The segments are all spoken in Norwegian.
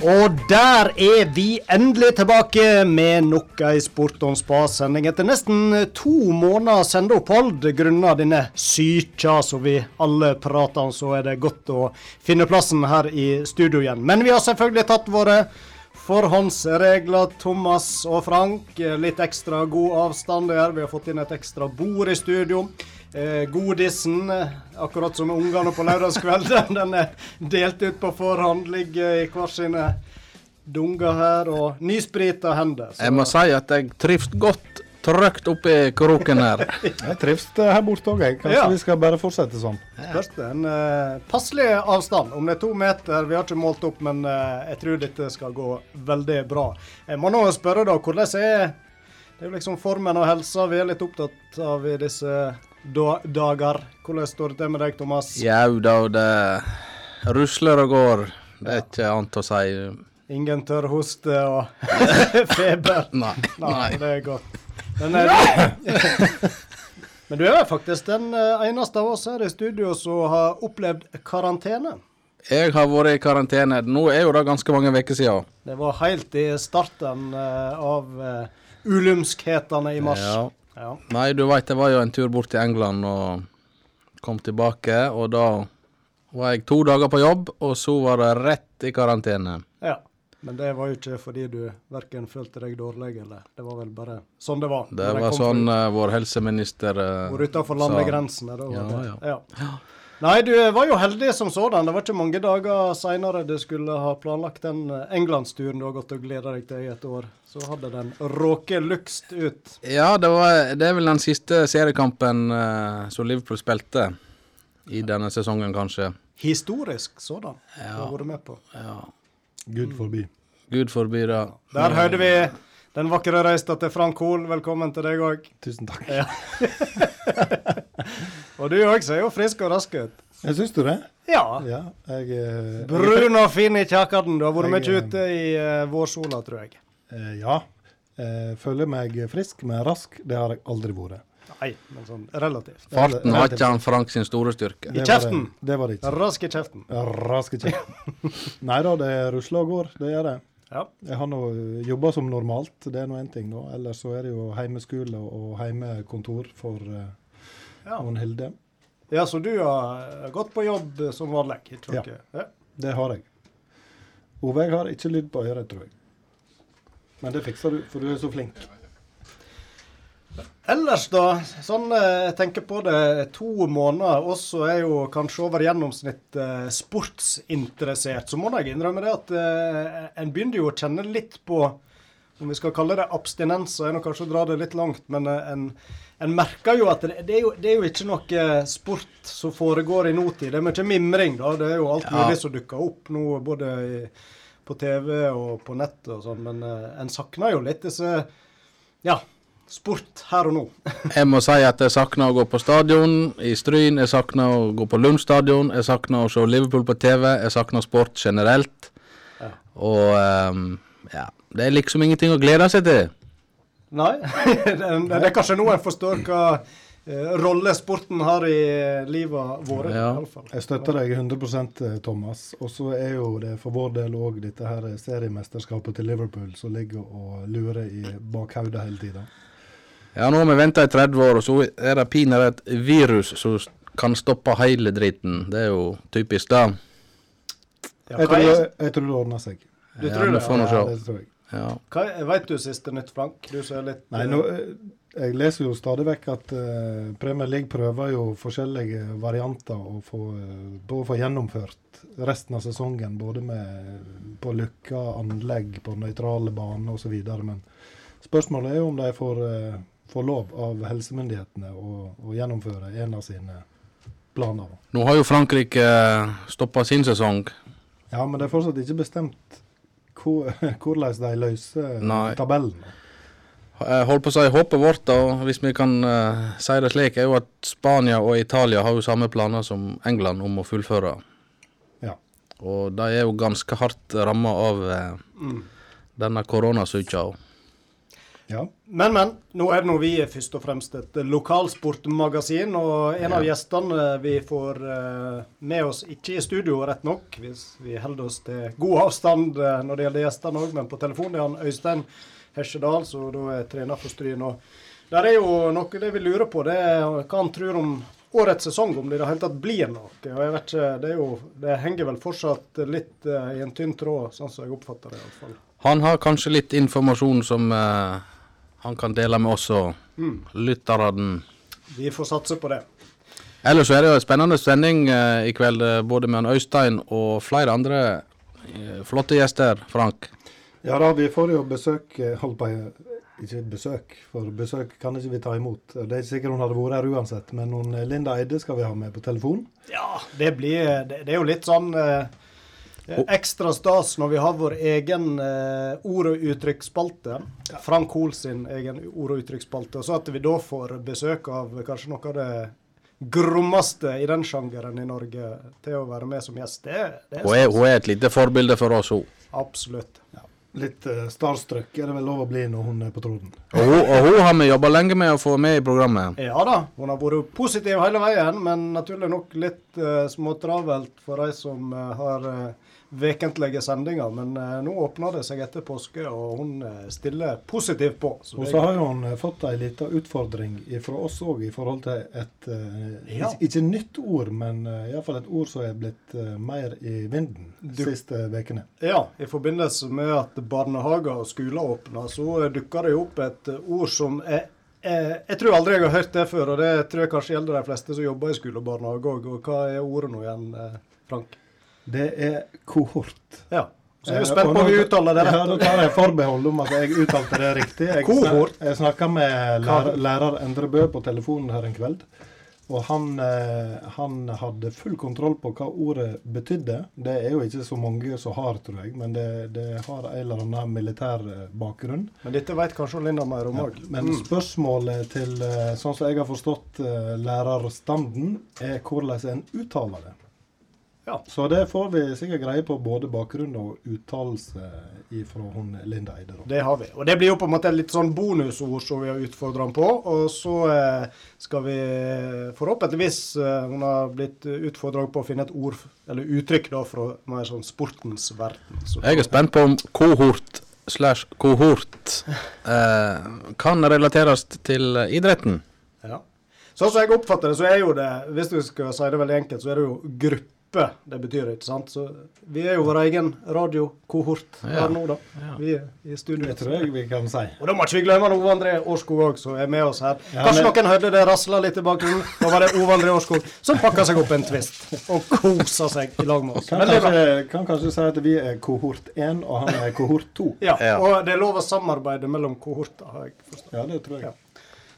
Og der er vi endelig tilbake med nok ei Sport on spa-sending. Etter nesten to måneder sendeopphold grunnet denne sykja som vi alle prater om, så er det godt å finne plassen her i studio igjen. Men vi har selvfølgelig tatt våre forhåndsregler, Thomas og Frank. Litt ekstra god avstand der. Vi har fått inn et ekstra bord i studio. Eh, godisen, eh, akkurat som ungene på lørdagskvelden, den er delt ut på forhånd. Ligger i hver sine dunger her, og nysprita hender. Så. Jeg må si at jeg trives godt trygt oppi kroken her. jeg trives her borte òg, jeg. Kanskje ja. vi skal bare fortsette sånn. Først. En uh, passelig avstand. Om det er to meter, vi har ikke målt opp, men uh, jeg tror dette skal gå veldig bra. Jeg må nå spørre, da, hvordan er det er jo liksom formen og helsa vi er litt opptatt av i disse dager. Hvordan står det til med deg, Thomas? Jau da, det rusler og går. Det er ikke annet å si. Ingen tørr hoste og feber? Nei. Nei. Det er godt. Men, er, men du er faktisk den eh, eneste av oss her i studio som har opplevd karantene. Jeg har vært i karantene. Nå er jo det ganske mange uker siden. Det var helt i starten uh, av ulumskhetene i mars. Ja. Ja. Nei, du veit, jeg var jo en tur bort til England og kom tilbake. Og da var jeg to dager på jobb, og så var det rett i karantene. Ja, men det var jo ikke fordi du verken følte deg dårlig, eller det var vel bare sånn det var? Det var sånn uh, vår helseminister uh, Hvor utafor landegrensene, da var ja, det. Ja. ja. Nei, du var jo heldig som sådan. Det var ikke mange dager seinere du skulle ha planlagt den eh, englandsturen du har gått og gleda deg til i et år. Så hadde den råket lukst ut. Ja, det, var, det, er vel den siste seriekampen uh, som Liverpool spilte i denne sesongen, kanskje. Historisk sådan. Ja. Du har vært med på. Ja. Gud forbi. Gud forbi, da. Der hørte vi den vakre reista til Frank Hoel. Velkommen til deg òg. Tusen takk. Ja. Og du òg ser jo frisk og rask ut. Jeg Syns du det? Ja. ja jeg, eh, Brun og fin i kjakerten. Du har vært mye eh, ute i uh, vårsola, tror jeg. Uh, ja. Jeg føler meg frisk, men rask. Det har jeg aldri vært. Nei, men sånn relativt. Farten har ikke han Frank sin store styrke. I kjeften. Det, det var det ikke. Rask i kjeften. Rask i kjeften. Nei da, det rusler og går. Det gjør det. Ja. Jeg har nå jobba som normalt, det er nå én ting. nå. Ellers så er det jo heimeskole og heimekontor for uh, ja. Hilde. Ja, så du har gått på jobb som vanlig? Ja, ja, det har jeg. Ove, jeg har ikke lyd på øret, tror jeg. Men det fikser du, for du er så flink. Ellers, da. Sånn eh, jeg tenker på det, to måneder også er jo kanskje over gjennomsnitt eh, sportsinteressert. Så må jeg innrømme det at eh, en begynner jo å kjenne litt på om vi skal kalle det abstinenser, er nok kanskje å dra det litt langt, men en, en merker jo at det, det, er jo, det, er jo, ikke noe sport som foregår i nåtid. Det er mye mimring, da. Det er jo alt mulig ja. som dukker opp nå, både i, på TV og på nett og sånn. Men en savner jo litt disse ja, sport her og nå. jeg må si at jeg savner å gå på stadion i Stryn. Jeg savner å gå på Lund stadion. Jeg savner å se Liverpool på TV. Jeg savner sport generelt. Ja. Og um, ja, det er liksom ingenting å glede seg til. Nei, det, det er kanskje nå en forstår hva eh, rolle sporten har i livet våre. Ja. Jeg støtter deg 100 eh, Thomas. Og så er jo det for vår del òg dette her seriemesterskapet til Liverpool som ligger og lurer i bakhodet hele tida. Ja, nå har vi venta i 30 år, og så er det pinadø et virus som kan stoppe hele dritten. Det er jo typisk, da. Ja, jeg, tror, jeg tror det ordner seg. Du ja, tror det? Får ja, det tror jeg. Ja. Hva, vet du siste nytt, Frank? Du som er litt Nei, nå, eh, Jeg leser jo stadig vekk at uh, Premier League prøver jo forskjellige varianter å få, å få gjennomført resten av sesongen. Både med på lukka anlegg, på nøytrale baner osv. Men spørsmålet er jo om de får, uh, får lov av helsemyndighetene å, å, gjennomføre en av sine planer. Nå har jo Frankrike stoppa sin sesong. Ja, men det er fortsatt ikke bestemt hvordan de løser Nei. tabellen. Jeg holdt på å si Håpet vårt, da, hvis vi kan uh, si det slik, er jo at Spania og Italia har jo samme planer som England om å fullføre. Ja. Og de er jo ganske hardt ramma av uh, mm. denne koronasyka. Ja. Men, men. Nå er det nå vi er først og fremst et lokalsportmagasin. Og en av gjestene vi får eh, med oss, ikke i studio rett nok, hvis vi holder oss til god avstand eh, når det gjelder gjestene òg, men på telefon er han Øystein Hesjedal, som da er trener for Stryn. Og der er jo noe det vi lurer på, det er hva han tror om årets sesong, om det i det hele tatt blir noe. Og jeg vet ikke, Det, jo, det henger vel fortsatt litt uh, i en tynn tråd, sånn som jeg oppfatter det iallfall. Han har kanskje litt informasjon som eh, han kan dele med oss og lytterne. Vi får satse på det. Ellers så er det jo en spennende sending eh, i kveld, eh, både med han Øystein og flere andre eh, flotte gjester, Frank. Ja da, vi får jo besøk Hold på Ikke besøk, for besøk kan ikke vi ta imot. Det er ikke sikkert hun hadde vært her uansett, men hun, eh, Linda Eide skal vi ha med på telefon. Ja, det blir Det, det er jo litt sånn eh, ekstra stas når vi har vår egen eh, ord- og uttrykksspalte. Frank Hoel sin egen ord- og uttrykksspalte. Og så at vi da får besøk av kanskje noe av det grommeste i den sjangeren i Norge til å være med som gjest. Det, det Hun er, hun er et lite forbilde for oss, hun. Absolutt. Litt uh, starstruck er det vel lov å bli når hun er på tråden. Og hun, og hun har vi jobba lenge med å få med i programmet. Ja da, hun har vært positiv hele veien, men naturlig nok litt uh, småtravelt for de som uh, har uh, vekentlige sendinger. Men uh, nå åpner det seg etter påske, og hun uh, stiller positivt på. Så Og så har hun eh, fått ei lita utfordring fra oss òg i forhold til et eh, Ja. ikke, nytt ord, men iallfall et ord som er blitt eh, mer i vinden de siste ukene. Ja, i forbindelse med at barnehager og skoler åpner, så eh, dukker det jo opp et eh, ord som er eh, jeg tror aldri jeg har hørt det før, og det tror jeg kanskje gjelder de fleste som jobber i skole og barnehage òg. Og hva er ordet nå igjen, eh, Frank? Det er kohort. Ja. Så jeg er Eh, spent på om vi uttaler det Ja, da tar jeg forbehold om at jeg uttalte det riktig. Jeg, Kohort. jeg snakka med lærer, lærer Endre Bø på telefonen her en kveld. Og han, eh, han hadde full kontroll på hva ordet betydde. Det er jo ikke så mange som har, tror jeg, men det, det har en eller annen militær eh, bakgrunn. Men dette vet kanskje Linda mer om Ja, men spørsmålet til, sånn som jeg har forstått lærerstanden, er hvordan en uttaler det. Ja. Så det får vi sikkert greie på, både bakgrunn og uttalelse fra hun Linda Eide. da. Det har vi. Og det blir jo på en måte litt sånn bonusord som vi har utfordra henne på. Og så eh, skal vi forhåpentligvis eh, Hun har blitt utfordra på å finne et ord, eller uttrykk, da, fra mer sånn sportens verden. Så, Jeg er spent på om kohort slash kohort eh, kan relateres til eh, idretten. Ja. Sånn som jeg oppfatter det, så er jo det, hvis du skal si det veldig enkelt, så er det jo gruppe det betyr, ikke sant. Så vi er jo vår egen radiokohort Ja. her nå, da. Ja. Vi er i studio. Det tror jeg vi kan si. Og da må ikke vi glemme Ove André Årskog òg, som er med oss her. Ja, Kanskje men- noen hørte det rasla litt i bakgrunnen. Da var det Ove André Årskog som pakka seg opp en twist og kosa seg i lag med oss. Kan kanskje, kan kanskje si at vi er kohort 1, og han er kohort 2. Ja, Ja. og det er lov å samarbeide mellom kohorter, har jeg forstått. Ja, det tror jeg. Ja.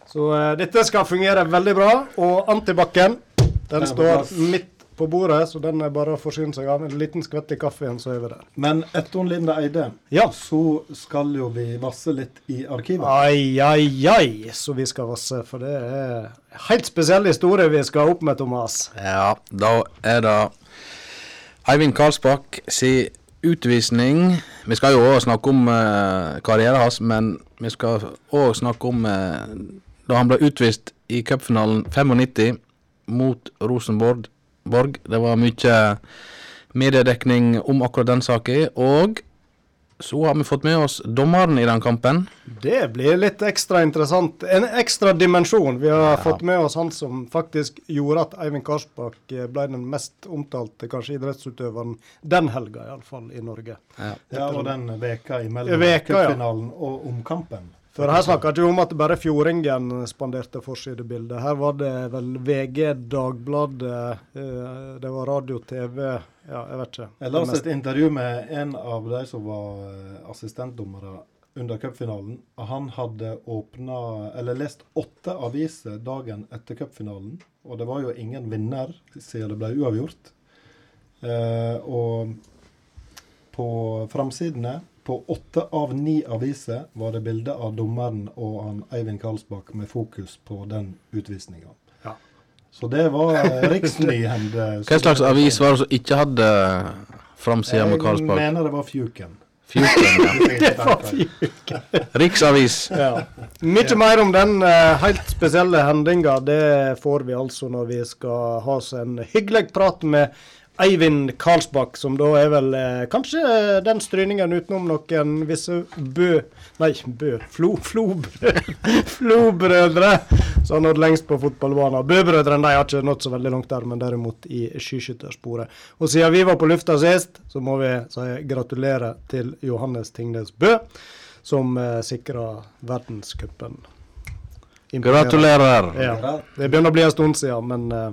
Så uh, dette skal fungere veldig bra. Og antibac-en, den Den står midt på bordet, så den er bare å forsyne seg av. En liten skvett i kaffen, så er vi der. Men etter hun Linda Eide, Ja. så skal jo vi vasse litt i arkivet. Ai, ai, ai, så vi skal vasse. For det er en helt spesiell historie vi skal opp med, Thomas. Ja, da er det Eivind Karlsbakk si utvisning. Vi skal jo òg snakke om uh, karrieren hans, men vi skal òg snakke om eh, da han ble utvist i cupfinalen 95 mot Rosenborg. Borg. Det var mye mediedekning om akkurat den saken. Og så har vi fått med oss dommeren i den kampen. Det blir litt ekstra interessant. En ekstra dimensjon. Vi har Ja. fått med oss han som faktisk gjorde at Eivind Karsbakk eh, ble den mest omtalte kanskje idrettsutøveren den helga, iallfall i Norge. Ja. Ja, og den veka imellom Veka, ja. og omkampen. For her snakka ikke om at bare Fjordingen spanderte forsidebildet. Her var det vel VG, Dagbladet, eh, det var radio, TV Ja, jeg vet ikke. Jeg la oss et intervju med en av de som var eh, assistentdommere under cupfinalen. Han hadde åpna, eller lest åtte aviser dagen etter cupfinalen. Og det var jo ingen vinner siden det ble uavgjort. Eh, og på framsidene på åtte av ni aviser var det bilde av dommeren og han Eivind Karlsbakk med fokus på den utvisninga. Ja. Så det var eh, riksnyhende. Hva slags avis var det som ikke hadde framsida med Karlsbakk? Jeg mener det var Fjuken. Fjorten, ja. Det var fjuken. Riksavis. Ja. Mye mer om den eh, helt spesielle hendinga, det får vi altså når vi skal ha oss en hyggelig prat med Eivind Karlsbakk, som da er vel eh, kanskje den stryningen utenom noen visse Bø... Nei, Bø... Flo... Flobrødre. Flobrødre som har nådd lengst på fotballbanen. Bø-brødrene har ikke nådd så veldig langt der, men derimot i skiskyttersporet. Og siden vi var på lufta sist, så må vi si gratulerer til Johannes Tingnes Bø, som eh, sikra verdenscupen. Gratulerer. Ja. Det begynner å bli en stund siden, men eh,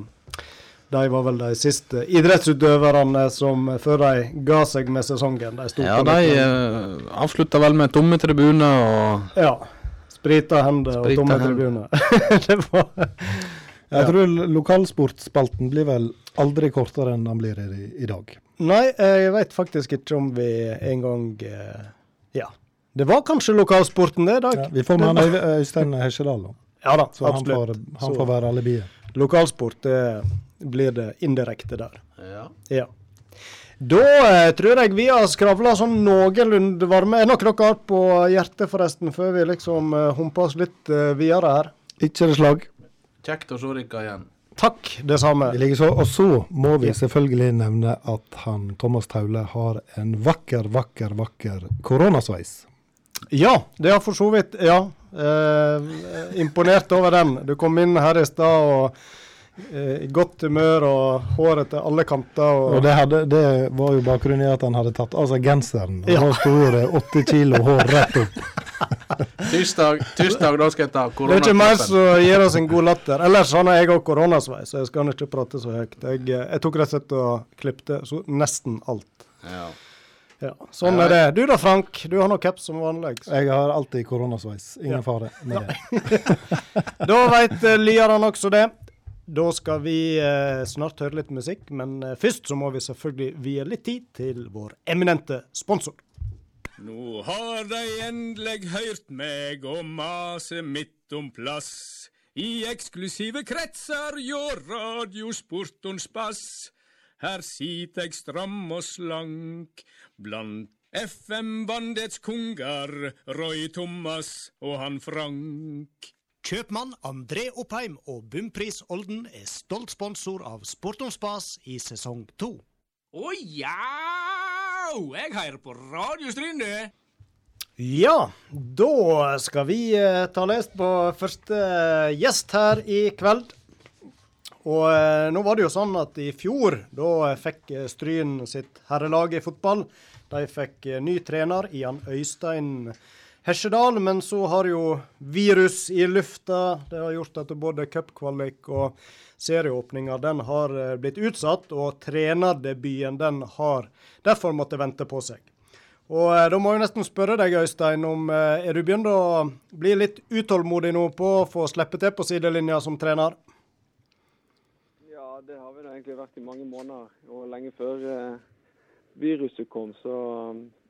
de var vel de siste idrettsutøverne som før de ga seg med sesongen. De sto Ja, på de uh, avslutta vel med tomme tribuner og Ja. Sprita hender og tomme hender. tribuner. det var Jeg tror lokalsportspalten blir vel aldri kortere enn den blir i, i dag. Nei, jeg veit faktisk ikke om vi engang uh, Ja. Det var kanskje lokalsporten det i dag. Ja, vi får med Øystein Hesjedal, da. Ja da, så han får, absolutt. han får være alibiet. Lokalsport det blir det indirekte der. ja. Ja. Da eh, tror jeg vi har skravla sånn noenlunde varme. Er noe dere har på hjertet, forresten, før vi liksom eh, humper oss litt eh, videre her? Ikke det slag. Kjekt å se dere igjen. Takk, det samme. Vi så, og så må vi selvfølgelig nevne at han Thomas Taule har en vakker, vakker, vakker koronasveis. Ja, det har for så vidt Ja. Eh, imponert over den. Du kom inn her i stad og i godt humør og håret til alle kanter. Og, Og det, hadde, det var jo bakgrunnen i at han hadde tatt av seg genseren. Og Ja. da sto det åtte kilo hår rett opp. Tirsdag, tirsdag da skal jeg ta det er ikke mer som gir oss en god latter. Ellers har jeg òg koronasveis, så jeg skal ikke prate så høyt. Jeg, eh, jeg tok rett og slett og klippte så nesten alt. Ja. Ja, sånn er det. Du da, Frank. Du har nå caps som vanlig. Jeg har alltid koronasveis. Ingen Ja. fare med det. Da veit uh, lyerne også det. Da skal vi eh, snart høre litt musikk, men eh, først så må vi selvfølgelig vie litt tid til vår eminente sponsor. Nå har de endelig hørt meg og mase midt om plass. I eksklusive kretser hjå radiosportons bass. Her sitter jeg stram og slank blant FM-bandets konger, Roy Thomas og han Frank. Kjøpmann André Oppheim og Bumpris Olden er stolt sponsor av Sport om spas i sesong to. Å ja! Jeg hører på Radiostryn, det. Ja, da skal vi eh, ta lest på første eh, gjest her i kveld. Og eh, nå var det jo sånn at i fjor, da fikk Stryn sitt herrelag i fotball. De fikk ny trener, Ian Øystein Hesjedal. Men så har jo virus i lufta. Det har gjort at både cupkvalik og serieåpninga den har eh, blitt utsatt. Og trenerdebuten den har derfor måttet vente på seg. Og eh, da må jeg nesten spørre deg, Øystein, om eh, er du begynt å bli litt utålmodig nå på å få slippe til på sidelinja som trener? Ja, det har vi da egentlig vært i mange måneder, og lenge før viruset kom. Så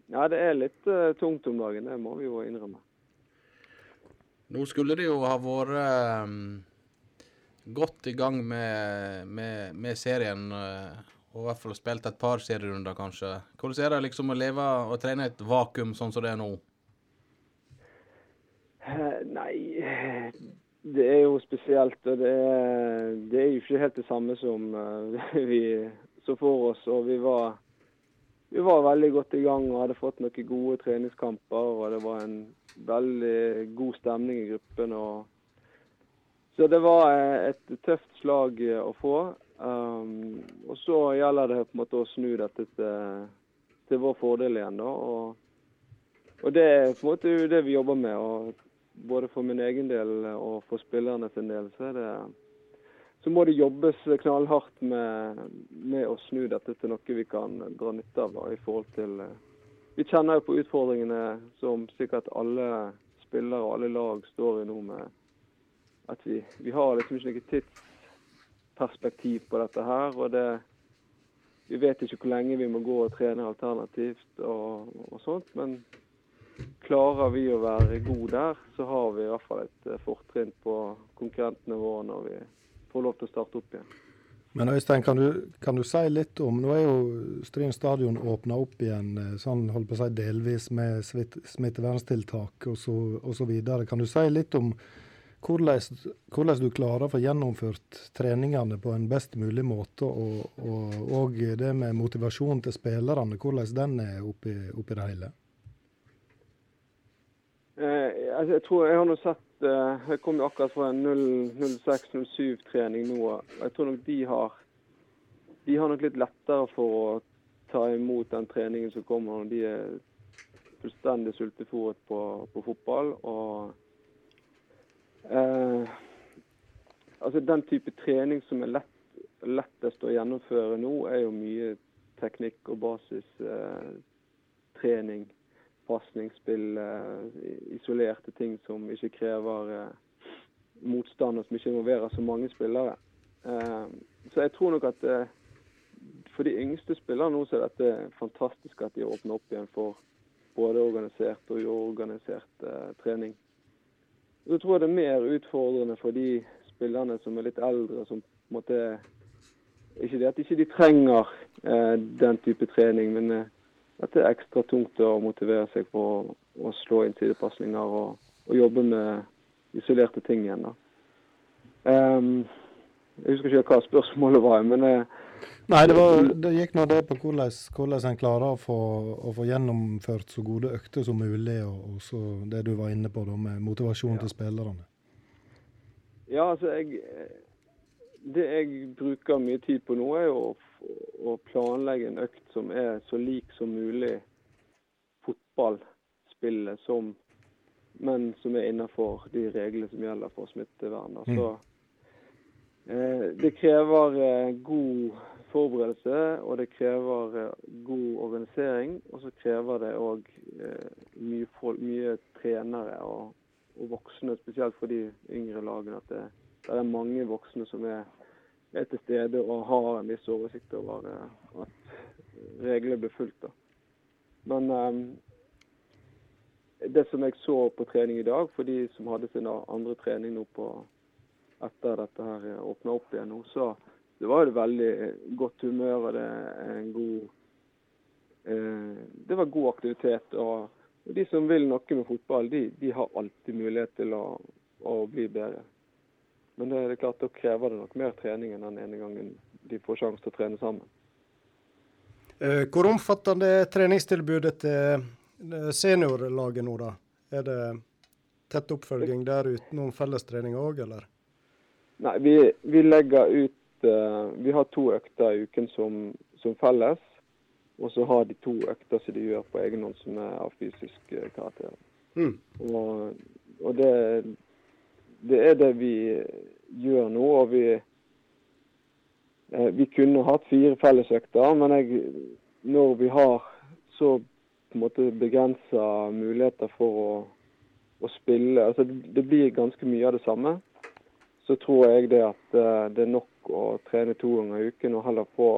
ja, det er litt uh, tungt om dagen, det må vi jo innrømme. Nå skulle det jo ha vært um, godt i gang med, med, med serien. Uh, og i hvert fall spilt et par serierunder, kanskje. Hvordan er det liksom å leve og trene i et vakuum sånn som det er nå? Uh, Nei, det er jo spesielt. Og det er, det er jo ikke helt det samme som vi så for oss. Og vi var, vi var veldig godt i gang og hadde fått noen gode treningskamper. Og det var en veldig god stemning i gruppen. Så det var eh, et tøft slag eh, å få. Um, og så gjelder det på en måte å snu dette til, til vår fordel igjen. da, og og det er på en måte det vi jobber med. og Både for min egen del og for spillerne sin del så, er det, så må det jobbes knallhardt med, med å snu dette til noe vi kan dra nytte av. Da, i forhold til, eh, Vi kjenner jo på utfordringene som sikkert alle spillere og alle lag står i nå, med at vi, vi har liksom ikke noe tidsperspektiv på dette her. og det vi vet ikke hvor lenge vi må gå og trene alternativt og, og sånt, men klarer vi å være gode der, så har vi i hvert fall et eh, fortrinn på konkurrentene våre når vi får lov til å starte opp igjen. Men Øystein, kan du, kan du, si litt om Nå er jo Stryn stadion åpna opp igjen eh, sånn holdt på å si delvis med smitteverntiltak osv. Kan du si litt om hvordan, hvordan, du klarer å få gjennomført treningene på en best mulig måte, og, og, og det med motivasjon til spillerne, hvordan den er oppi, oppi det hele? Eh, altså jeg tror jeg har nå sett Jeg kom jo akkurat fra en 06-07-trening nå. og Jeg tror nok de har de har nok litt lettere for å ta imot den treningen som kommer når de er fullstendig sultefòret på, på, fotball. Og eh, altså den type trening som er lett, lettest å gjennomføre nå, er jo mye teknikk og basistrening. Eh, pasningsspill, eh, isolerte ting som ikke krever eh, motstand, og som ikke involverer så mange spillere. Eh, så jeg tror nok at for de yngste spillerne nå så er dette fantastisk at de åpner opp igjen for både organisert og uorganisert trening. Så tror jeg det er mer utfordrende for de spillerne som er litt eldre, som på en måte Ikke det at de ikke trenger den type trening, men at det er ekstra tungt å motivere seg på å slå inn sidepasninger og, og, jobbe med isolerte ting igjen. da. Um, jeg husker ikke hva spørsmålet var, men jeg, Nei, det, var, det, gikk nå det på hvordan, hvordan en klarer å få, å få, gjennomført så gode økter som mulig, og, og så det du var inne på da med motivasjon ja. til spillerne. Ja, altså jeg Det jeg bruker mye tid på nå, er jo å å planlegge en økt som er så lik som mulig fotballspillet, som, men som er innenfor de reglene som gjelder for smittevern. Mm. Altså, eh, det krever eh, god forberedelse, og det krever eh, god organisering. Og så krever det òg eh, mye, mye, trenere og, og, voksne, spesielt for de yngre lagene. At det, det er mange voksne som er er til stede og har en viss oversikt over uh, at reglene blir fulgt. Men um, det som jeg så på trening i dag, for de som hadde sin andre trening nå på etter dette her åpna opp igjen nå, så det var det veldig godt humør og det er en god eh, Det var god aktivitet. Og, de som vil noe med fotball, de, de har alltid mulighet til å, å bli bedre. Men det er klart, da krever det nok mer trening enn den ene gangen de får sjanse til å trene sammen. Eh, hvor omfattende er treningstilbudet til eh, seniorlaget nå, da? Er det tett oppfølging der utenom fellestrening òg, eller? Nei, vi, vi, legger ut uh, Vi har to økter i uken som, som, felles. Og så har de to økter som de gjør på egen hånd som er av fysisk karakter. Mm. Og, og det, det er det vi gjør nå. og vi, eh, vi kunne hatt fire fellesøkter, men jeg, når vi har så på en måte begrensa muligheter for å, å spille altså det, det, blir ganske mye av det samme. Så tror jeg det at uh, det er nok å trene to ganger i uken og heller få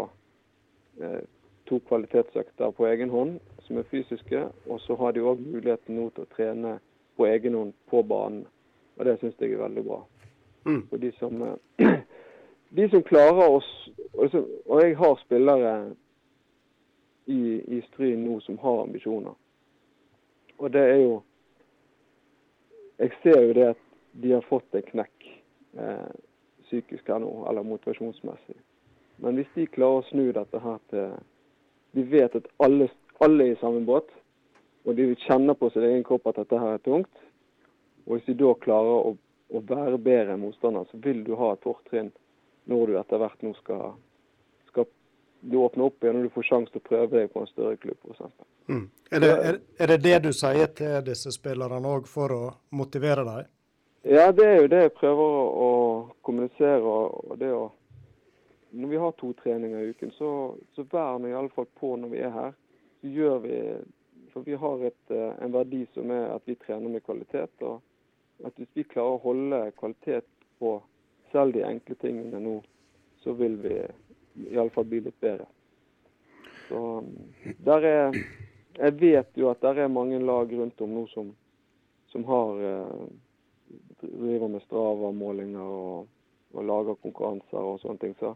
to kvalitetsøkter på egen hånd som er fysiske. Og så har de òg muligheten nå til å trene på egen hånd på banen. Og det syns jeg er veldig bra. Mm. For de som, eh, de som klarer oss Og jeg har spillere i, i Stryn nå som har ambisjoner. Og det er jo Jeg ser jo det at de har fått en knekk eh, psykisk her nå, eller motivasjonsmessig. Men hvis de klarer å snu dette her til De vet at alle, alle er i samme båt, og de kjenner på sin egen kropp at dette her er tungt. Og hvis du da klarer å, å være bedre enn motstander, så vil du ha et fortrinn når du etter hvert nå skal, skal du åpne opp igjen og du får sjanse til å prøve deg på en større klubb f.eks. Mm. Er, det, er, er, det det du sier til disse spillerne òg, for å motivere dem? Ja, det er jo det jeg prøver å, å kommunisere. og det å når vi har to treninger i uken, så, så vær nå iallfall på når vi er her. Så gjør vi For vi har et, eh, en verdi som er at vi trener med kvalitet. og at hvis vi klarer å holde kvalitet på selv de enkle tingene nå, så vil vi iallfall bli litt bedre. Så der er Jeg vet jo at det er mange lag rundt om nå som, som har eh, driver med Strava-målinger og, og, lager konkurranser og sånne ting. Så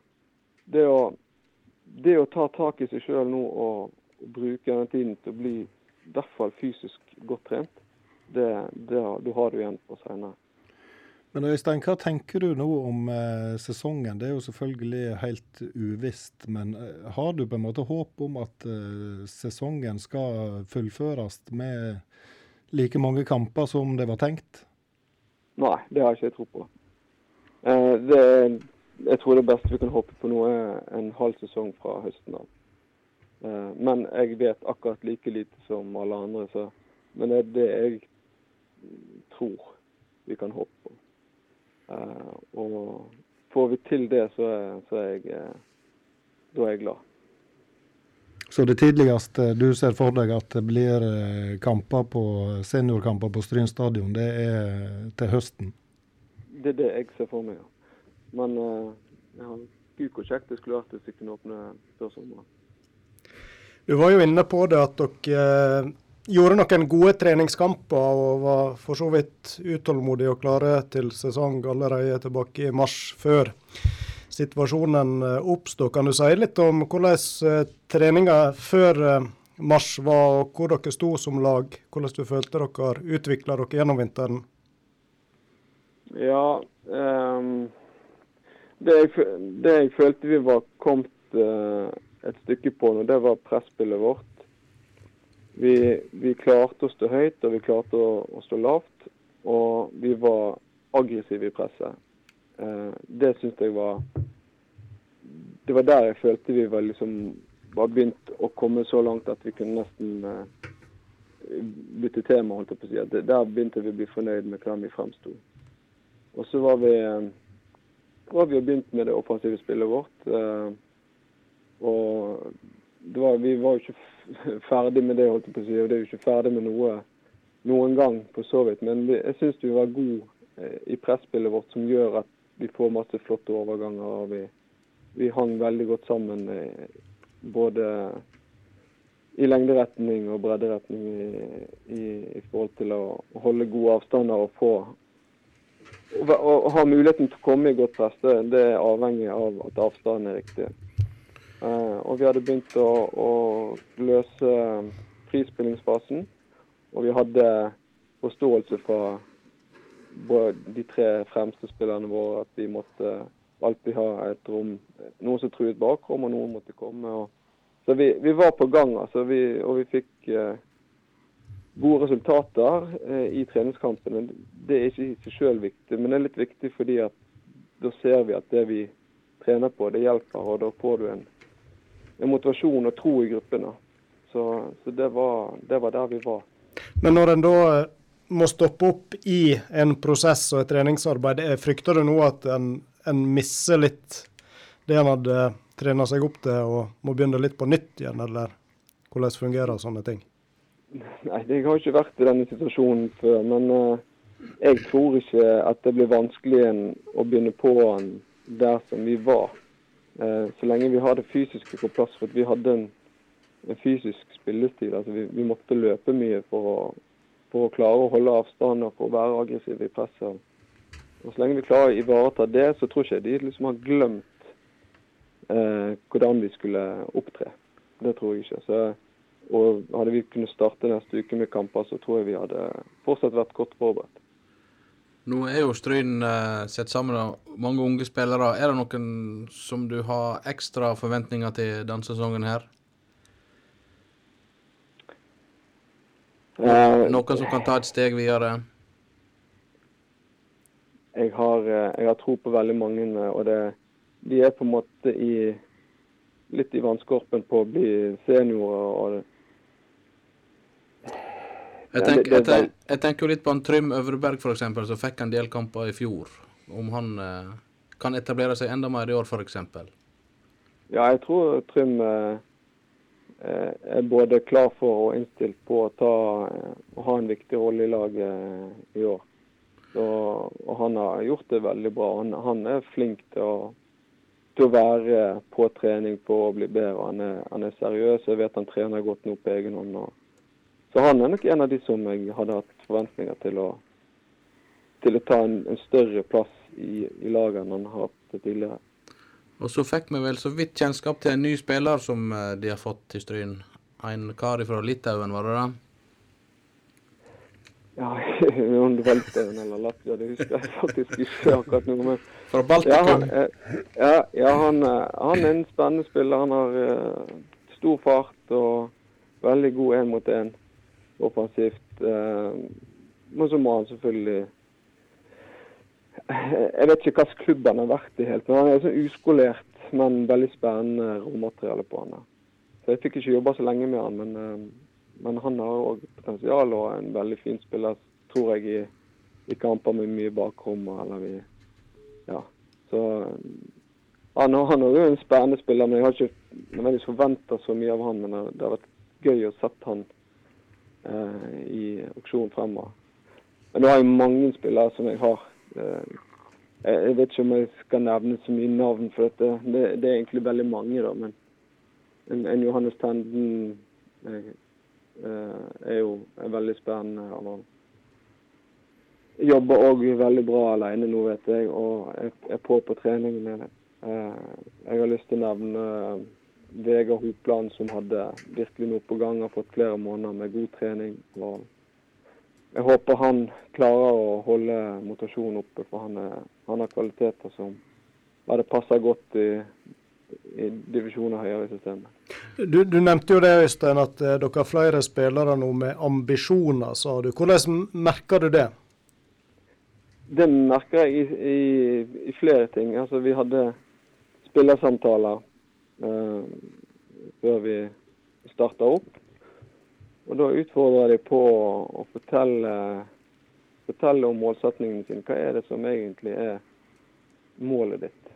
det å, det å ta tak i seg sjøl nå og, og, bruke denne tiden til å bli i hvert fall fysisk godt trent, det, det, du har du igjen på senere. Men Øystein, hva tenker du nå om eh, sesongen? Det er jo selvfølgelig helt uvisst. Men eh, har du på en måte håp om at eh, sesongen skal fullføres med like mange kamper som det var tenkt? Nei, det har jeg ikke tro på. Eh, det, jeg tror det beste vi kan håpe på nå, er en halv sesong fra høsten av. Eh, men jeg vet akkurat like lite som alle andre, så, men det det jeg tror vi kan håpe på. Eh, og får vi til det, så er, så er jeg, eh, da er jeg glad. Så det tidligste du ser for deg at det blir eh, kamper på, seniorkamper på Stryn stadion, det er til høsten? Det er det jeg ser for meg, ja. Men ja, gud hvor kjekt det skulle vært hvis vi kunne åpne før sommeren. Du var jo inne på det at dere gjorde noen gode treningskamper og var for så vidt utålmodige og klare til sesong allerede tilbake i mars, før situasjonen oppstod. oppsto. Kan du si litt om hvordan eh, treninga før eh, mars var, og hvor dere sto som lag? Hvordan du følte dere utvikla dere gjennom vinteren? Ja, um, det, jeg, det, jeg, følte vi var kommet uh, et stykke på nå, det var presspillet vårt. Vi, vi, klarte å stå høyt og vi klarte å, å, stå lavt. Og vi var aggressive i presset. Eh, det syns jeg var Det var der jeg følte vi var liksom var begynt å komme så langt at vi kunne nesten eh, bytte tema. holdt jeg på å si. Der begynte vi å bli fornøyd med hvordan vi fremsto. Og så var vi, eh, var vi begynt med det offensive spillet vårt. Eh, og var, vi var jo ikke ferdig med det, holdt jeg på å si. Og det er jo ikke ferdig med noe noen gang, på så vidt. Men jeg syns vi var gode eh, i presspillet vårt, som gjør at vi får masse flotte overganger. og Vi, vi hang veldig godt sammen eh, både i lengderetning og bredderetning i, i, i, forhold til å holde gode avstander og få å ha muligheten til å komme i godt press, det, det er avhengig av at avstanden er riktig. Eh, og vi hadde begynt å, å løse frispillingsfasen. Og vi hadde forståelse fra de tre fremste spillerne våre at vi måtte alltid ha et rom, noen som truet bakrom, og noen måtte komme. Og, så vi, vi, var på gang, altså. Vi, og vi fikk eh, gode resultater eh, i treningskampene. Det er ikke i seg selv viktig, men det er litt viktig fordi at da ser vi at det vi trener på, det hjelper. Og da får du en motivasjon og tro i gruppene. Så, så det, var, det, var, der vi var. Men når en da eh, må stoppe opp i en prosess og et treningsarbeid, frykter du nå at en, en misser litt det en hadde trena seg opp til, og må begynne litt på nytt igjen, eller hvordan fungerer sånne ting? Nei, Jeg har ikke vært i denne situasjonen før, men uh, jeg tror ikke at det blir vanskelig å begynne på den der som vi var. Eh, så lenge vi har det fysiske på plass. For vi hadde en, en fysisk spillestil. Altså vi, vi, måtte løpe mye for å, for å klare å holde avstand og for å være aggressive i presset. Og Så lenge vi klarer å ivareta det, så tror ikke jeg de liksom har glemt eh, hvordan vi skulle opptre. Det tror jeg ikke. Så, og Hadde vi kunnet starte neste uke med kamper, så tror jeg vi hadde fortsatt vært godt forberedt. Nå er jo Stryn uh, sett sammen av mange unge spillere. Er det noen som du har ekstra forventninger til denne sesongen her? Uh, noen som kan ta et steg videre? Jeg har, uh, jeg har tro på veldig mange, og det, de er på en måte i, litt i vannskorpen på å bli seniorer. og det, jeg, tenker, jeg, tenker, jeg, tenker jo litt på en Trym Øvreberg, f.eks., som fikk en del kamper i fjor. Om han eh, kan etablere seg enda mer i år, f.eks. Ja, jeg tror Trym eh, eh, er både klar for og innstilt på å, ta, eh, å ha en viktig rolle i laget eh, i år. Så, og han har gjort det veldig bra. Han, han er flink til å, til å, være på trening på å bli bedre. Han er, han er seriøs. Jeg vet han trener godt nå på egen hånd. og så han er nok en av de som jeg hadde hatt forventninger til å, til å ta en, en, større plass i, i laget enn han har hatt tidligere. Og så fikk vi vel så vidt kjennskap til en ny spiller som eh, de har fått til Stryn. En kar fra Litauen, var det det? Ja, om det var Litauen eller Latvia, det husker jeg faktisk ikke akkurat nå. Men Fra ja, han, eh, ja, ja han, eh, han er en spennende spiller. Han har stor fart og veldig god én mot én offensivt. Eh, men så må han selvfølgelig Jeg vet ikke hvilken klubb han har vært i helt, men han er sånn uskolert, men veldig spennende råmateriale på han. Så Jeg fikk ikke jobba så lenge med han, men, eh, men han har òg potensial og er en veldig fin spiller, tror jeg, i, i kamper med mye bakrom. eller vi, ja. Så eh, han, han er jo en spennende spiller, men jeg har ikke nødvendigvis forventa så mye av han. Men det, har vært gøy å sette han i auksjonen fremover. Men nå har jeg mange spillere som jeg har. Eh, jeg jeg vet ikke om jeg skal nevne så mye navn, for dette. Det, det er egentlig veldig mange, da. Men en, en Johannes Tenden eh, eh, er jo er veldig spennende. Han jobber òg veldig bra alene nå, vet jeg, og er, er på på treningene. Eh, jeg har lyst til å nevne eh, Vegard Hopland, som hadde virkelig noe på gang, har fått flere måneder med god trening. og jeg håper han klarer å holde motasjonen oppe, for han, er, han har kvaliteter som hadde passa godt i, i divisjoner høyere i systemet. Du, du nevnte jo det, Øystein, at eh, dere har flere spillere nå med ambisjoner, sa du. Hvordan merker du det? Det merker jeg i, i, i flere ting. Altså, vi hadde spillersamtaler før vi starta opp. Og Da utfordrer de på å fortelle, fortelle om målsettingene sine. Hva er det som egentlig er målet ditt?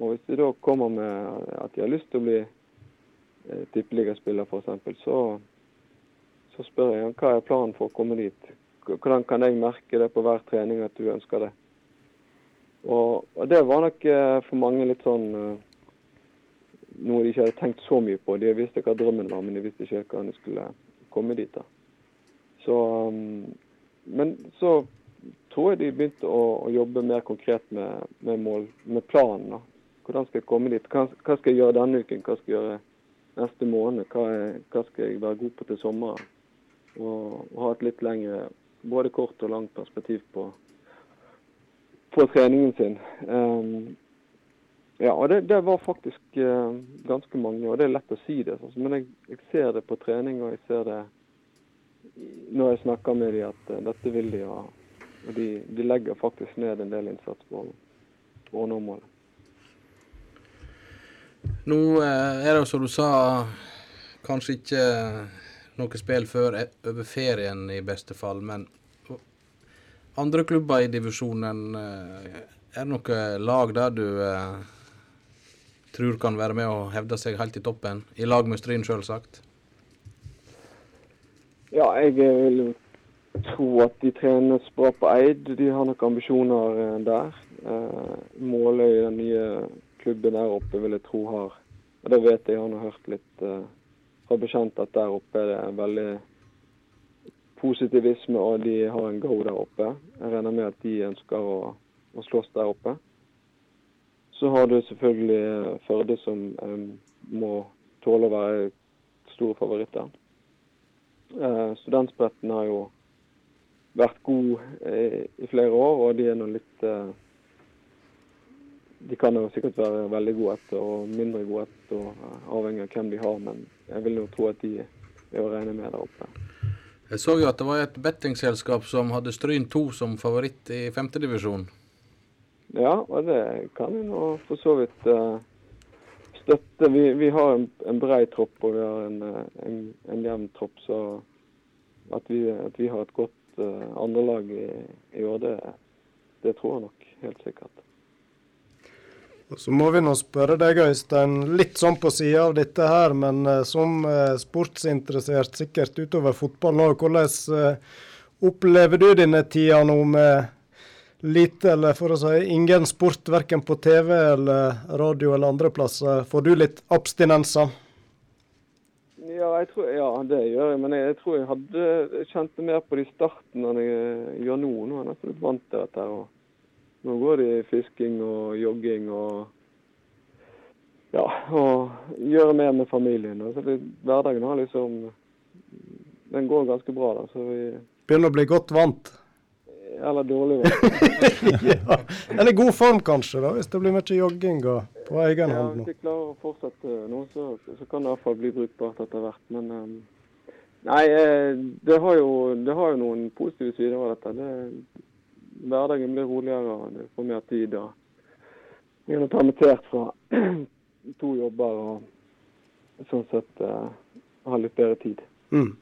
Og Hvis du da kommer med at de har lyst til å bli eh, tippeligaspiller f.eks., så, så spør jeg hva er planen for å komme dit. Hvordan kan jeg merke det på hver trening at du ønsker det? Og, og Det var nok eh, for mange litt sånn eh, noe de ikke hadde tenkt så mye på. De visste hva drømmen var, men de visste ikke hva de skulle komme dit. da. Så, um, men så tror jeg de begynte å, å jobbe mer konkret med, med, mål, med planen. da. Hvordan skal jeg komme dit? Hva, hva, skal jeg gjøre denne uken? Hva skal jeg gjøre neste måned? Hva, er, hva skal jeg være god på til sommeren? Og, og ha et litt lengre, både kort og langt perspektiv på, på treningen sin. Um, ja, og det, det var faktisk uh, ganske mange, og det er lett å si det. Altså, men jeg, jeg, ser det på trening, og jeg ser det når jeg snakker med dem at uh, dette vil de ha. Og de, de, legger faktisk ned en del innsats på, å nå målet. Nå uh, er det som du sa, kanskje ikke noe spill før e, over ferien i beste fall, men andre klubber i divisjonen, er det noe lag der du tror kan være med å hevde seg helt i toppen, i lag med Stryn selvsagt? Ja, jeg vil tro at de trenes bra på Eid. De har nok ambisjoner eh, der. Eh, Måløy, den nye klubben der oppe, vil jeg tro har Og det vet jeg, jeg har hørt litt eh, fra bekjente at der oppe er det en veldig positivisme, og de har en go der oppe. Jeg regner med at de ønsker å, å slåss der oppe. Så har du selvfølgelig eh, Førde, som um, må tåle å være store favoritter. Uh, Studentspretten har jo vært god uh, i flere år, og de er nå litt uh, De kan jo sikkert være veldig gode etter og mindre gode etter, avhengig av hvem de har, men jeg vil jo tro at de er å regne med der oppe. Jeg så jo at det var et bettingselskap som hadde Stryn 2 som favoritt i femtedivisjon. Ja, og det kan vi nå for så vidt uh, støtte. Vi, vi, har en, en brei tropp og vi har en, en, en jevn tropp, så at vi, at vi har et godt uh, andrelag i, i år, det, det tror jeg nok helt sikkert. Så må vi nå spørre deg, Øystein, litt sånn på sida av dette her, men som sportsinteressert sikkert utover fotball nå, hvordan opplever du denne tida nå med lite, eller for å si ingen sport, verken på TV eller radio eller andre plasser? Får du litt abstinenser? Ja, tror, ja, det gjør jeg. Men jeg, jeg tror jeg hadde jeg kjente mer på det i starten enn jeg gjør nå. Nå er jeg nesten litt vant til dette. og Nå går det i fisking og jogging og ja, og gjøre mer med familien. Da. Så det, hverdagen har liksom Den går ganske bra, da. Så vi Begynner å bli godt vant. Eller dårlig. Da. ja. Eller god form, kanskje, da, hvis det blir mye jogging og på egen Ja, hånd nå. hvis vi klarer å fortsette nå, så, så kan det iallfall bli brukbart etter hvert. Men um, nei, eh, det har, jo, det har jo noen positive sider av dette. Det, hverdagen blir roligere, og du får mer tid. og Vi er permittert fra to jobber og sånn sett uh, har litt bedre tid. Mm.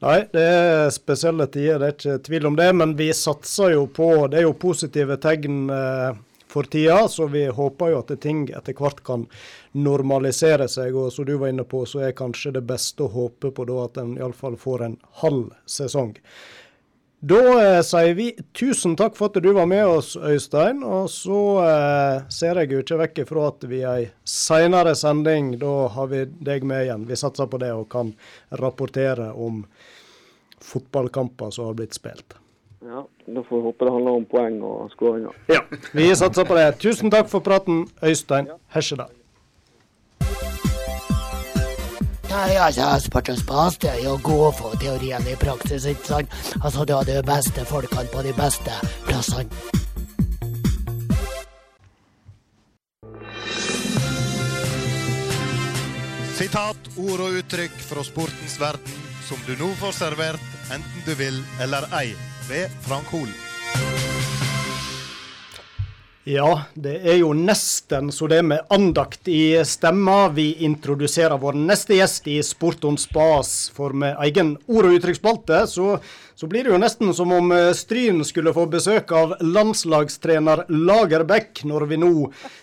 Nei, det er spesielle tider, det er ikke tvil om det. Men vi satser jo på Det er jo positive tegn eh, for tida, så vi håper jo at ting etter hvert kan normalisere seg. Og som du var inne på, så er kanskje det beste å håpe på da at en iallfall får en halv sesong. Da eh, sier vi tusen takk for at du var med oss, Øystein. Og så eh, ser jeg jo ikke vekk ifra at vi i ei seinere sending, da har vi deg med igjen. Vi satser på det og kan rapportere om fotballkamper som har blitt spilt. Ja, Da får vi håpe det handler om poeng og skåringer. Ja, vi satser på det. Tusen takk for praten, Øystein Hesjedal. Nei, altså, sport og spas det er jo å gå for teorien i praksis, ikke sant? Altså, du har de beste folkene på de beste plassene. Sitat, ord og uttrykk fra sportens verden som du nå får servert, enten du vil eller ei, ved Frank Hol. Ja, det er jo nesten så det med andakt i stemma vi introduserer vår neste gjest i Sport on spas. For med egen ord- og uttrykksspalte, så, så blir det jo nesten som om eh, Stryn skulle få besøk av landslagstrener Lagerbäck, når vi nå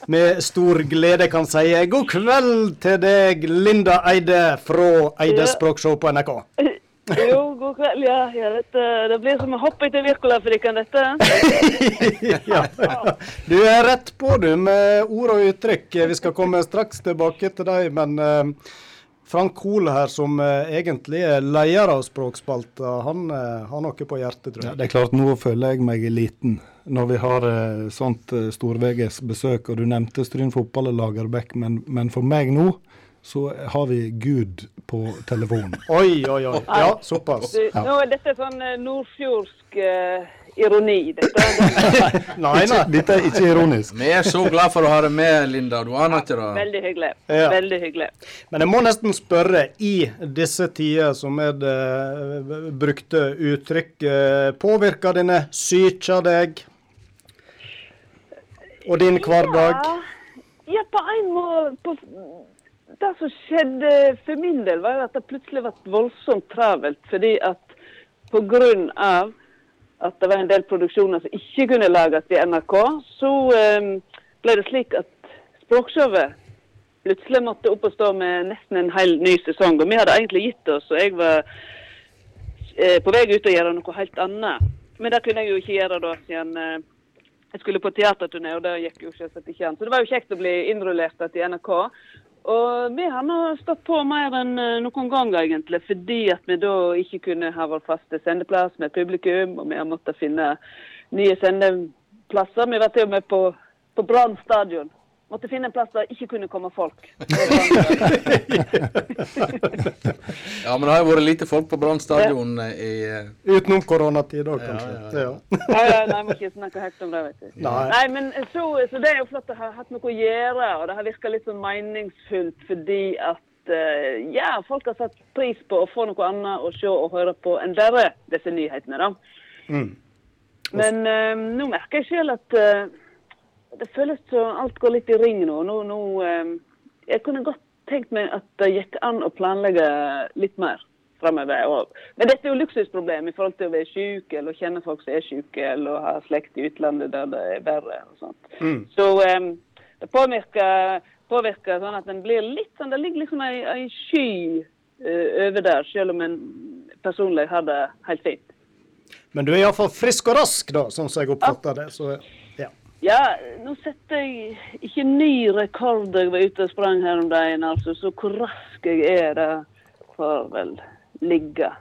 med stor glede kan si god kveld til deg, Linda Eide fra Eide Språkshow på NRK. Jo, god kveld. Ja, ja dette, det blir som å hoppe etter Wirkola-fabrikken, dette. ja, ja. Du er rett på, du, med ord og uttrykk. Vi skal komme straks tilbake til deg, men eh, Frank Hoel her, som eh, egentlig er leder av Språkspalta, han eh, har noe på hjertet, tror jeg. Ja, det er klart, nå føler jeg meg liten. Når vi har eh, sånt eh, storveges besøk, og du nevnte Stryn fotball og Lagerbäck, men, men for meg nå så har vi Gud på telefonen. Oi, oi, oi. Ja, såpass. Du, nå er dette sånn eh, nordfjordsk uh, ironi, dette. Nei, nei. Dette er ikke ironisk. Vi er så glad for å ha deg med, Linda. Du aner ikke det. Veldig hyggelig. Ja. Veldig hyggelig. Men jeg må nesten spørre, i disse tider som er det eh, brukte uttrykk, påvirker denne psyka deg? Og din hverdag? Ja, ja, på en måte på, Det som skjedde for min del, var at det plutselig ble voldsomt travelt. Fordi at av at det var en del produksjoner som ikke kunne lages i NRK, så eh, ble det slik at Språkshowet plutselig måtte opp og stå med nesten en hel ny sesong. Og vi hadde egentlig gitt oss, og jeg var eh, på vei ut og gjøre noe helt annet. Men det kunne jeg jo ikke gjøre da, siden eh, jeg skulle på teaterturné, og det gikk jo selvsagt ikke an. Så det var jo kjekt å bli innrullert til NRK. Og vi har nå stått på mer enn eh, noen gang, egentlig, fordi at vi da ikke kunne ha vår faste sendeplass med publikum, og vi har måttet finne nye sendeplasser. Vi var til og med på, på Brann stadion. Måtte finne en plass der ikke kunne komme folk. Ja, men det har jo vært lite folk på Brann stadion eh, i eh, Utenom koronatid òg, kanskje. ja, Ja, Nei, nei, nei, må ikke snakke høyt om det, vet du. Nei. Nei, men så, så det er jo flott å ha hatt noe å gjøre, og det har virka litt sånn meningsfullt fordi at eh, ja, folk har satt pris på å få noe annet å se og høre på enn bare disse nyhetene, da. Mm. Men uh, nå merker jeg selv at eh, det føles som alt går litt i ring nå. nå, nå eh, jeg kunne godt tenkt meg at det gikk an å planlegge litt mer fremover. Men dette er jo luksusproblem i forhold til å være syk, eller å kjenne folk som er syke, eller å ha slekt i utlandet der det er verre. og sånt. Mm. Så eh, det påvirker, påvirker sånn at en blir litt sånn Det ligger liksom ei, ei sky eh, over der, selv om en personlig har det helt fint. Men du er iallfall frisk og rask, da, sånn som jeg oppfatter det. Så ja. Nå setter jeg ikke ny rekord jeg var ute og sprang her om dagen, altså. Så hvor rask jeg er, det får vel ligge.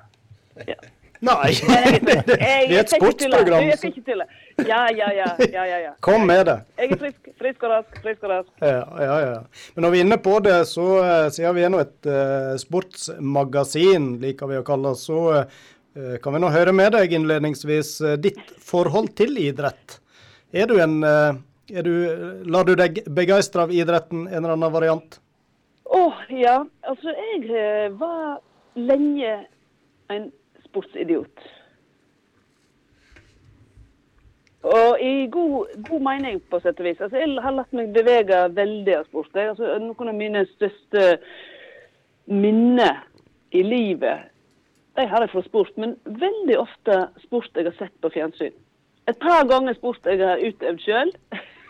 Ja. Nei, Jeg, det, er et sportsprogram. Jeg skal ikke det. Ja, ja, ja. ja, ja, ja. Kom med det. Jeg er frisk, frisk og rask. Frisk og rask. Ja, ja, ja. Men når vi er inne på det, så eh, siden vi er nå et uh, sportsmagasin, liker vi å kalle det, så uh, kan vi nå høre med deg innledningsvis uh, ditt forhold til idrett. Er du en eh, er du, Lar du deg begeistre av idretten, en eller annen variant? Å, ja. Altså, jeg eh, var lenge en sportsidiot. Og i god, god mening, på sett og vis. Altså, jeg har latt meg bevege veldig av sport. Altså, noen av mine største minner i livet de har jeg fra sport, men veldig ofte sport jeg har sett på fjernsyn. Et par ganger sport jeg har utøvd sjøl.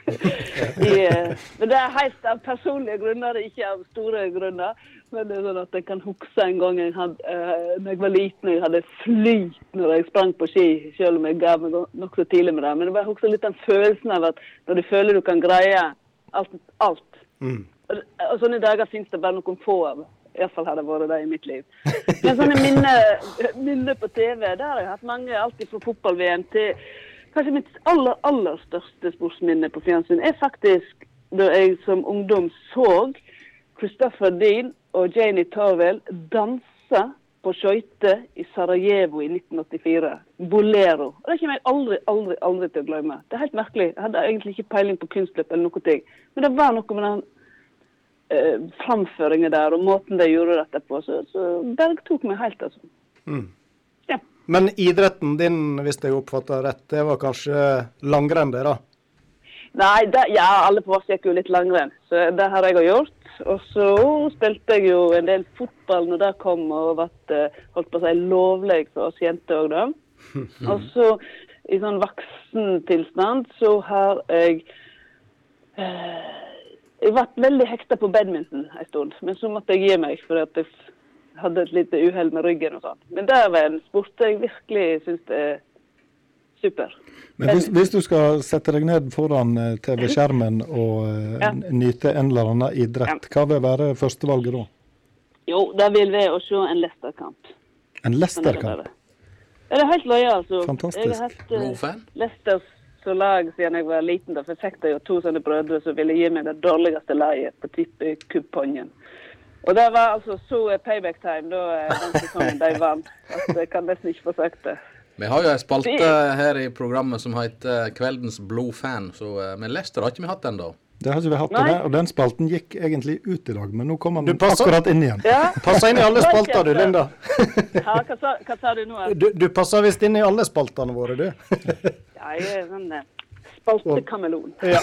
men det er helt av personlige grunner, ikke av store grunner. Men det er sånn at jeg kan huske en gang jeg hadde, uh, når jeg var liten jeg hadde flyt når jeg sprang på ski, selv om jeg ga meg nokså tidlig med det. Men jeg bare husker litt den følelsen av at når du føler du kan greie alt. alt. Mm. Og, og sånne dager finnes det bare noen få av. Iallfall har det vært det i mitt liv. Men sånne minner, minner på TV, der har jeg hatt mange. Alt fra fotball-VM til Kanskje mitt aller, aller største sportsminne på fjernsyn er faktisk da jeg som ungdom så Christopher Dean og Janie Tarvel danse på skøyter i Sarajevo i 1984. Bolero. Og Det kommer jeg aldri, aldri, aldri til å glemme. Det er helt merkelig. Jeg hadde egentlig ikke peiling på kunstløp eller noe. ting. Men det var noe med den eh, framføringen der og måten de gjorde dette på, så, så bergtok meg helt, altså. Mm. Men idretten din, hvis jeg oppfatter rett, det var kanskje langrenn, det, da? Nei, det, ja, alle på oss gikk jo litt langrenn, så det har jeg òg gjort. Og så spilte jeg jo en del fotball når det kom og ble holdt på å si, lovlig for oss jenter òg, da. Og så i sånn voksentilstand så har jeg eh, Jeg ble veldig hekta på badminton en stund, men så måtte jeg gi meg fordi at jeg hadde et lite uhell med ryggen og sånn. Men det var en sport jeg virkelig syns er super. Men hvis, hvis du skal sette deg ned foran eh, TV-skjermen og eh, Ja. nyte en eller annen idrett, hva vil være førstevalget da? Jo, det vil være å se en Leicester-kamp. En Sånn er det Leicester-kamp? Ja, det er helt løye, altså. Fantastisk. Jeg har hatt uh, Leicester som lag siden jeg var liten. Da, for jeg fikk da jo to sånne brødre som ville gi meg det dårligste laget på tippekupongen. Og det var altså så payback time da eh, den sesongen de vant. At jeg kan nesten ikke få sagt det. Vi har jo en spalte her i programmet som heter Kveldens blodfan, så, eh, men Lester, har ikke vi hatt ennå. Det har ikke vi hatt, Nei. den, og den spalten gikk egentlig ut i dag, men nå kommer den akkurat inn igjen. Ja, Passer inn i alle spalter, du, Linda. ja hva, sa, hva sa du nå? Du, du passer visst inn i alle spaltene våre, du. Ja, jeg er sånn eh, kameleon. Ja.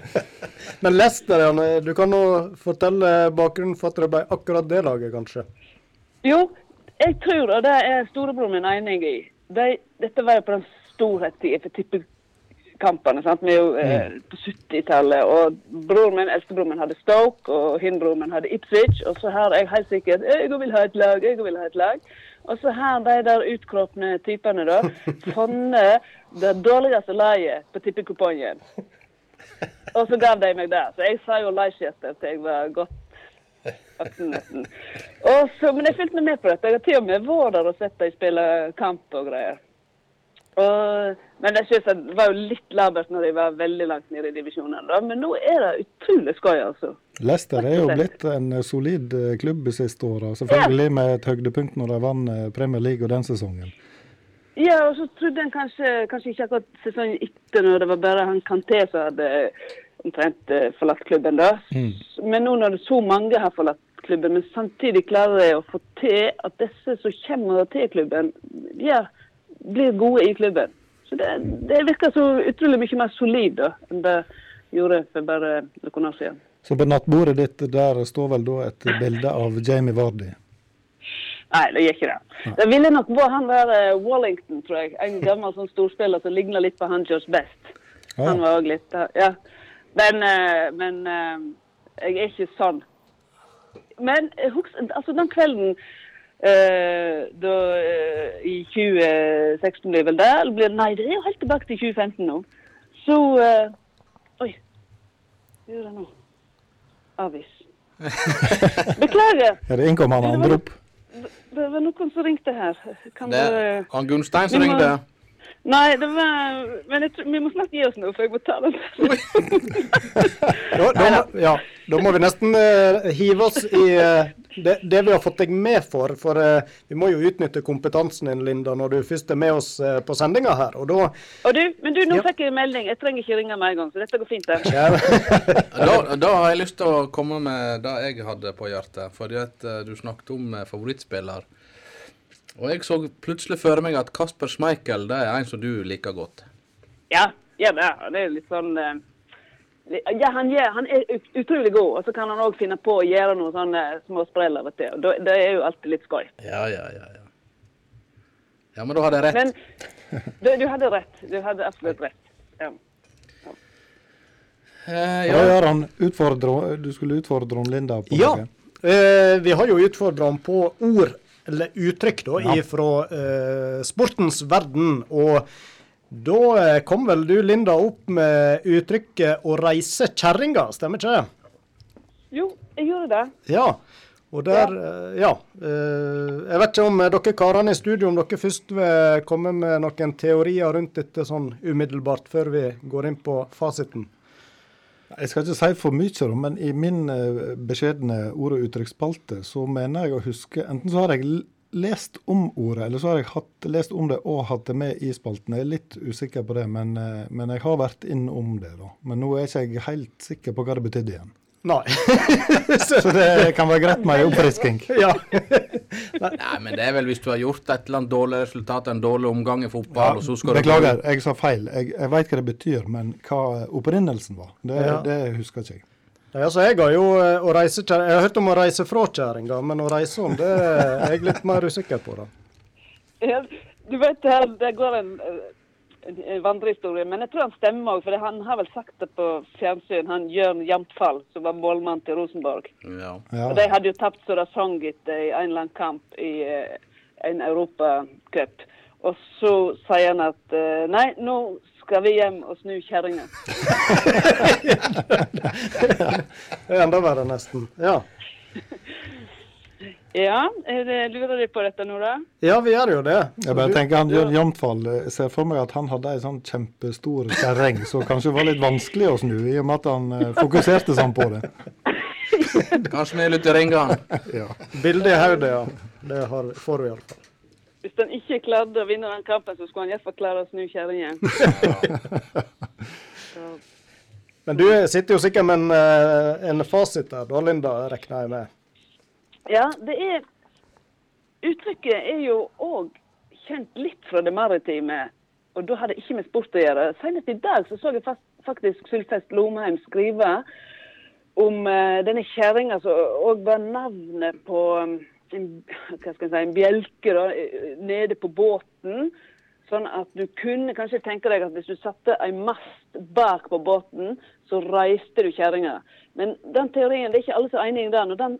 Men Leicester, Janne, du kan nå fortelle bakgrunnen for at det ble akkurat det laget, kanskje? Jo, jeg tror, og det er storebroren min enig i de, Dette var jo på den storhetstida for tippekampene. sant? Vi er jo eh, på 70-tallet. Og broren min, eldstebroren min hadde Stoke, og hinbroren min hadde Ipswich. Og så har jeg helt sikkert Jeg vil ha et lag, jeg vil ha et lag. Og så har de der utkråpne typene da funnet det dårligste laget på tippekupongen. Og så gav de meg det. Så jeg sa jo Leicester til jeg var godt voksen nesten. Og så, men jeg fulgte med på dette. Jeg har til og med vært der og sett dem spille kamp og greier. Og, men jeg synes det var jo litt labert når de var veldig langt nede i divisjonen. da. Men nå er det utrolig skøy, altså. Leicester er jo blitt en eh, solid eh, klubb de siste åra. Selvfølgelig med et høydepunkt når de vant eh, Premier League og den sesongen. Ja, og så trodde en kanskje, kanskje ikke akkurat sesongen etter, når det var bare han Kanté som hadde omtrent forlatt klubben. da. Men nå når det så mange har forlatt klubben, men samtidig klarer de å få til at disse som kommer til klubben, ja, blir gode i klubben. Så det, det virker så utrolig mye mer solid da, enn det gjorde for bare noen år siden. Så på nattbordet ditt der står vel da et bilde av Jamie Vardy. Nei, det gjør ikke det. Det ville nok vært han der eh, Wallington, tror jeg. En gammel sånn storspiller som ligner litt på han George Best. Ja. Han var òg litt Ja. Men, eh, men eh, jeg er ikke sånn. Men husk, altså den kvelden da eh, I 2016 blir vel det? Eller blir, nei, det er jo helt tilbake til 2015 nå. Så eh, Oi. Hva gjør jeg nå? Avis. Beklager. Er det andre opp. det var noen som ringte her. Kan Det er han Gunstein som må- ringte. Nei, det var Men jeg tror, vi må snart gi oss nå, for jeg må ta den. Da, da, ja, da må vi nesten uh, hive oss i eh, det, det vi har fått deg med for. For uh, vi må jo utnytte kompetansen din, Linda, når du først er med oss uh, på sendinga her. Og da Og du, men du, nå Ja. fikk jeg melding. Jeg trenger ikke ringe med en gang, så dette går fint. ja, Da, da har jeg lyst til å komme med det jeg hadde på hjertet. Fordi at uh, du snakket om favorittspiller. Og jeg så plutselig for meg at Kasper Schmeichel det er en som du liker godt. Ja, ja det er, det er litt sånn Ja, han, gjør, han er utrolig god, og så kan han òg finne på å gjøre noen sånne små sprell av og til. og Det er jo alltid litt skøy. Ja, ja, ja. Ja, ja men da hadde jeg rett. Men du, du hadde rett. Du hadde absolutt rett. Ja. Eh, Hva ja. gjør han? Utfordre, du skulle utfordre om Linda på ja. noe? Eh, vi har jo utfordra ham på ord, eller uttrykk, da, Ja. fra eh, sportens verden. Og da eh, kom vel du, Linda, opp med uttrykket 'å reise kjerringa', stemmer ikke det? Jo, jeg gjorde det. Ja. Og der, eh, ja. eh, Jeg vet ikke om eh, dere karene i studio om dere først vil komme med noen teorier rundt dette sånn umiddelbart, før vi går inn på fasiten. Jeg skal ikke si for mye, men i min eh, beskjedne ord- og uttrykksspalte, så mener jeg å huske Enten så har jeg lest om ordet, eller så har jeg hatt, lest om det og hatt det med i spalten. Jeg er litt usikker på det, men, eh, men jeg har vært innom det, da. Men nå er ikke jeg helt sikker på hva det betydde igjen. Nei. Så det kan være greit med en oppfrisking. ja. Nei, men det er vel hvis du har gjort et eller annet dårlig resultat, en dårlig omgang i fotball, og så skal du Beklager, jeg sa feil. Jeg, jeg veit hva det betyr, men hva opprinnelsen var, det, Ja. det husker ikke jeg. Nei, altså, jeg har jo eh, å reise Jeg har hørt om å reise fra kjerringa, men å reise om, det er jeg litt mer usikker på. da. Du vet, her, det går en, en, vandrehistorie, men jeg tror han stemmer òg. For han har vel sagt det på fjernsyn, han Jørn Jamtfall, som var målmann til Rosenborg. Ja. Ja. Og De hadde jo tapt så det sang etter i en eller annen kamp i eh, en europacup. Og så sier han at eh, nei, nå skal vi hjem og snu kjerringa. Det er enda verre, nesten. Ja. Ja, er lurer de på dette nå, da? ja, vi gjør jo det. Jeg bare tenker han Jørn Jamtfall Jeg ser for meg at han hadde ei sånn kjempestor kjerring, så kanskje var litt vanskelig å snu, i og med at han eh, fokuserte sånn på det. Kanskje vi er litt i ringene. Ja. Bildet i hodet, ja. Det har, får vi iallfall. Hvis han ikke klarte å vinne den kampen, så skulle han iallfall klare å snu kjerringa. Men du sitter jo sikkert med en, eh, en fasit der, da, Linda, regner jeg med. Ja, det er Uttrykket er jo òg kjent litt fra det maritime, og da har det ikke med sport å gjøre. Senest i dag så, så jeg fast, faktisk Sylfest Lomheim skrive om eh, denne kjerringa som òg var navnet på um, en, si, en bjelke da, eh, nede på båten. Sånn at du kunne kanskje tenke deg at hvis du satte en mast bak på båten, så reiste du kjerringa. Men den teorien, det er ikke alle som er enig i den. og den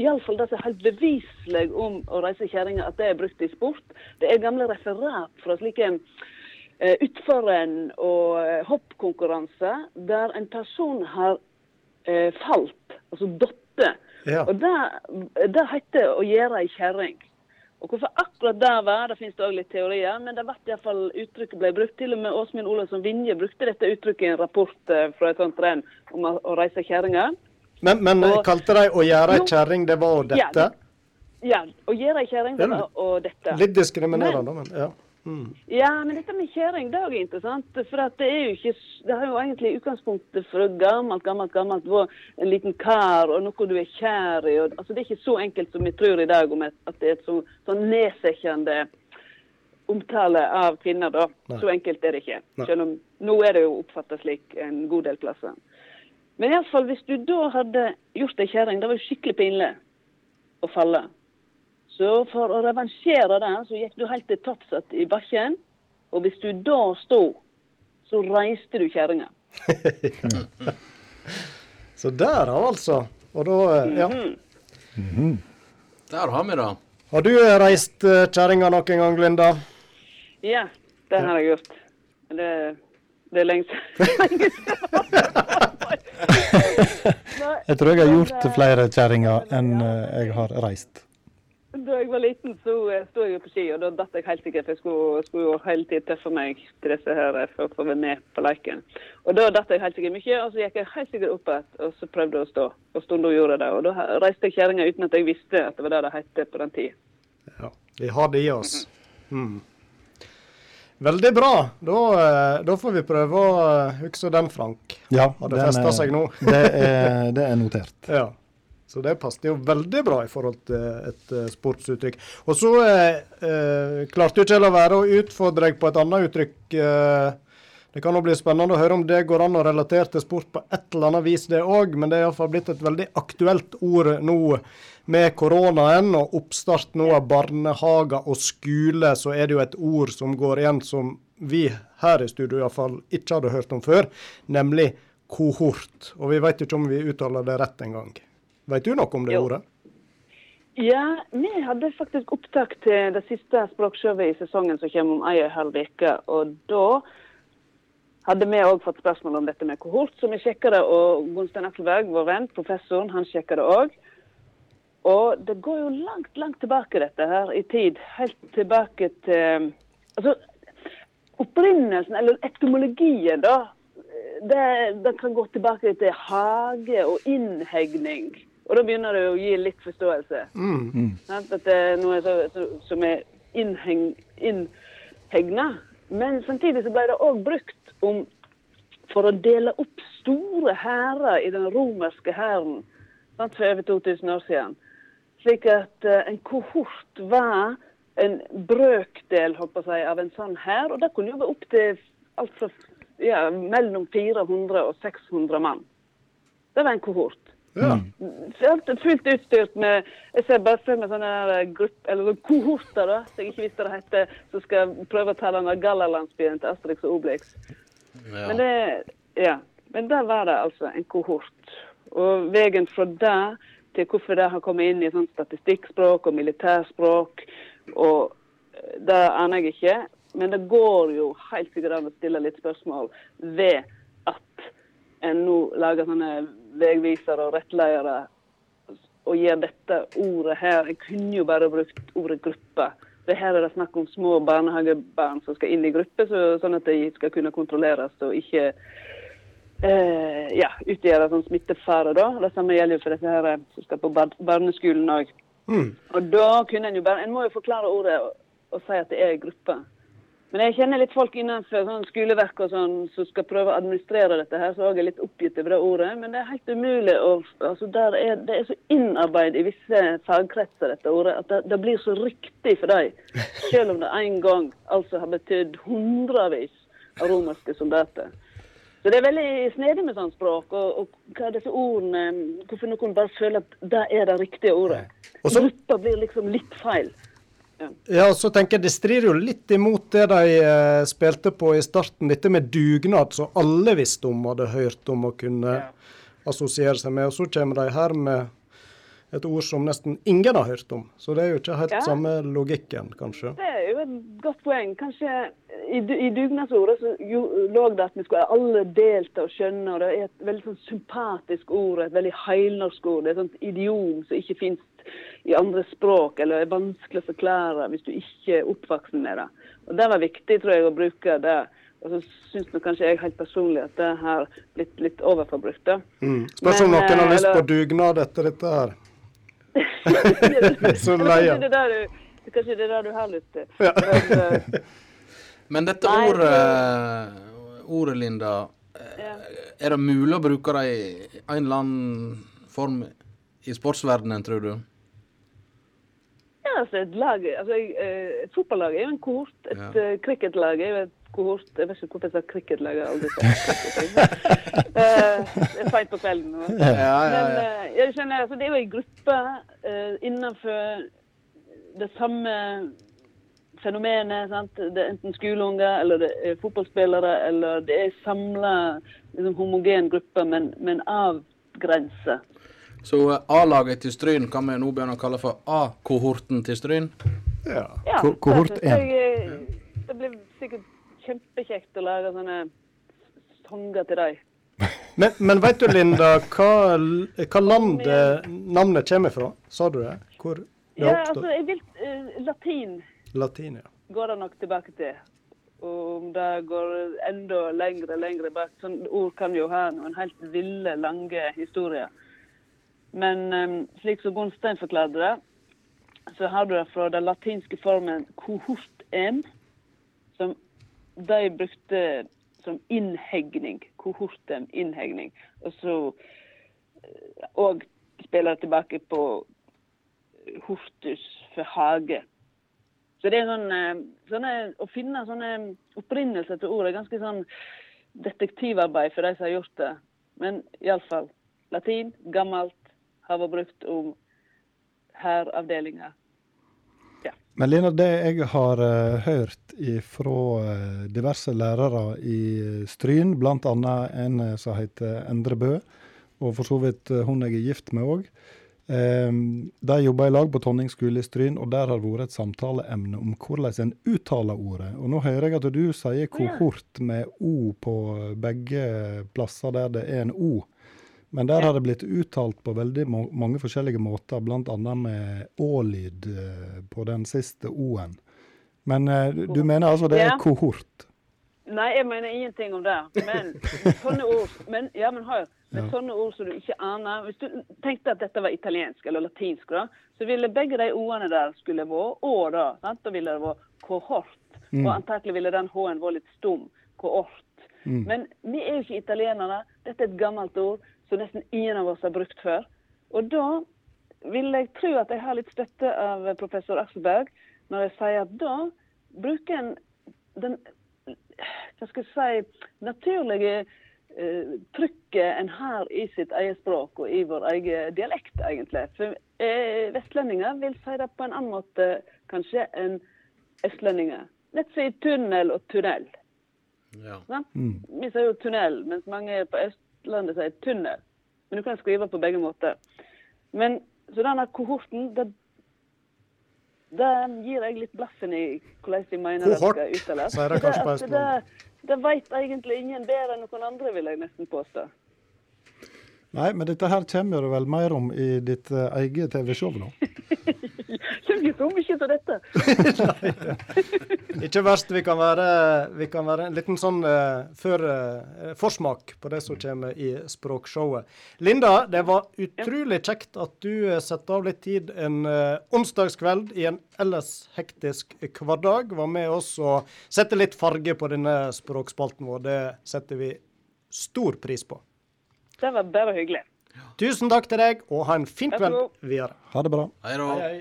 Iallfall det som er helt beviselig om å reise kjerringa, at det er brukt i sport. Det er gamle referat fra slike eh, utforrenn og eh, hoppkonkurranser der en person har eh, falt, altså datt. Ja. Og det, det heter å gjøre ei kjerring. Og hvorfor akkurat det var, det finnes det òg litt teorier, men det ble i hvert fall uttrykket ble brukt. Til og med Åsmund Olavsson Vinje brukte dette uttrykket i en rapport eh, fra et sånt renn om å, reise kjerringer. Men, men Og- kalte de å gjøre ei kjerring, det var dette? Ja? Ja, å gjøre ei kjerring det var å dette. Litt diskriminerende, men ja. Mm. Ja, men dette med kjerring det er interessant. For det er jo ikke Det har jo egentlig utgangspunktet fra gammelt, gammelt, gammelt vært en liten kar og noe du er kjær i. Og, altså Det er ikke så enkelt som vi tror i dag om et, at det er et så, sånn nedsettende omtale av kvinner, da. Nei. Så enkelt er det ikke. Nei. Selv om nå er det jo oppfatta slik en god del plasser. Men iallfall hvis du da hadde gjort ei kjerring, det var jo skikkelig pinlig å falle. Så for å revansjere det, så gikk du helt til topps i bakken. Og hvis du da sto, så reiste du kjerringa. Så der, altså. Og da, eh, Mm -hmm. Der har vi det. Har du eh, reist eh, kjerringa noen gang, Linda? Ja, det har jeg gjort. Det, det er lenge siden. Jeg tror jeg har gjort flere kjerringer enn jeg har reist. Da jeg var liten, så eh, sto jeg jo på ski, og da datt jeg helt sikkert. for Jeg skulle, skulle jo hele tiden tøffe meg til disse her eh, for å få være med på leken. Og da datt jeg helt sikkert mye, og så gikk jeg helt sikkert opp igjen og så prøvde jeg å stå. Og stunda gjorde det. Og da reiste jeg kjerringa uten at jeg visste at det var det det het på den tida. Ja, vi har det i oss. Mm. Veldig bra. Da, eh, da får vi prøve å huske den, Frank. Ja, Har det festa seg nå? det, er, det er notert. Ja. Så det passet jo veldig bra i forhold til et eh, sportsuttrykk. Og så eh, eh, klarte jo ikke å være å utfordre deg på et annet uttrykk. Eh, det kan jo bli spennende å høre om det går an å relatere til sport på et eller annet vis, det òg. Men det er iallfall blitt et veldig aktuelt ord nå med koronaen og oppstart nå av barnehager og skole. Så er det jo et ord som går igjen som vi her i studio iallfall ikke hadde hørt om før, nemlig kohort. Og vi vet ikke om vi uttaler det rett engang. Vet du noe om det Jo. ordet? Ja, vi hadde faktisk opptak til det siste språkshowet i sesongen som kommer om ei og ei halv uke. Og da hadde vi òg fått spørsmål om dette med kohort, så vi sjekka det. Og Gunstein Akselberg, vår venn, professoren, han sjekka det òg. Og det går jo langt, langt tilbake, dette her, i tid. Helt tilbake til Altså, opprinnelsen, eller etymologien, da. Det, det kan gå tilbake til hage og innhegning. Og da begynner det å gi litt forståelse. Sant? At det er noe så- så- som er innhegna. Men samtidig så ble det òg brukt om for å dele opp store hærer i den romerske hæren for over 2000 år siden. Slik at eh, en kohort var en brøkdel håper jeg, av en sånn hær. Og det kunne jo være opp til ja, mellom 400 og 600 mann. Det var en kohort. Ja. Fullt, fullt utstyrt med Jeg ser bare for meg sånne her grupp, eller sånne kohorter, da, som jeg ikke visste det heter, som skal prøve å ta den der Gallalandsbyen til Asterix og Obelix. Men det Ja. Men der var det altså en kohort. Og veien fra det til hvorfor det har kommet inn i sånn statistikkspråk og militærspråk, og eh, det aner jeg ikke. Men det går jo helt sikkert an å stille litt spørsmål ved at en nå lager sånne veivisere og rettledere og gir dette ordet her Jeg kunne jo bare brukt ordet gruppe. Det her er det snakk om små barnehagebarn som skal inn i gruppe, så, sånn at de skal kunne kontrolleres og ikke eh, ja, utgjøre sånn smittefare. da. Det samme gjelder jo for disse her eh, som skal på bar barneskolen òg. Og da kunne en jo bare En må jo forklare ordet og, og si at det er gruppe. Men jeg kjenner litt folk innenfor sånn skoleverk og sånn som skal prøve å administrere dette her, så også er litt oppgitt over det ordet. Men det er helt umulig å altså er, Det er så innarbeid i visse fagkretser, dette ordet, at det, det blir så riktig for dem. Selv om det en gang altså har betydd hundrevis av romerske soldater. Så det er veldig snedig med sånn språk, og, og hva disse ordene Hvorfor noen bare føler at det er det riktige ordet. Gruppa blir liksom litt feil. Ja, så tenker jeg Det strider jo litt imot det de eh, spilte på i starten, dette med dugnad, som alle visste om, hadde hørt om og kunne assosiere seg med. Og så kommer de her med et ord som nesten ingen har hørt om. Så det er jo ikke helt Ja. samme logikken, kanskje. Det er jo et godt poeng. Kanskje i, i dugnadsordet så jo, lå det at vi skulle alle delta og skjønne, og det er et veldig sånn sympatisk ord, et veldig heilnorsk ord. Det er et sånt idiom som ikke finnes i andre språk, eller er vanskelig å forklare hvis du ikke er oppvokst med det. Og Det var viktig, tror jeg, å bruke det. Og så syns kanskje jeg helt personlig at det har blitt litt overforbrukt. da. Mm. Spørs om noen har eh, lyst på dugnad etter dette her. Så lei leia. Kanskje det er det du, kanskje det er det du har lyst til. Ja. Men, eh, dette Nei, ordet, ordet, Linda, eh, Ja. er det mulig å bruke det i en eller annen form i sportsverdenen, tror du? Ja, altså et lag, altså eh, Et fotballag er jo en kohort. Et Ja. eh, cricketlag er jo et kohort. Jeg vet ikke hvorfor jeg sa cricketlag. Jeg har aldri sagt. Eh, Det er feil på kvelden. nå. Men eh, jeg skjønner, altså, det er jo en gruppe uh, innenfor det samme fenomenet. sant? Det er enten skoleunger, eller det er fotballspillere, eller det er samla liksom, homogen gruppe, men, men avgrensa. Så eh, A-laget til Stryn kan vi nå begynne å kalle for A-kohorten til Stryn? Ja. Ja, Ko- kohort derfor- én. eh, Det blir sikkert kjempekjekt å lage sånne sanger til deg. Men, men vet du, Linda, hva, hva land navnet kommer fra? Sa du det? Hvor? Det Ja, oppstår- altså, jeg vil uh, Latin Latin, ja. går det nok tilbake til. Og om det går enda lengre lengre bak Sånn ord kan jo ha noen helt ville, lange historier. Men eh, slik som Gunstein forklarte det, så har du det fra den latinske formen kohort m, som de brukte som innhegning. Kohortem, innhegning. Og så eh, og spiller tilbake på hortus for hage. Så det er sånn, eh, sånne, Å finne sånne opprinnelser til ord er ganske sånn detektivarbeid for de som har gjort det. Men iallfall. Latin, gammelt, har vært brukt om hæravdelinger. Men Lena, det jeg har uh, hørt fra diverse lærere i eh, Stryn, bl.a. en eh, som heter Endre Bø, og for så vidt eh, hun jeg er gift med òg. de jobber i lag på Tonning skole i Stryn, og der har det vært et samtaleemne om hvordan en uttaler ordet. Og nå hører jeg at du sier kohort med O på begge plasser der det er en O. Men der har det blitt uttalt på veldig mange forskjellige måter, bl.a. med å-lyd eh, på den siste o-en. Men eh, du- mener altså det er kohort? Nei, jeg mener ingenting om det. Men sånne ord men, ja, men hør, med sånne ord som du ikke aner Hvis du tenkte at dette var italiensk eller latinsk, da, så ville begge de ordene der skulle vært å, da. Sant? Da ville det vært kohort. Og antakelig ville den h-en vært litt stum. Kohort. Men vi er jo ikke italienere. Dette er et gammelt ord som nesten ingen av oss har brukt før. Og da vil jeg tro at jeg har litt støtte av professor Akselberg når jeg sier at da bruker en den hva skal jeg si, naturlige eh, trykket en har i sitt eget språk og i vår egen dialekt, egentlig. For eh, vestlendinger vil si det på en annen måte kanskje enn østlendinger. Nett som i tunnel og tunnel. Ja. Mm. Vi sier jo tunnel, mens mange på Østlandet sier tunnel. Men du kan skrive på begge måter. Men så denne kohorten, det, det gir jeg litt blaffen i hvordan de mener Kohort, det skal uttales. sier de kanskje på Det- Østlandet. Det, det vet egentlig ingen bedre enn noen andre, vil jeg nesten påstå. Nei, men dette her kommer det vel mer om i ditt eh, eget TV-show nå. Kommer ikke så mye av dette. Ikke verst. Vi kan være, vi kan være en liten sånn uh, før, uh, forsmak på det som kommer i språkshowet. Linda, det var utrolig kjekt at du eh, setter av litt tid en uh, onsdagskveld i en ellers hektisk hverdag. Var med oss og setter litt farge på denne språkspalten vår. Det setter vi stor pris på. Det var bare hyggelig. Tusen takk til deg, og ha en fin kveld videre. Ha det bra. Hei. Hei,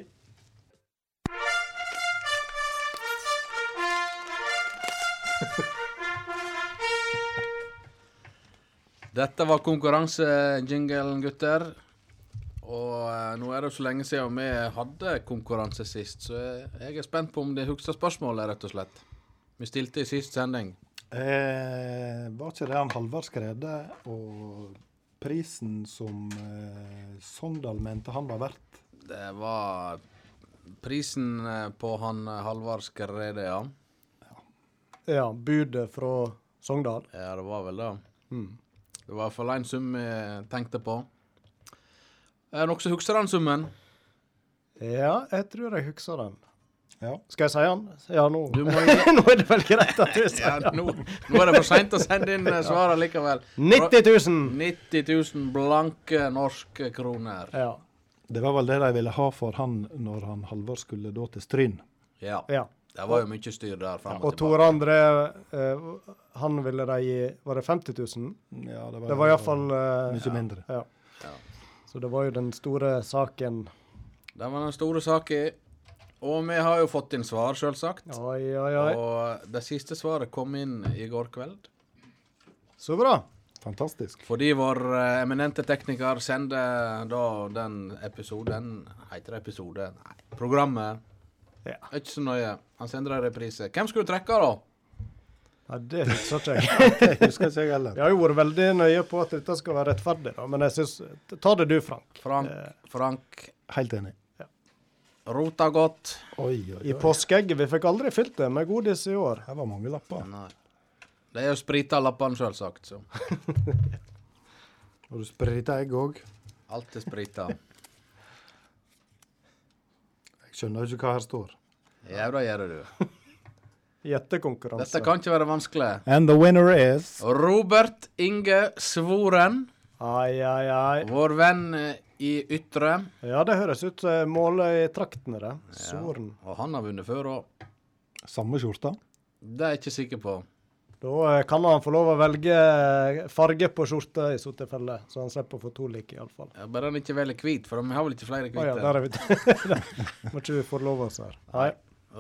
Dette var konkurransejingelen, gutter. Og eh, nå er det jo så lenge siden vi hadde konkurranse sist, så jeg, jeg er spent på om de husker spørsmålet, rett og slett. Vi stilte i sist sending. Eh, var ikke det han Halvard Skrede og prisen som eh, Sogndal mente han var verdt? Det var prisen eh, på han Halvard Skrede, ja. Ja, budet fra Sogndal. Ja, det var vel det. Det var i hvert fall en sum vi tenkte på. Er det noen som husker den summen? Ja, jeg tror jeg husker den. Ja. Skal jeg si den? Ja, nå. Du må nå er det vel greit at du sier Ja, den. nå, nå er det for seint å sende inn svaret likevel. 90 000! 90 000 blanke norske kroner. Ja. Det var vel det de ville ha for han når han Halvor skulle da til Stryn. Ja. ja. Det var jo mye styr der fram Og og Tore tilbake. André, eh, han ville de gi Var det 50 000? Ja, det var, Det var iallfall eh, mye mindre. Ja. Ja. Så det var jo den store saken. Det var den store saken. Og vi har jo fått inn svar, sjølsagt. Og det siste svaret kom inn i går kveld. Så bra. Fantastisk. Fordi vår eh, eminente tekniker sender da den episoden Heter det episode? Nei. Programmet. Ja. Ikke så nøye. Han sender en reprise. Hvem skulle du trekke, da? Ja, det husker ikke jeg. Det husker ikke jeg heller. Jeg har jo vært veldig nøye på at dette skal være rettferdig, da. men jeg syns Ta det du, Frank. Frank, Eh, Frank Helt enig. rota godt. Oi, oi, I påskeegget. Vi fikk aldri fylt det med godis i år. Her var mange lapper. Nei. Det er jo sprita lappene, sjølsagt. Så Og du sprita egg òg. alt er sprita. Jeg skjønner jo ikke hva her står. Jævla da gjør du. Gjettekonkurranse. Dette kan ikke være vanskelig. And the winner is Robert Inge Svoren, Ai, ai, ai. vår venn eh, i Ytre. Ja, det høres ut som målet i traktene, det. Svoren. Og han har vunnet før òg. samme skjorta. Det er jeg ikke sikker på. Da eh, kan han få lov å velge eh, farge på skjorta i så tilfelle, så han slipper å få to like, iallfall. Ja, Bare han ikke velger hvit, for vi har vel ikke flere Å ja, der er vi. Må ikke vi forlove oss her. Nei.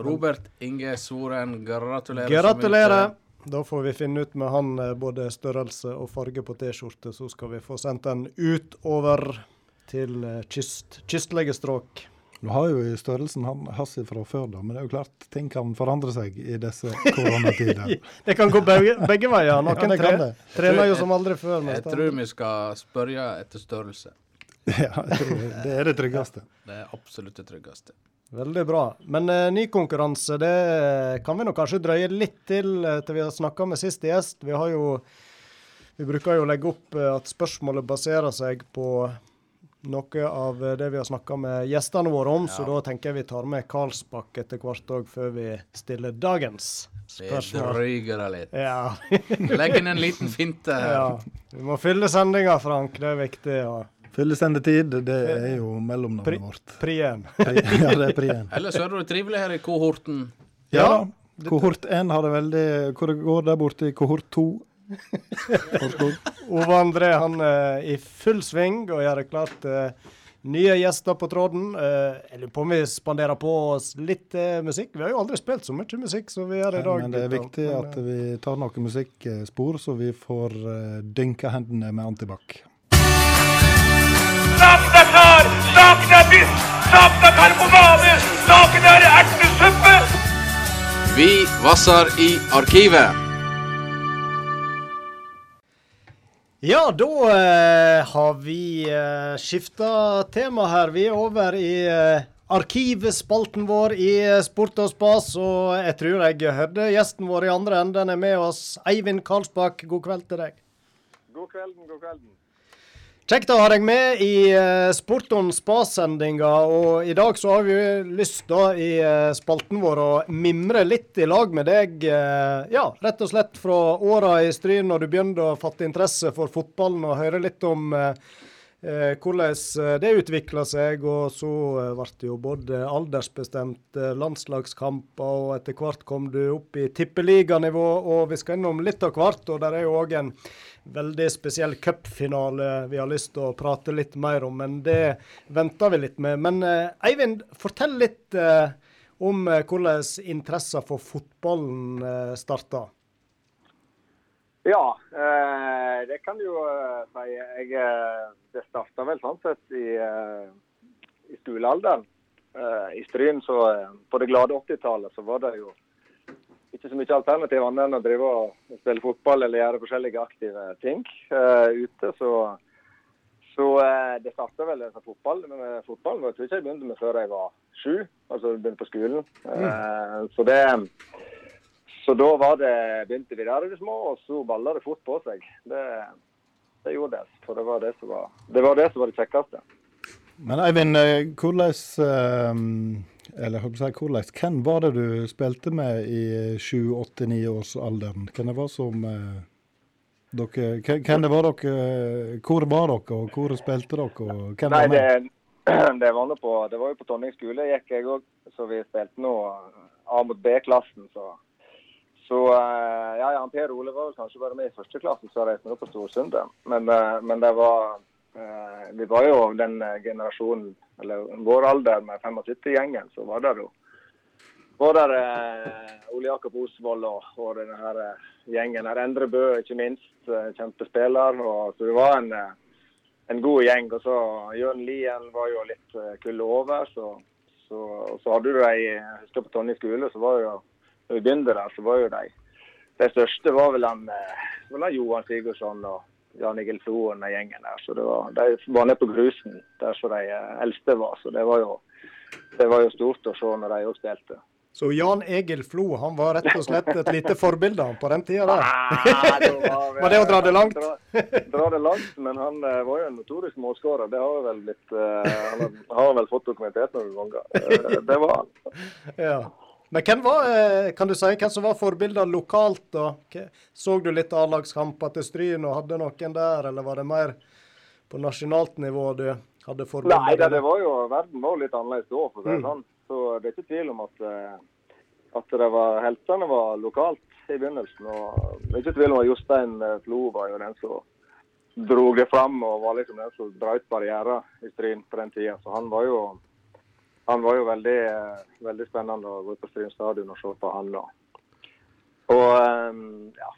Robert Inge Soren, gratulerer. Gratulerer. Da får vi finne ut med han eh, både størrelse og farge på T-skjorte, så skal vi få sendt den utover til kyst, kystlige strøk. Du har jo i størrelsen han hans fra før, da, men det er jo klart ting kan forandre seg i disse koronatider. Det kan gå begge, begge veier. Noen Ja, tre, trener jo som aldri før. Jeg tror vi skal spørre etter størrelse. ja, det er det tryggeste. Det er absolutt det tryggeste. Veldig bra. Men eh, ny konkurranse, det kan vi nå kanskje drøye litt til eh, til vi har snakka med siste gjest. Vi har jo Vi bruker jo å legge opp eh, at spørsmålet baserer seg på noe av det vi har snakka med gjestene våre om, så da tenker jeg vi tar med Karlsbakk etter hvert òg, før vi stiller dagens Vi spørsmål. dryger det litt. Ja. Legg inn en liten finte ja. Vi må fylle sendinga, Frank. Det er viktig. Ja. Fyllesendetid, det er jo mellomnavnet vårt. Prien. Pri- Ja, det er prien. Ellers er det trivelig her i kohorten. Ja. Kohort 1 har det veldig Hvor det går der borte i kohort 2? Ove André han er i full sving og gjør det klart uh, nye gjester på tråden. Uh, jeg lurer på om vi spanderer på oss litt uh, musikk. Vi har jo aldri spilt så mye musikk som vi gjør i dag. Men det er viktig Men, at vi tar noen musikkspor, så vi får eh, dynka hendene med antibac. Saken er klar! Saken er biff! Saken er karbonade! Saken er ertesuppe! Vi vasser i arkivet. Ja, da eh, har vi eh, skifta tema her. Vi er over i eh, arkivspalten vår i eh, Sport og spas, og jeg tror jeg hørte gjesten vår i andre enden er med oss. Eivind Karlsbakk, god kveld til deg. God kvelden, god kvelden. Kjekt å ha deg med i uh, Sporton spa-sendinga. Og i dag så har vi lyst da i eh, spalten vår å mimre litt i lag med deg. eh, ja, rett og slett fra åra i Stryn når du begynte å fatte interesse for fotballen, og høre litt om eh, eh, hvordan eh, det utvikla seg. Og så eh, ble det jo både aldersbestemt eh, landslagskamper, og etter hvert kom du opp i tippeliganivå. Og vi skal innom litt av hvert, og der er jo òg en veldig spesiell cupfinale vi har lyst til å prate litt mer om, men det venter vi litt med. Men eh, Eivind, fortell litt eh, om eh, hvordan interessen for fotballen eh, starta. Ja, det kan du jo si. Jeg, det starta vel sånn sett i, i skolealderen. I Stryn så På det glade 80-tallet så var det jo ikke så mye alternativ annet enn å drive og spille fotball eller gjøre forskjellige aktive ting uh, ute. Så, så uh, det starta vel med fotball. Men fotballen jeg tror ikke jeg begynte med før jeg var sju, altså begynte på skolen. Eh, så det så da var det, begynte vi der i det små, og så balla det fort på seg. Det, det gjorde det. For det var det som var det, var det, som var det kjekkeste. Men Eivind, hvordan Eller hvordan, hvem var det du spilte med i 7-8-9-årsalderen? Hvem det var som eh, dere, hvem det var dere Hvor var dere, og hvor spilte dere? og hvem Nei, var det, med? det, var nå på, det var jo på Tonning skole gikk jeg òg, så vi spilte nå A mot B-klassen. Så, så eh, ja, ja, Per Ole var vel kanskje bare med i første klassen, så reiste vi opp på Storsundet. Men, eh, men det var Vi var jo den eh, generasjonen, eller vår alder med 75-gjengen, så var det jo var der eh, Ole Jakob Osvold og, og denne her eh, gjengen her. Endre Bø, ikke minst. Eh, kjempespiller. Og, så det var en, eh, en god gjeng. Og så Jørn Lien var jo litt eh, kulde over. Så, så, så hadde du ei Jeg husker på Tonje skole, så var jo når vi begynte der, så var jo de De største var vel han, eh, vel han Johan Sigurdsson og Jan Egil Floen, den gjengen der. Så det var, de var nede på grusen der som de eh, eldste var. Så det var jo det var jo stort å se når de òg spilte. Så Jan Egil Flo han var rett og slett et lite forbilde på den tida der. Ah, det var, Var det å dra det langt? Dra, dra det langt, men han eh, var jo en notorisk målskårer. Det har vel blitt eh, Han har- vel fått dokumentert noen ganger. Det var han. Ja. Men hvem var, eh, kan du si, hvem som var forbilder lokalt? da? Så du litt A-lagskamper til Stryn og hadde noen der, eller var det mer på nasjonalt nivå du hadde forbilder? Nei, det, det var jo, verden var litt annerledes da, for å si det Mm. sånn. Så det er ikke tvil om at, eh, at det var, heltene var lokalt i begynnelsen. og Det er ikke tvil om at Jostein eh, Flo var jo den som dro det fram og var liksom den som brøt barrierer i Stryn på den tida. Så han var jo, han var jo veldig, eh, veldig spennende å gå på Stryn stadion og se på han. Og, og eh, ja,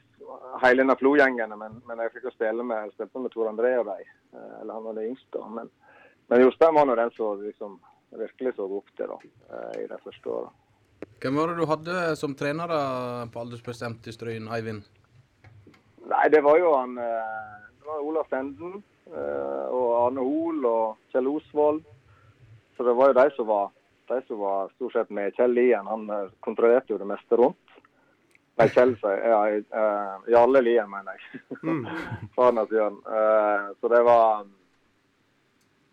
hele Naflo-gjengene, Men, men jeg fikk jo spille med, med Tor André og de. eh, Eller han var det yngste. da, Men, men Jostein var nå den som liksom virkelig så opp til da, i de første åra. Hvem var det du hadde som trenere på aldersbestemt i Stryn, Eivind? Nei, det var jo han det var Olaf Senden og Arne Hoel og Kjell Osvold. Så det var jo de som var, de som var stort sett med Kjell Lien. Han eh, kontrollerte jo det meste rundt. Nei, Kjell sier ja, uh, Jarle Lien, mener jeg. Faren hans Jørn. Eh, så det var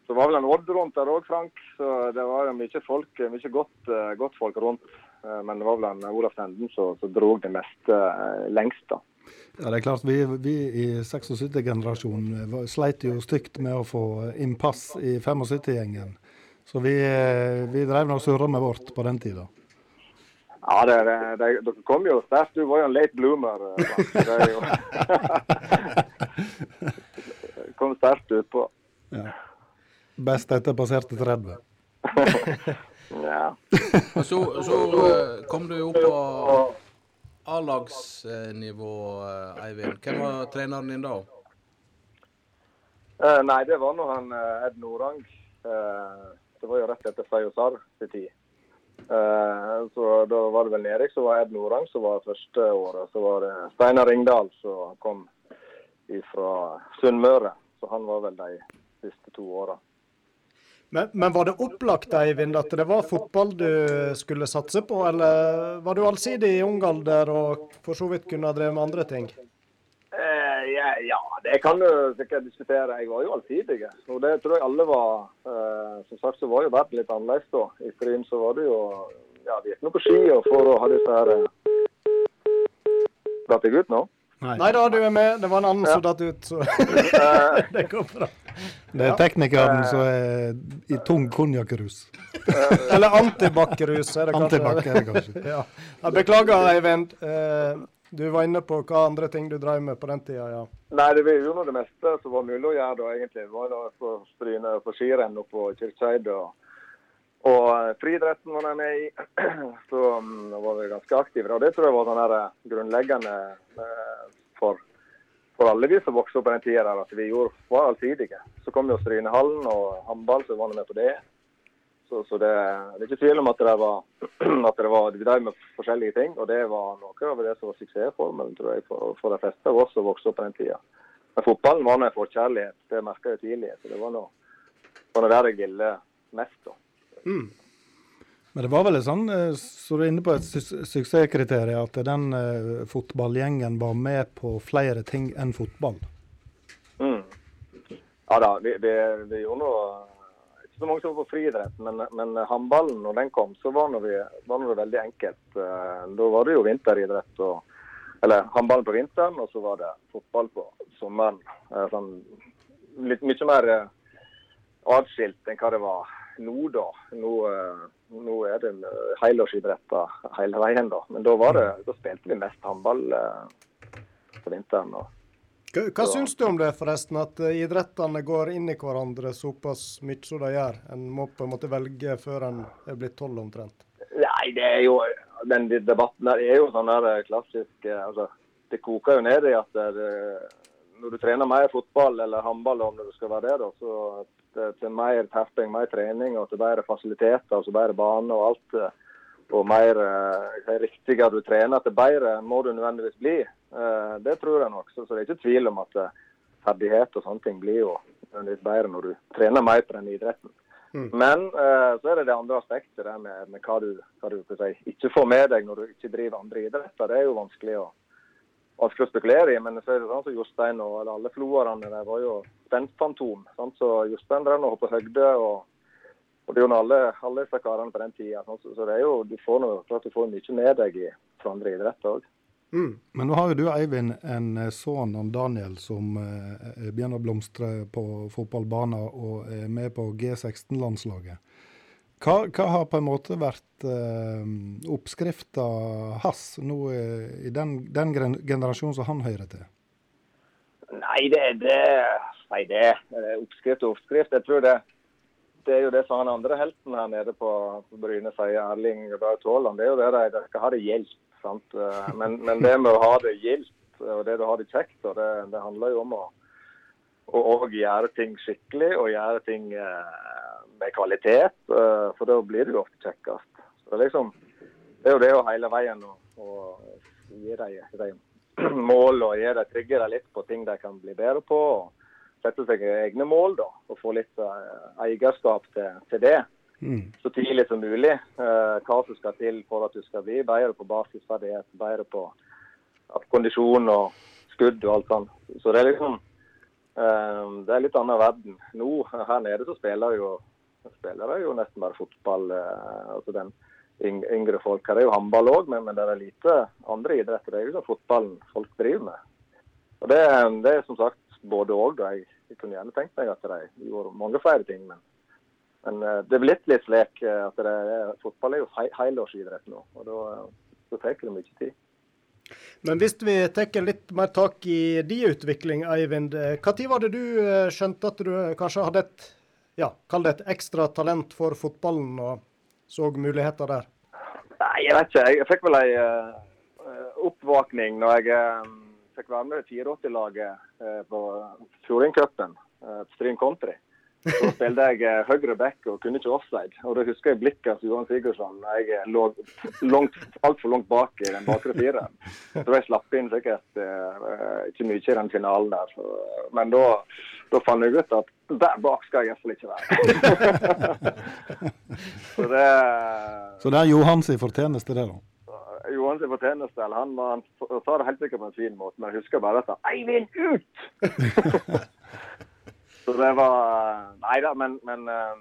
Så var vel en Odd rundt der òg, Frank. Så det var jo mye folk, mye godt, eh, godt folk rundt. Eh, men det var vel en Olaf Stenden som drog dro det meste eh, lengst, da. Ja, det er klart, Vi, vi i 76-generasjonen var- sleit jo stygt med å få innpass i 75-gjengen. Så vi, eh, vi drev nok og surra med vårt på den tida. Ja, det, det, det, dere kom jo sterkt. Du var jo en late bloomer. eh, Det jo kom sterkt utpå. Ja. Best etter passerte 30. Ja. Og så, så eh, kom du opp på A-lagsnivå, Eivind. Hvem var treneren din da? Eh, nei, det var nå han Ed Norang. Eh, det var jo rett etter Sayosar sin tid. Eh, så da var det vel Erik som var Ed Norang som var første året. Så var det Steinar Ringdal som kom fra Sunnmøre. Så han var vel de siste to åra. Men, men var det opplagt, Eivind, at det var fotball du skulle satse på, eller var du allsidig i ung alder og for så vidt kunne ha drevet med andre ting? Eh, ja, ja, det kan du sikkert diskutere. Jeg var jo allsidig. Og det tror jeg alle var. Eh, som sagt så var jo verden litt annerledes da. I Stryn så var det jo Ja, vi gikk nå på ski og for å ha disse her eh, Datt jeg ut nå? Nei da, du er med. Det var en annen Ja. som datt ut, så Eh, det går bra. Det er teknikeren som er i tung konjakkrus. Eller antibac-rus, er det kanskje. Antibac er det kanskje. ja. Beklager, Eivind. Du var inne på hva andre ting du drev med på den tida, ja. Nei, det var jo noe det meste som var mulig å gjøre da, egentlig. Det var da på Stryne på skirenn og på Kirkeseid. Og, og eh, friidretten var jeg med i. Så da var vi ganske aktive. Og det tror jeg var sånn her eh, grunnleggende eh, for, for alle vi som vokste opp på den tida at vi gjorde, var allsidige. Så kom jo Strynehallen og håndball, så var vi med på det. Så, så det, det er ikke tvil om at det var, at det var vi drev med forskjellige ting. Og det var noe av det som var suksessformelen tror jeg, for, for de fleste av oss som vokste opp på den tida. Men fotballen var nå en forkjærlighet. Det merka jeg tidlig. Så det var nå der jeg ville mest. da. Men det var vel sånn, eh, så du er inne på et su- suksesskriterium, at den eh, fotballgjengen var med på flere ting enn fotball. Mm. Ja da, vi, vi, vi gjorde noe så mange som var på friidrett, men, men håndballen, når den kom, så var vi- var det veldig enkelt. Eh, Da var det jo vinteridrett. og eller håndballen på vinteren, og så var det fotball på sommeren. Eh, Sånn, litt mye mer eh, atskilt enn hva det var nå, da. Nå, nå er det helårsidretter hele veien, da. Men da, det, da spilte vi mest håndball på vinteren. og Hva, hva syns du om det, forresten, at eh, idrettene går inn i hverandre såpass mye som de gjør? En må på en måte velge før en er blitt tolv, omtrent. Nei, det er jo den debatten der er jo sånn der eh, klassisk eh, altså, Det koker jo ned i at det, når du trener mer fotball eller håndball, om det skal være det, da, så det, til mer terping, mer trening og til bedre fasiliteter og så bedre bane og alt. Og mer riktigere du trener, til bedre må du nødvendigvis bli. Eh, Det tror jeg nok. Så, det er ikke tvil om at eh, ferdighet og sånne ting blir jo litt bedre når du trener mer på den idretten. Men eh, så er det det andre aspektet der med, med hva du, hva du si, ikke får med deg når du ikke driver andre idretter. Det er jo vanskelig å, vanskelig å spekulere i. Men så er det sånn som Jostein og alle floerne der var jo spentfantom. Sånn, Så Jostein drev og hoppet høgde. og og det er jo alle, alle disse karene på den tida. Så, så det er jo, du får noe, klart du får mye med deg i, fra andre idretter òg. Men nå har jo du, Eivind, en eh, sønn, Daniel, som eh, begynner å blomstre på fotballbanen og er med på G16-landslaget. Hva, hva har på en måte vært eh, oppskrifta hans nå eh, i den, den generasjonen som han hører til? Nei, det, det, nei, det er oppskrift og oppskrift. Jeg tror det, det er jo det som han andre helten her nede på, på Bryne sier, Erling Braut Haaland. Det er jo det de, skal ha det hjelp. Eh, Men, men det med å ha det gildt og det du har det kjekt, og det, det handler jo om å også gjøre ting skikkelig og gjøre ting eh, med kvalitet. eh, for da blir det jo ofte kjekkest. Så det liksom, det er jo det hele veien å, å gi dem mål og gi dem trigge dem litt på ting de kan bli bedre på. og Sette seg egne mål da, og få litt eh, eierskap til, til det så tidlig som mulig. Uh, hva som skal til for at du skal bli bedre på basisferdighet, bedre på kondisjon og skudd og alt sånt. Så det er liksom uh, Det er litt annen verden. Nå her nede så spiller jo spiller jo nesten bare fotball. Uh, altså den yngre folk. Her er jo håndball òg, men, men det er lite andre idretter. Det er jo liksom fotballen folk driver med. Og det, det er som sagt både òg. Jeg, jeg kunne gjerne tenkt meg at de gjorde mange flere ting. Men, men eh, det er blitt litt slik eh, at det er, fotball er jo hei, helårsidrett nå. Og da, eh, da tar det mye tid. Men hvis vi tar litt mer tak i din utvikling, Eivind. Når var det du skjønte at du kanskje hadde et ja, kall det et ekstra talent for fotballen, og så muligheter der? Nei, jeg vet ikke. Jeg fikk vel ei uh, oppvåkning når jeg eh, fikk være med i 84-laget uh, på Fjordingcupen, uh, Stryn Country. Så spilte jeg uh, høyre back og kunne ikke offside. Og da husker jeg blikket til Johan Sigurdsson jeg eh, lå langt, altfor langt bak i den bakre fireren. Så jeg slapp inn sikkert eh, ikke mye i den finalen der. Så, men da, da fant jeg ut at der bak skal jeg iallfall ikke være. så det Så det er Johans fortjeneste, det, da? Johan sin fortjeneste. eller Han, han sa det helt sikkert på en fin måte, men jeg husker bare at han Eivind, ut! Så det var Nei da, men, men eh,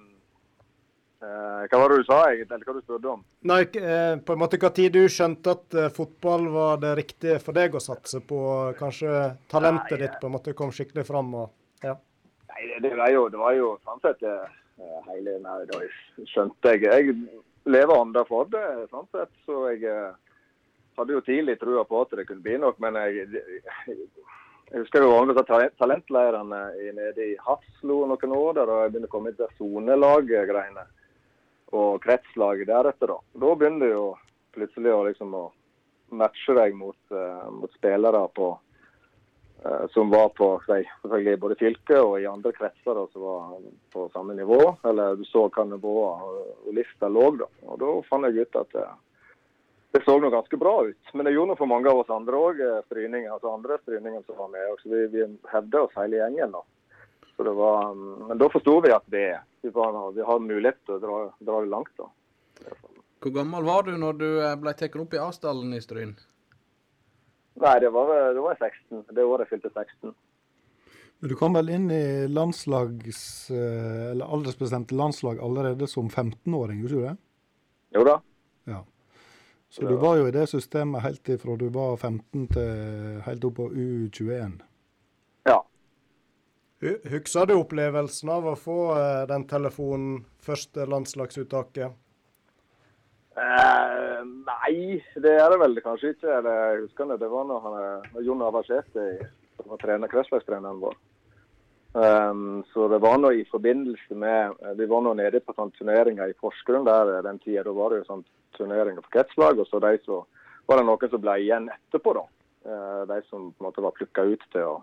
eh, Hva var det du sa, egentlig? Eller hva du spurte om? Nei, eh, på en måte tid du skjønte at eh, fotball var det riktige for deg å satse på? Kanskje talentet ditt på en måte kom skikkelig fram? og ja. Nei, det, det var jo, det var jo sånn sett eh, hele Nei, da skjønte jeg Jeg lever ånda for det, sånn sett. Så jeg eh, hadde jo tidlig trua på at det kunne bli nok, men jeg, jeg, husker jo talent- talentleirene nede i Hafslo noen år, der jeg begynte å komme inn til sonelaggreiene Og kretslaget deretter, da. Da begynner det jo plutselig å liksom å matche deg mot, uh, mot spillere på uh, som var på si, både fylket og i andre kretser da, som var på samme nivå. Eller du så hva nivået og, og lista lå. Da. Og da fant jeg ut at eh, det så noe ganske bra ut. Men det gjorde noe for mange av oss andre òg, stryninger. Altså andre stryninger som var med. Så vi, vi hevde oss hele gjengen. da. Så det var, mm, men da forsto vi at vi, vi, var, vi har mulighet til å dra, dra det langt. da. Hvor gammel var du når du eh, ble tatt opp i Asdalen i Stryn? Nei, det var, det var 16. Det året jeg fylte 16. Men Du kom vel inn i landslags, eh, eller aldersbestemte landslag allerede som 15-åring, gjorde du ikke det? Jo da. Ja. Så du var jo i det systemet helt ifra du var 15 til helt opp på U21. Ja. Hu- Husker du opplevelsen av å få eh, den telefonen første landslagsuttaket? Eh, nei, det er det vel kanskje ikke. Eller, jeg husker det, det var når han, eh, når Jon Navarsete var trener, kretslagstreneren vår. Um, så det var nå i forbindelse med eh, Vi var nå nede på sånn turneringer i Porsgrunn der den tida. Da var det jo sånn turneringer for kretslag, og så de som, var det noen som ble igjen etterpå, da. Eh, de som på en måte var plukka ut til å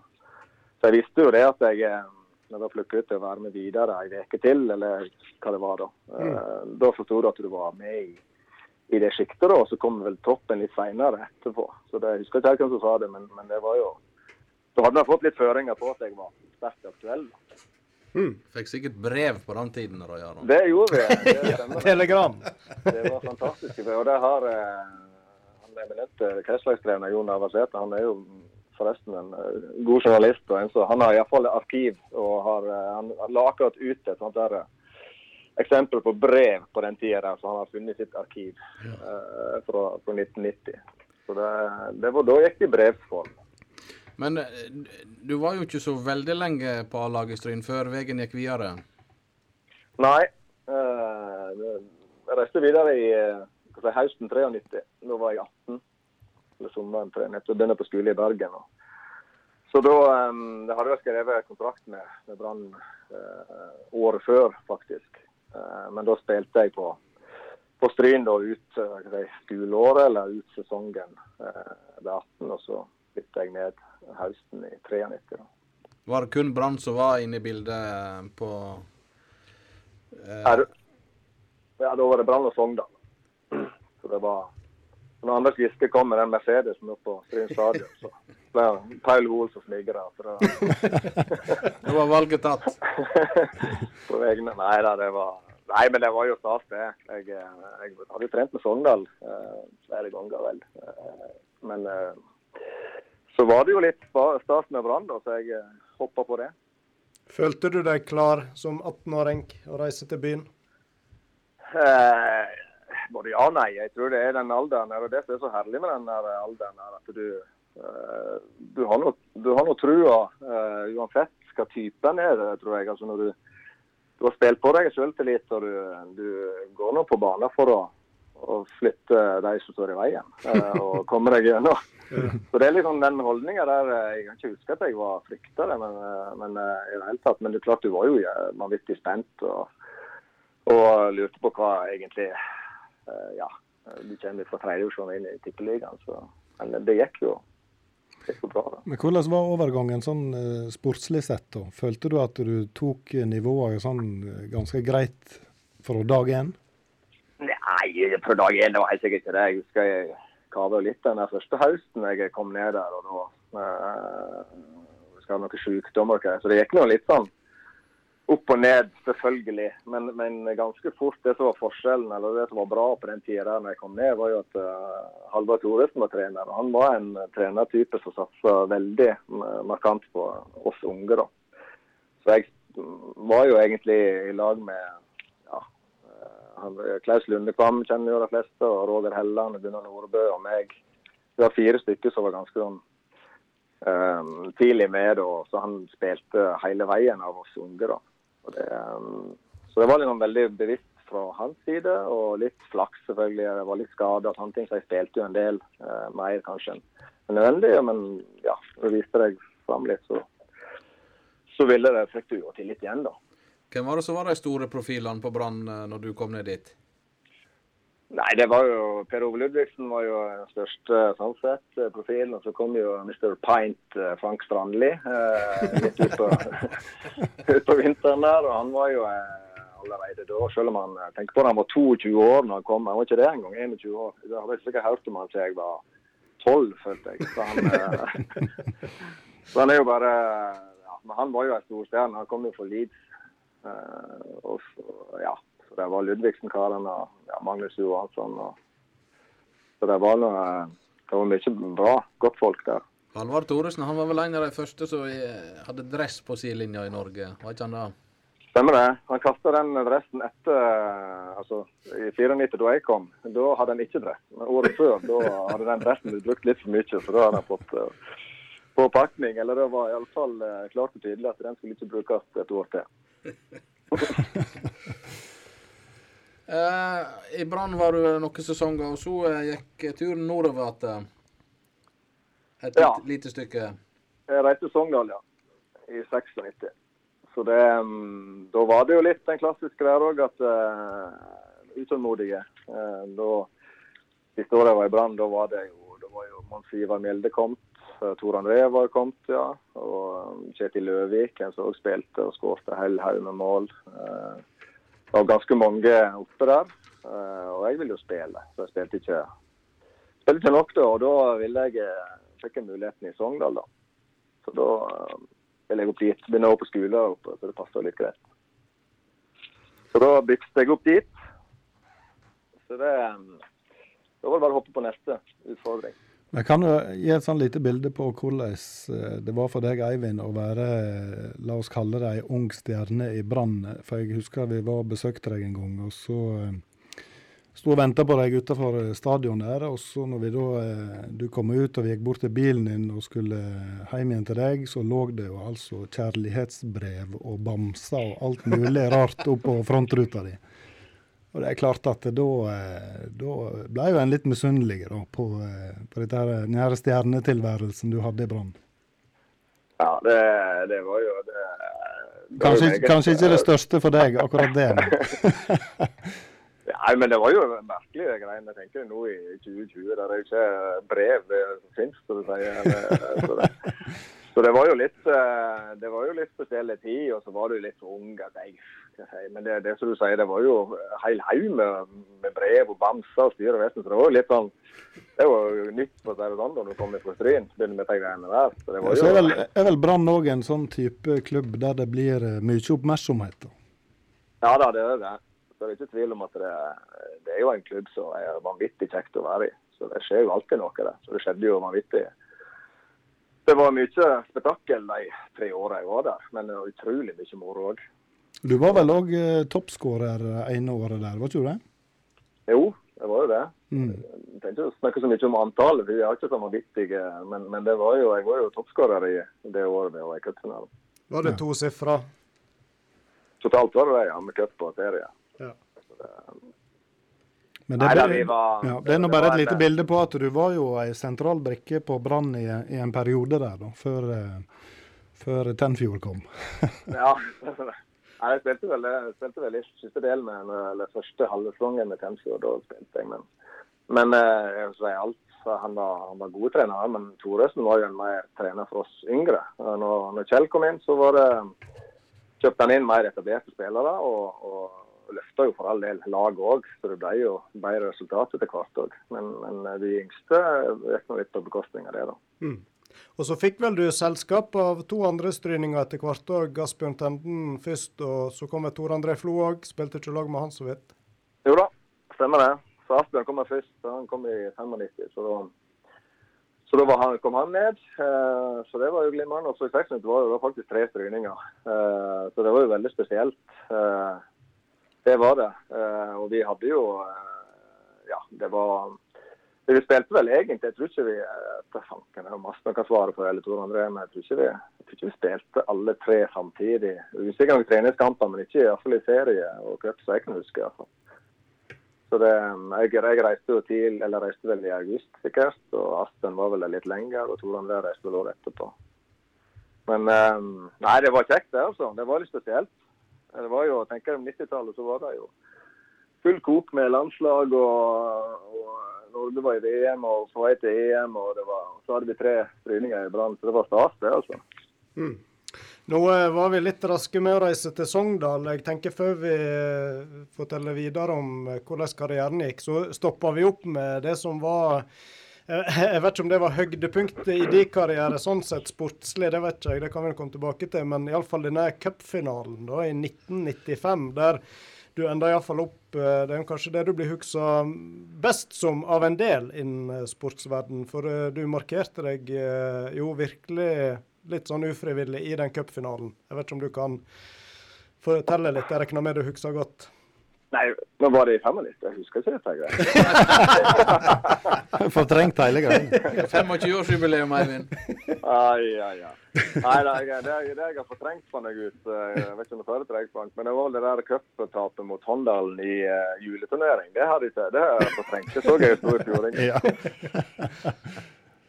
Så jeg visste jo det at jeg eh, jeg var plukka ut til å være med videre ei uke til, eller hva det var da. Mm. Da forsto du at du var med i i det sjiktet, da, og så kom vel toppen litt seinere etterpå. Så det, Jeg husker ikke hvem som sa det, men, men det var jo Så hadde jeg fått litt føringer på at jeg var sterkt aktuell. da. Fikk sikkert brev på den tiden. Da, Aron. Det gjorde vi. Det ja, Telegram. Det var fantastisk. Og det har eh, han eminente kretslagsdrevne Jon Navarsete. Han er jo forresten en eh, god journalist. og en så Han har iallfall arkiv. og har, eh, Han han la akkurat ut et sånt der eh, eksempel på brev på den tida der, så han har funnet sitt arkiv eh, fra, fra 1990. Så det, det var, Da gikk det i brevsform. Men eh, du var jo ikke så veldig lenge på A-laget Stryn før veien gikk videre. Nei. eh, jeg reiste videre i eh, si, høsten 93. Da var jeg 18. Eller sommeren 93. Jeg begynte på skole i Bergen. Så da eh, hadde jeg skrevet kontrakt med, med Brann eh, året før, faktisk. Men da spilte jeg på, på Stryn da ut skoleåret, eller ut sesongen det ved 18. Og så flyttet jeg ned høsten i 93. Da. Var det kun Brann som var inne i bildet på eh, Ja, Ja, da var det Brann og Sogndal. Så det var Når Anders Giske kom med den Mercedesen opp på Stryn stadion, så ble det Paul Hoel som smigra. Det var valget tatt. på vegne Nei da, det var Nei, men det var jo stas, det. Jeg, eh, jeg hadde trent med Sogndal eh, flere ganger, vel. Eh, men eh, så var det jo litt stas med Brann, så jeg eh, hoppa på det. Følte du deg klar som 18-åring å reise til byen? Eh, både ja og nei. Jeg tror det er den alderen. Det er det som er så herlig med den der alderen. her, At du, eh, du har noe, du har noe trua eh, uansett hva typen er. tror jeg. Altså når du, du har spilt på deg selvtillit, og du, du går nå på banen for å, å flytte de som står i veien, eh, og komme deg gjennom. Så det er liksom den holdninga der eh, Jeg kan ikke huske at jeg var frykta det, men, eh, men eh, i det hele tatt. Men det er klart du var jo vanvittig spent og, og lurte på hva egentlig Ja, du kommer fra tredjedivisjon inn i tippeligaen, så Men det gikk jo, det gikk jo bra, da. Men hvordan var overgangen sånn sportslig sett? da? Følte du at du tok nivået sånn ganske greit fra dag én? Nei, fra dag én var helt sikkert ikke det. Jeg husker jeg kava litt den første høsten jeg kom ned der. og da eh, skal noen sykdommer. Okay. Så det gikk nå litt sånn opp og ned, selvfølgelig. Men, men ganske fort, det som var forskjellen, eller det som var bra på den tida når jeg kom ned, var jo at uh, Halvard Thoresen var trener. Han var en trenertype som satsa veldig markant på oss unge. da. Så jeg mm, var jo egentlig i lag med Klaus Lundekvam kjenner jo de fleste, og Roger Helland, Gunnar Nordbø og meg. Vi var fire stykker som var ganske sånn um, tidlig med, da, så han spilte hele veien av oss unge. da. Det, um, så det var liksom veldig bevisst fra hans side, og litt flaks selvfølgelig. Jeg var litt skada og sånne ting, så jeg spilte jo en del uh, mer kanskje enn nødvendig. Men ja, når du viste deg fram litt, så, så ville det, fikk du jo til litt igjen, da. Hvem var det som var de store profilene på Brann eh, når du kom ned dit? Nei, det var jo Per Ove Ludvigsen var jo den største sånn sett, eh, profilen. Og så kom jo Mr. Pint, eh, Frank Strandli, eh, litt ut på, ut vinteren der. Og han var jo eh, allerede da, selv om han eh, tenker på det, han var 22 år når han kom. Han var ikke det engang, 21 år. Da hadde jeg sikkert hørt om han siden jeg var 12, følte jeg. Så han, eh, så han er jo bare ja, Men han var jo en storstjerne. Han kom jo fra Leeds. Eh, og så, ja, så det var Ludvigsen-karene og ja, Magnus Johansson. Og, så det var noe Det var mye bra, godt folk der. Halvard Thoresen han var vel en av de første som eh, hadde dress på sidelinja i Norge, var ikke han det? Stemmer det. Han kasta den dressen etter altså i 94 da jeg kom. Da hadde han ikke dress. Men året før da hadde den dressen blitt brukt litt for mye, så da hadde han fått uh, påpakning. Eller det var iallfall uh, klart og tydelig at den skulle ikke brukes et år til. Eh, I Brann var du noen sesonger, og så eh, gikk turen nordover igjen. Et Ja. lite, stykke. Jeg reiste Sogndal, ja. I 96. Så det mm, Da var det jo litt den klassiske der òg, at uh, utålmodige. Uh, da Siste året jeg var i Brann, da var det jo da var jo Mons Ivar Mjelde kommet. Tor André var kommet, ja. Og um, Kjetil Løvik, en som også spilte og skåret en hel haug med mål. Det var ganske mange oppe der. Uh, og jeg ville jo spille, så jeg spilte ikke, spilte ikke nok da. Og da ville jeg, fikk jeg muligheten i Sogndal, da. Så da, ville jeg opp dit. Begynner også på skole der oppe, så det passer litt greit. Så da bykste jeg opp dit. Så det um, Da var det bare å hoppe på neste utfordring. Men kan jo gi et sånn lite bilde på hvordan eh, det var for deg, Eivind, å være, eh, la oss kalle det ei ung stjerne i Brann? For jeg husker vi var og besøkte deg en gang, og så eh, sto og venta på deg utenfor stadion der. Og så når vi da, du kom ut og vi gikk bort til bilen din og skulle hjem igjen til deg, så lå det jo altså kjærlighetsbrev og bamser og alt mulig rart oppå frontruta di. Og det er klart at da, da ble jo en litt misunnelig da, på, på dette her, denne stjernetilværelsen du hadde i Brann. Ja, det, det, var jo det, det kanskje, var kanskje, ikke det største for deg, akkurat det. Nei, men det var jo merkelige greier. Jeg tenker nå i 2020, der er jo ikke brev det som finnes, så, så, sier. så det var jo litt det var jo litt spesielle tid, og så var du litt ung. at jeg men det, det som du sier, det var jo hel haug med, med, brev og bamser og styr og vesen. Så det var jo litt sånn Det var jo nytt på si det sånn da du kom fra Stryn. Begynner med de greiene der. Så det var jo, så er vel, er vel Brann òg en sånn type klubb der det blir eh, mye oppmerksomhet? Da. Ja da, det er det. Så det er ikke tvil om at det, det er jo en klubb som er vanvittig kjekt å være i. Så det skjer jo alltid noe der. Så det skjedde jo vanvittig. Det var mye spetakkel de tre åra jeg var der, men utrolig mye moro òg. Du var vel òg eh, toppskårer ene året der, var ikke du det? Jo, det var jo det. Mm. Jeg tenkte ikke å snakke så mye om antallet, for vi har ikke så vanvittige. Men, men det var jo, jeg var jo toppskårer i det året vi var i cupfinalen. Var det to sifre? Totalt var det det, ja. Med cup og serie. Ja. Men det, ble, var, ja, det er nå bare et lite bilde på at du var jo ei sentral brikke på Brann i, i, en periode der, da, før, eh, før Tenfjord kom. ja, Nei, jeg spilte vel, jeg spilte vel i siste delen eller første halve sesongen med Tensfjord. Da spilte jeg, men, men eh, jeg vil si alt. Han var, han var god trener, men Thoresen var jo en mer trener for oss yngre. Når, når Kjell kom inn, så var det kjøpte han inn mer etablerte spillere. og, og løfta jo for all del laget òg, så det ble jo bedre resultat etter hvert òg. Men, men, de yngste gikk nå litt på bekostning av det, da. Mm. Og så fikk vel du selskap av to andre stryninger etter hvert òg. Asbjørn Tenden først, og så kom Tor André Flo òg. Spilte ikke lag med han så vidt? Jo da, stemmer det. Så Asbjørn kom først. Han kom i 95. Så da, så da han, kom han ned. Eh, så det var jo glimrende. Og så i 96 var det faktisk tre stryninger. Eh, så det var jo veldig spesielt. Eh, det var det. Og vi hadde jo Ja, det var vi spilte vel egentlig, jeg tror ikke vi etter eh, det er masse man kan svare på, eller Tor André, men jeg tror ikke vi, jeg tror ikke vi spilte alle tre samtidig. Sikkert noen treningskamper, men ikke iallfall i serie og cup, så jeg kan huske. i. Så det, jeg, jeg, reiste jo til, eller reiste vel i august sikkert, og Asten var vel litt lenger, og Tor André reiste vel året etterpå. Men eh, nei, det var kjekt det, altså. Det var litt spesielt. Det var jo, tenker jeg, 90-tallet så var det jo full kok med landslag og, og Norge var i VM og på vei til EM, og var, så hadde vi tre stryninger i Brann. Så det var stas, det, altså. Mm. Nå eh, var vi litt raske med å reise til Sogndal. Jeg tenker Før vi eh, forteller videre om eh, hvordan karrieren gikk, så stoppa vi opp med det som var jeg vet ikke om det var høydepunktet i din karriere, sånn sett sportslig, det vet ikke jeg, det kan vi komme tilbake til. Men iallfall denne cupfinalen i 1995, der du ender iallfall opp eh, Det er kanskje det du blir huska best som av en del innen eh, sportsverden. For eh, du markerte deg jo virkelig litt sånn ufrivillig i den cupfinalen. Jeg vet ikke om du kan fortelle litt? Jeg regner med du husker godt. Nei, nå var det i 95. Jeg husker ikke dette. greia. Fortrengt hele greia. 25-årsjubileum, Eivind. Ai, ai, ai. Nei, det, det, det jeg har fortrengt, fant jeg ut. Eh, jeg vet ikke om det fører til Frank, men det var vel det der cuptapet mot Håndalen i uh, juleturnering. Det har jeg fortrengt. Det så jeg i fjor.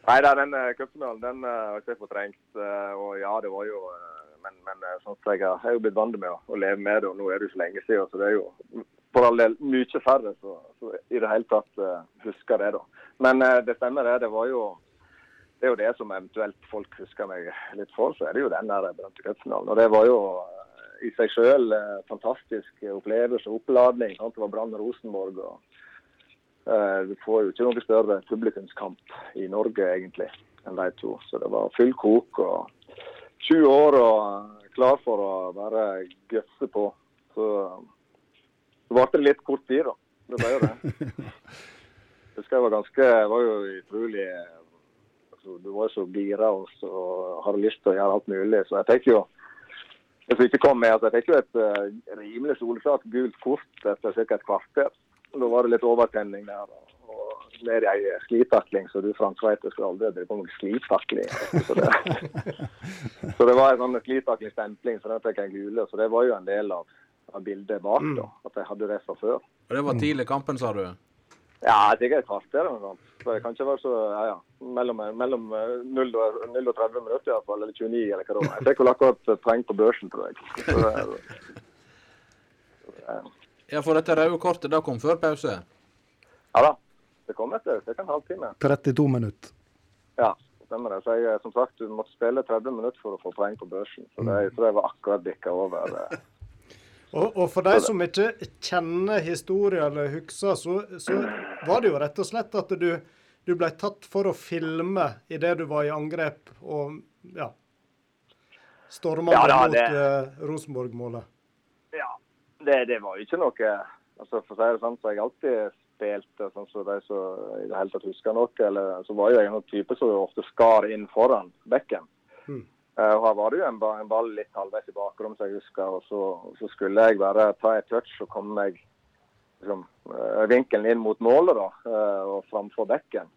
Nei, da, den uh, cupfinalen den har jeg fortrengt. Og ja, det var jo uh, men, men eh, sånn jeg har jo blitt vant med å, leve med det, og nå er det jo så lenge siden. Så det er jo for all del mye færre som i det hele tatt uh, husker det. da. Men uh, det stemmer det. Det var jo det er jo det som eventuelt folk husker meg litt for, så er det jo den der berømte cupfinalen. Og det var jo i seg sjøl fantastisk opplevelse og oppladning. Sant? Det var Brann Rosenborg. og Du får jo ikke noe større publikumskamp i Norge egentlig enn de to. Så det var full kok. og 20 år og klar for å bare gøsse på. Så, det ble litt kort tid, da. Det ble jo det. Jeg husker jeg var ganske Jeg var jo utrolig altså, Du var jo så gira og så hadde lyst til å gjøre alt mulig, så jeg fikk jo jeg fikk komme med, altså, jeg fikk jo et uh, rimelig soleklart gult kort etter ca. et kvarter. Da var det litt overtenning der. Og, i ei sklitakling, så du Frank vet jeg skulle aldri drive på med sklitakling. Så det, så det var en sånn sklitaklingsstempling, så den fikk jeg gule. Så det var jo en del av, av bildet bak, da. At jeg hadde det fra før. Og det var tidlig i kampen, sa du? Ja, sikkert et kvarter eller noe sånt. Så det kan ikke være så ja, ja. Mellom, mellom eh, 0 og, 0 og 30 minutter iallfall, eller 29 eller hva det var. Jeg fikk vel akkurat et poeng på børsen, tror jeg. Så det, så ja. Ja, for dette røde kortet da kom før pause? ja da. Det kom etter ca. en halvtime. 32 minutter. Ja, stemmer det. Så jeg, som sagt, du måtte spille 30 minutter for å få poeng på børsen. Så det, jeg tror jeg var akkurat bikka over. eh. Og, og for de som ikke kjenner historien eller husker, så, så var det jo rett og slett at du, du ble tatt for å filme idet du var i angrep og ja storma Ja, da, mot det- eh, Rosenborg-målet. Ja, det, det var jo ikke noe altså For å si det sånn, så har jeg alltid spilt sånn som de som i det hele tatt husker noe. Eller så var jo jeg en type som ofte skar inn foran bekken. Mm. Eh, og Her var det jo en, en ball litt halvveis i bakrom, som jeg husker. Og så, så skulle jeg bare ta et touch og komme meg liksom, eh, vinkelen inn mot målet da, eh, og framfor bekken.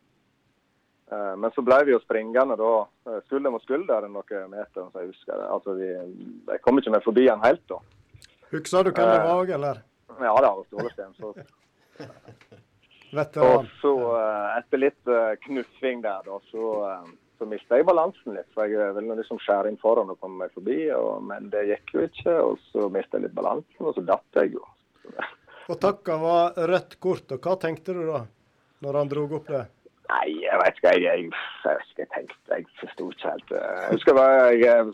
Men så ble vi jo springende da, skulder mot skulder noen meter, som jeg husker. Altså, vi, jeg kom ikke meg forbi han helt da. Husker du hvem det var òg, eller? Ja da, Ståle Stensås. Og så eh, etter litt eh, knuffing der, da, så, uh, så mista jeg balansen litt. For jeg ville liksom skjære inn foran og komme meg forbi, og, men det gikk jo ikke. Og så mista jeg litt balansen, og så datt jeg jo. Og takka var rødt kort. Og hva tenkte du da, når han drog opp det? Nei, jeg vet ikke. Jeg, jeg, jeg, tenkte Jeg forsto ikke helt. eh, Jeg husker hva jeg,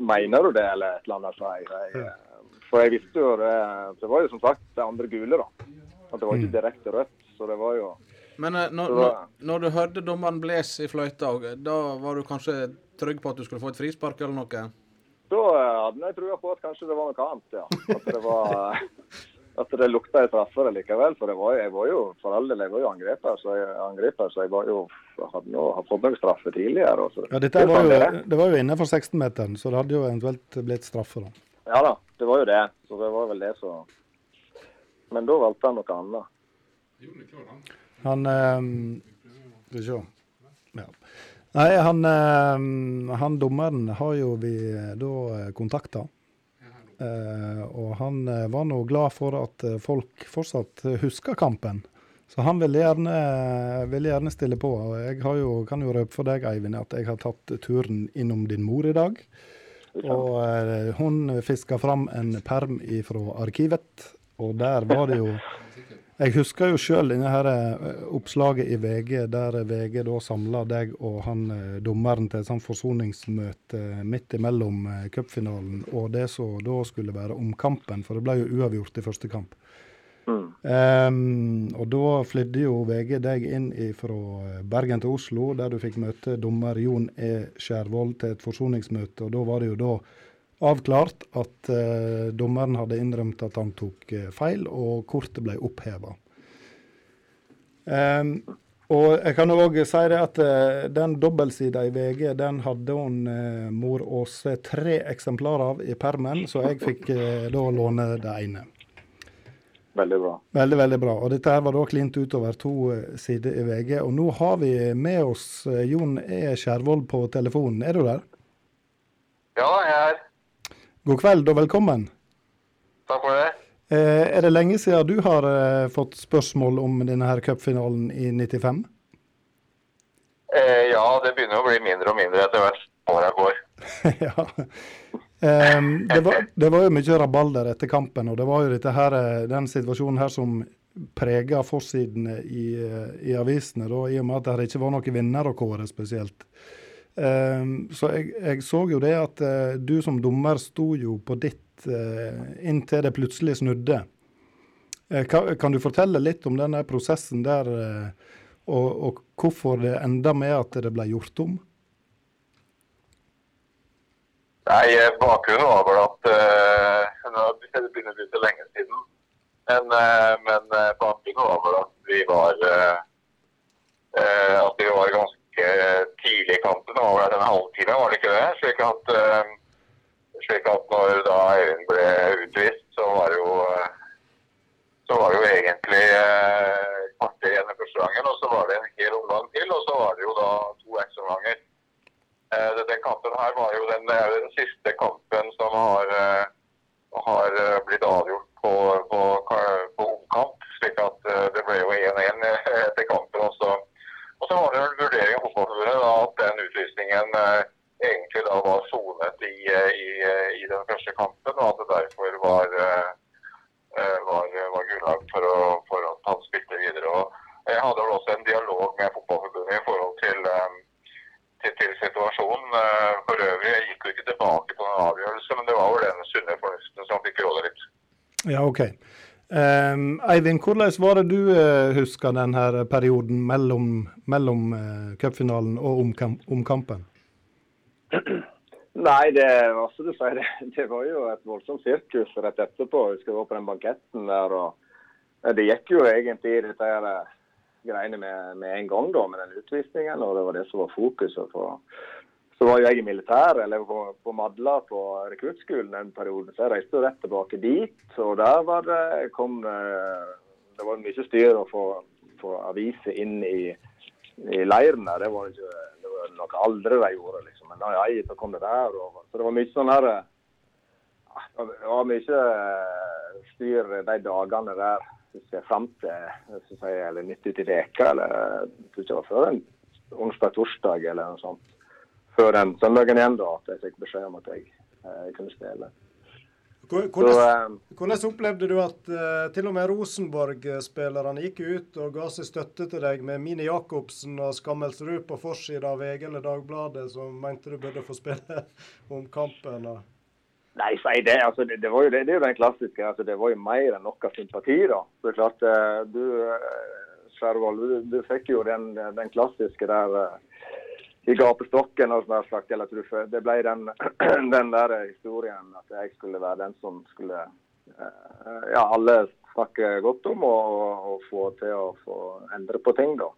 Mener du det, eller et eller annet? jeg. eh, for jeg visste jo det Det var jo som sagt det andre gule, da. At det var ikke direkte rødt. Så det var jo Men eh, når, når, var- når du hørte dommeren bles i fløyta, eh, da var du kanskje trygg på at du skulle få et frispark eller noe? Da eh, hadde jeg trua på at kanskje det var noe annet, ja. At det var at det lukta en straffe likevel. For det var, jeg var jo for all del, jeg var jo angriper, så jeg, angriper, så jeg var jo, hadde nå hadde fått noen straffe tidligere. så- Ja, dette var sånn jo, det det var jo innenfor 16-meteren, så det hadde jo eventuelt blitt straffe, da. Ja da, det var jo det. Så det var vel det som Men da valgte han noe annet. Han ehm, Skal vi se. Ja. Nei, han, ehm, han dommeren har jo vi eh, da kontakta. Eh, og han eh, var nå glad for at eh, folk fortsatt eh, husker kampen. Så han ville gjerne, ville gjerne stille på. Og jeg har jo, kan jo røpe for deg, Eivind, at jeg har tatt turen innom din mor i dag. Og eh, hun fiska fram en perm fra arkivet, og der var det jo Jeg husker jo sjøl eh, oppslaget i VG, der VG da samla deg og han eh, dommeren til et sånt forsoningsmøte midt imellom eh, cupfinalen og det som da skulle være omkampen, for det ble jo uavgjort i første kamp. Ehm, og da flydde jo VG deg inn fra Bergen til Oslo, der du fikk møte dommer Jon E. Skjærvold til et forsoningsmøte. Og da var det jo da avklart at eh, dommeren hadde innrømt at han tok eh, feil, og kortet ble oppheva. Um, og jeg kan òg si det at eh, den dobbeltsida i VG, den hadde hun eh, mor Åse tre eksemplarer av i permen, så jeg fikk eh, da låne det ene. Veldig bra. Veldig, veldig bra. Og dette her var da klint utover to eh, sider i VG. Og nå har vi med oss Jon E. Skjervold på telefonen. Er du der? Ja, jeg er her. God kveld og velkommen. Takk for det. Eh, er det lenge siden du har eh, fått spørsmål om denne her cupfinalen i 95? Eh, ja, det begynner å bli mindre og mindre etter hvert åra går. ja. Em, det, var, det var jo mye rabalder etter kampen, og det var jo her, eh, den situasjonen her som prega forsidene i, i avisene, da, i og med at det ikke var noen vinner å kåre spesielt. Em, så jeg, jeg så jo det at eh, du som dommer sto jo på ditt eh, inntil det plutselig snudde. Eh, kan, du fortelle litt om denne prosessen der, og, og hvorfor det enda med at det ble gjort om? Nei, bakgrunnen var vel at uh, Det begynner å bli så lenge siden. Men, uh, men bakgrunnen var vel at vi var uh, At vi var ganske tidlig i kampen. Det var en halvtime, var det ikke det? Slik at, eh, slik at når da Øyvind ble utvist, så var det jo eh, så var det jo egentlig eh, kvarter igjen i første gangen, og så var det en hel omgang til, og så var det jo da to ekstraomganger. Eh, den kampen her var jo den, den siste kampen som har, eh, har eh, blitt avgjort på, på, på omkamp, slik at eh, det ble jo 1-1 etter kampen også. Og så var det en vurdering av fotballforbundet at den utvisningen eh, egentlig da var sonet i, eh, i, eh, i den første kampen, og at det derfor var var, var grunnlag for, å, for at han spilte videre. Og jeg hadde vel også en dialog med Fotballforbundet i forhold til, til, til situasjonen. For øvrig jeg gikk jo ikke tilbake på en avgjørelse, men det var vel den sunne fornuften som fikk råde litt. Ja, OK. Um, Eivind, hvordan var det du uh, husker denne perioden mellom, mellom uh, cupfinalen og omkamp, omkampen? Nei, det som du sier, det, det var jo et voldsomt sirkus rett etterpå. Jeg husker jeg var på den banketten der. og eh, Det gikk jo egentlig i dette her, greiene med, med en gang, da, med den utvisningen. og Det var det som var fokuset. på så var jo jeg i militæret, eller på, på Madla på rekruttskolen den perioden. Så jeg reiste rett tilbake dit. Og der var det, kom eh, det var mye styr å få, få aviser inn i, i leiren der. Det var ikke det var noe aldri de gjorde, liksom. Men nei, så kom det der. Og, så det var mye sånn her eh, Det var mye eh, styr de dagene der. hvis jeg fram til synes jeg, eller midt ute i veka, eller jeg tror ikke det var før en onsdag-torsdag eller noe sånt. Før den søndagen igjen, da, at jeg fikk beskjed om at jeg eh, kunne spille. Så, Hvordan, eh, hvordan opplevde du at eh, til og med Rosenborg-spillerne gikk ut og ga seg støtte til deg med Mini Jacobsen og Skammelsrud på forsida av VG eller Dagbladet, som mente du burde få spille om kampen? Og... Nei, si det. Altså, det, det, var jo, det, det er jo den klassiske. Altså, det var jo mer enn noe sympati, da. Så det er klart, eh, du eh, Skjærvold, du, du fikk jo den, den klassiske der i gapestokken og sånn sagt. Du, f- det ble den, den der historien at jeg skulle være den som skulle eh, Ja, alle snakke godt om og få til å få endre på ting, da.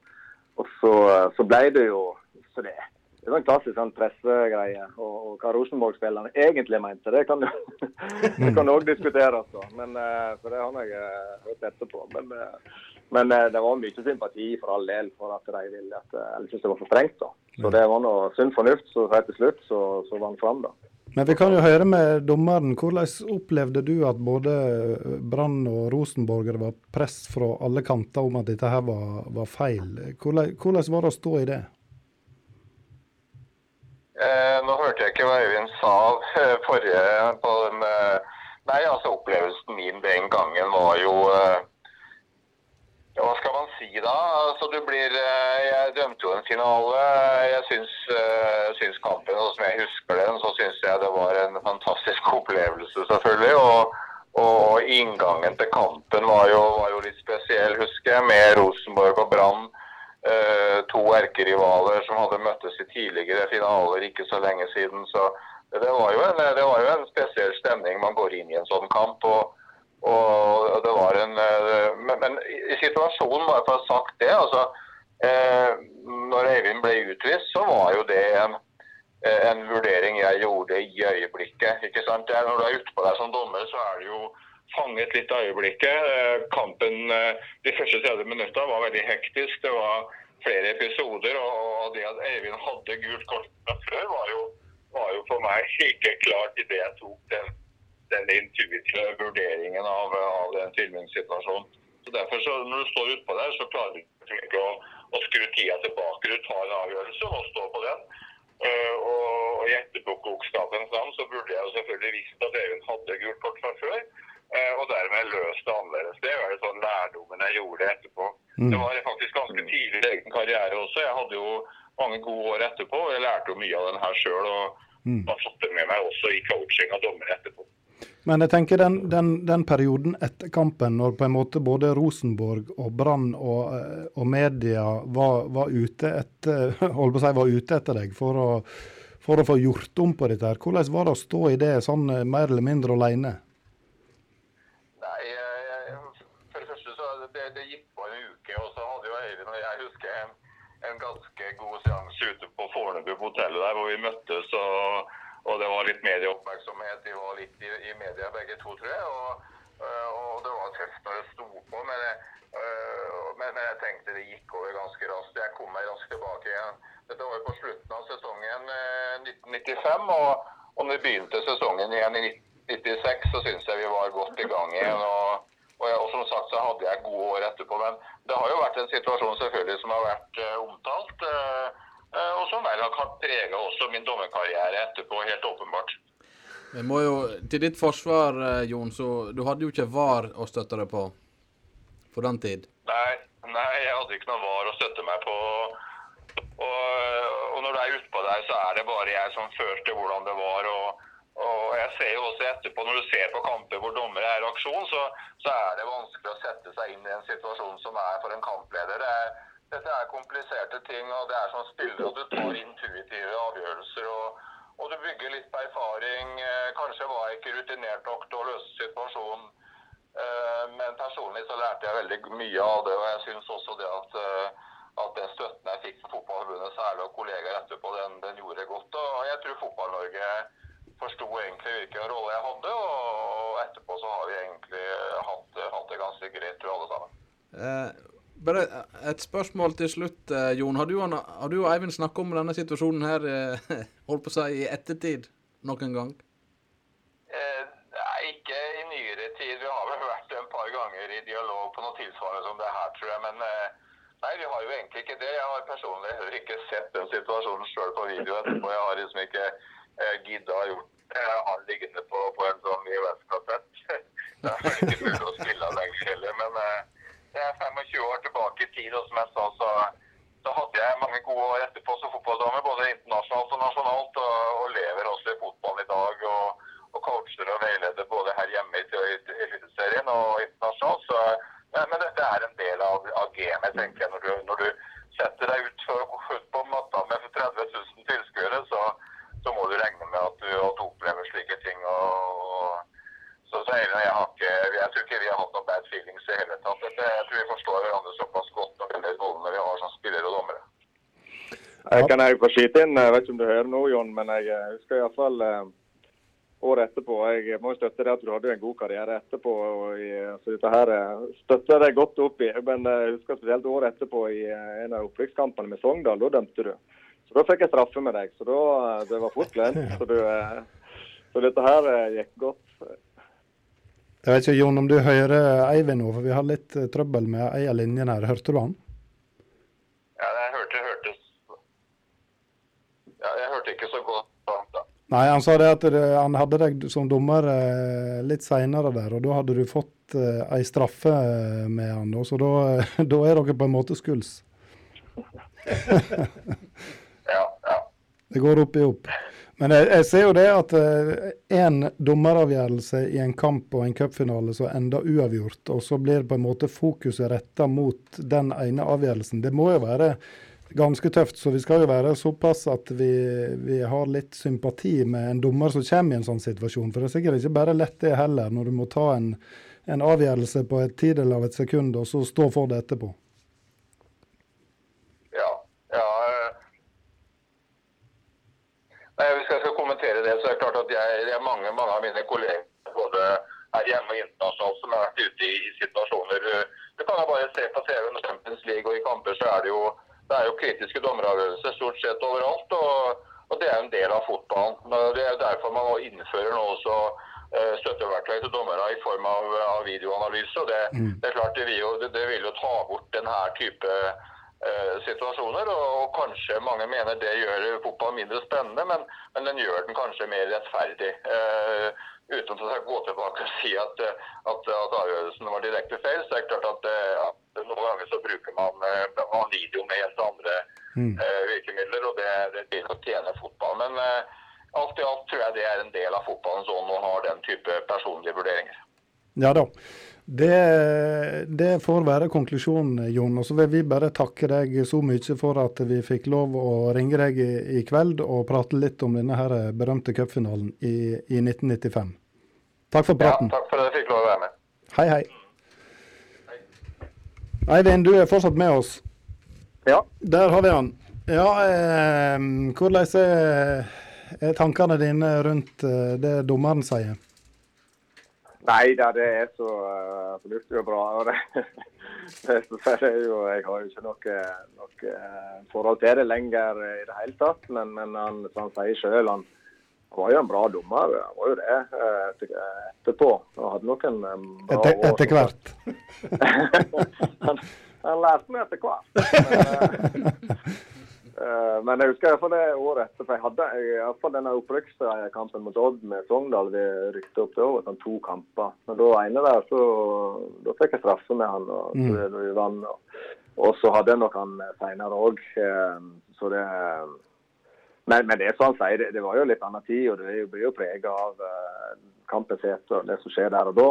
Og så, så ble det jo så det, det var en klassisk sånn pressegreie. Og, og hva Rosenborg-spillerne egentlig mente, det kan jo det kan òg diskuteres. da. Men, eh, for det har jeg eh, hørt etterpå. Men, eh, men eh, det var mye sympati for all del for at de ville at eh, det var strengt. da. Så det var noe sunn fornuft. Så helt til slutt så, så vant fram, da. Men vi kan jo høre med dommeren. Hvordan opplevde du at både Brann og rosenborgere var press fra alle kanter om at dette her var, var feil? Hvordan, hvordan var det å stå i det? Eh, nå hørte jeg ikke hva Øyvind sa forrige på den eh, Nei, altså opplevelsen min den gangen var jo eh, Hva skal man si da? Altså du blir eh, Jeg dømte jo en finale. Jeg syns, eh, syns kampen, og som jeg husker den, så syns jeg det var en fantastisk opplevelse, selvfølgelig. Og, og inngangen til kampen var jo, var jo litt spesiell, husker jeg, med Rosenborg og Brann. Eh, to erkerivaler som hadde møttes i tidligere finaler ikke så lenge siden. Så det var jo en, det var jo en spesiell stemning man går inn i en sånn kamp. og, og det var en, eh, men, men situasjonen, bare for å ha sagt det altså, eh, Når Eivind ble utvist, så var jo det en, eh, en vurdering jeg gjorde i øyeblikket. ikke sant? Det når du er ute på deg som dommer, så er det jo fanget litt av øyeblikket. Eh, Kampen eh, de første 30 minuttene var veldig hektisk. Det var flere episoder. Og det at Eivind hadde gult kort fra før, var jo, var jo for meg ikke klart idet jeg tok den, den intuitive vurderingen av, av den filmingssituasjonen. Så derfor så Når du står utpå der, så klarer du ikke å, å skru tida tilbake. Du tar en avgjørelse og står på den. Uh, og, og i etterpåklokskapens navn så burde jeg jo selvfølgelig visst at Eivind hadde gult kort fra før. Uh, og dermed løst det annerledes. Det er jo sånn lærdommen jeg gjorde etterpå. Mm. Det var faktisk ganske tidlig i egen karriere også. Jeg hadde jo mange gode år etterpå. og Jeg lærte jo mye av den her sjøl. Og Mm. har fått det med meg også i coaching av dommere etterpå. Men jeg tenker den, den, den perioden etter kampen, når på en måte både Rosenborg og Brann og, eh, og media var, var ute etter si, var ute etter deg for å, for å få gjort om på dette. her. Hvordan var det å stå i det sånn eh, mer eller mindre alene? Nei, for det første så det, det på en uke, og så hadde jo Eivind og jeg husker en ganske god seanse ute på Fornebu på hotellet der hvor vi møttes. og, og det var litt medieoppmerksomhet. De var litt i, i media begge to, tror jeg. Og, øh, og det var tøft når det sto på. Men jeg, øh, men, men jeg tenkte det gikk over ganske raskt. Jeg kom meg raskt tilbake igjen. Dette var jo på slutten av sesongen øh, 1995. Og, og når vi begynte sesongen igjen i 1996, så syns jeg vi var godt i gang igjen. og og, jeg, og som sagt så hadde jeg gode år etterpå. Men det har jo vært en situasjon selvfølgelig som har vært uh, omtalt. eh, eh, og som vel har prega også min dommerkarriere etterpå, helt åpenbart. Vi må jo, Til ditt forsvar, eh, Jon, så du hadde jo ikke VAR å støtte deg på på den tid. Nei, nei, jeg hadde ikke noe var å støtte meg på. Og, og når du er utpå der, så er det bare jeg som følte hvordan det var. og og jeg ser jo også etterpå, Når du ser på kamper hvor dommere er i aksjon, så, så er det vanskelig å sette seg inn i en situasjon som er for en kampleder. Det er, dette er kompliserte ting, og det er som spiller, og du tar intuitive avgjørelser. og, og du bygger litt på erfaring. Eh, Kanskje var jeg ikke rutinert nok til å løse situasjonen. Eh, Men personlig så lærte jeg veldig mye av det, og jeg syns også det at, eh, at den støtten jeg fikk fra Fotballforbundet, særlig og kollegaer etterpå, den, den gjorde godt. Og jeg tror Fotball-Norge forsto egentlig hvilken rolle jeg hadde, og etterpå så har vi egentlig hatt, hatt det ganske greit, tror alle sammen. Eh, bare et spørsmål til slutt, eh, Jon. Har du, har du og Eivind snakket om denne situasjonen her eh, holdt på å si, i ettertid noen gang? Eh, ikke i nyere tid. Vi har vel vært en par ganger i dialog på noe tilsvarende som det her, tror jeg. Men eh, nei, vi har jo egentlig ikke det. Jeg har personlig ikke sett den situasjonen sjøl på video etterpå. Jeg har liksom ikke eh, gidda å gjort det. Jeg har liggende på, på en sånn VHS-kassett. Det er ikke mulig å spille av lenger heller. Men eh, er 25 år tilbake i tid, og som jeg sa, så, så hadde jeg mange gode år etterpå som fotballdommer, både internasjonalt og nasjonalt, og, og lever også i fotballen i dag. og og coacher og veileder både her hjemme i Eliteserien og internasjonalt. Så, men, men dette er en del av, av gamet, tenker jeg. Når du, når du setter deg ut, for, ut på matta med 30 000 tilskuere, så, så må du regne med at du, at du opplever slike ting. Og, og, så, så Eivind jeg har ikke vi har hatt noen bad feelings i hele tatt. Dette, jeg tror vi forstår hverandre såpass godt det gjelder rollene vi har som spillere og dommere. Jeg kan jeg få skyte inn, jeg vet ikke om du hører nå, Jon, men jeg eh, husker iallfall eh, året etterpå. Jeg må jo støtte det at du hadde en god karriere etterpå. og i, så dette her eh, støtter jeg godt opp i. Men eh, jeg husker spesielt året etterpå i eh, en av opprykkskampene med Sogndal. Da dømte du. Så da fikk jeg straffe med deg. Så da, eh, det var fort glemt. Så, eh, så dette her eh, gikk godt. Jeg vet ikke, Jon, om du hører Eivind nå, for vi har litt eh, trøbbel med ei av linjene her. Hørte du han? Ja, jeg hørte, hørtes ja, Jeg hørte ikke så godt. da. Nei, han sa det at han hadde deg som dommer eh, litt seinere der, og da hadde du fått eh, ei straffe med han, så da, da er dere på en måte skuls. Ja, ja. Det går opp i opp. Men jeg, jeg ser jo det at én dommeravgjørelse i en kamp og en cupfinale som ender uavgjort, og så blir på en måte fokuset retta mot den ene avgjørelsen, det må jo være ganske tøft. Så vi skal jo være såpass at vi, vi har litt sympati med en dommer som kommer i en sånn situasjon. For det er sikkert ikke bare lett det heller, når du må ta en, en avgjørelse på et tidel av et sekund, og så stå for det etterpå. Ja. ja eh. Nei, Hvis jeg skal kommentere det, så er det klart at jeg, det er mange, mange av mine kolleger både her hjemme og internasjonalt som har vært ute i, i situasjoner. Du kan jo bare se på TV under Champions League og i kamper så er det jo, det er jo kritiske dommeravgjørelser stort sett overalt. og, og det er en del av fotballen. Men Det er derfor man innfører nå også eh, støtteverktøy til dommere i form av, av videoanalyse. og det, det er klart det vil, jo, det, det vil jo ta bort denne type eh, situasjoner. Og kanskje mange mener det gjør fotball mindre spennende, men, men den gjør den kanskje mer rettferdig. Eh, uten å gå tilbake og si at, eh, at, at avgjørelsen var direkte feil, så er det klart at, eh, at noen ganger så bruker man, eh, man video med helt andre eh, virkemidler, og det, det vil å tjene fotball. Men alt i alt tror jeg det er en del av fotballens ånd å ha den type personlige vurderinger. Ja da. Det, det får være konklusjonen, Jon. Og så vil vi bare takke deg så mye for at vi fikk lov å ringe deg i, i kveld og prate litt om denne her berømte cupfinalen i, i 1995. Takk for praten. Ja, takk for at jeg fikk lov å være med. Hei, hei. Eivind, du er fortsatt med oss. Ja. Der har vi han. Ja, eh, hvordan er, tankene dine rundt eh, det dommeren sier? Nei da, det er så uh, fornuftig og bra. Og det, det, det jo, jeg har jo ikke noe, noe uh, forhold til det lenger i det hele tatt. Men, men han, som han sier sjøl, han, han var jo en bra dommer. Han var jo det eh, etter, etterpå. Han hadde noen um, bra Etter, år. etter hvert. han, han lærte meg etter hvert. Men, eh, eh, men jeg husker iallfall det året etter. for Jeg hadde iallfall denne opprykkskampen mot Odd med Sogndal. Vi rykte opp det over sånn to kamper. Men da ene der, så da fikk jeg straffe med han. og Mm. så, vi og, og så hadde jeg nok han seinere òg. Så det men, men det er sånn han sier, det, det var jo litt annen tid, og du blir jo prega av uh, kampens hete og det som skjer der og da.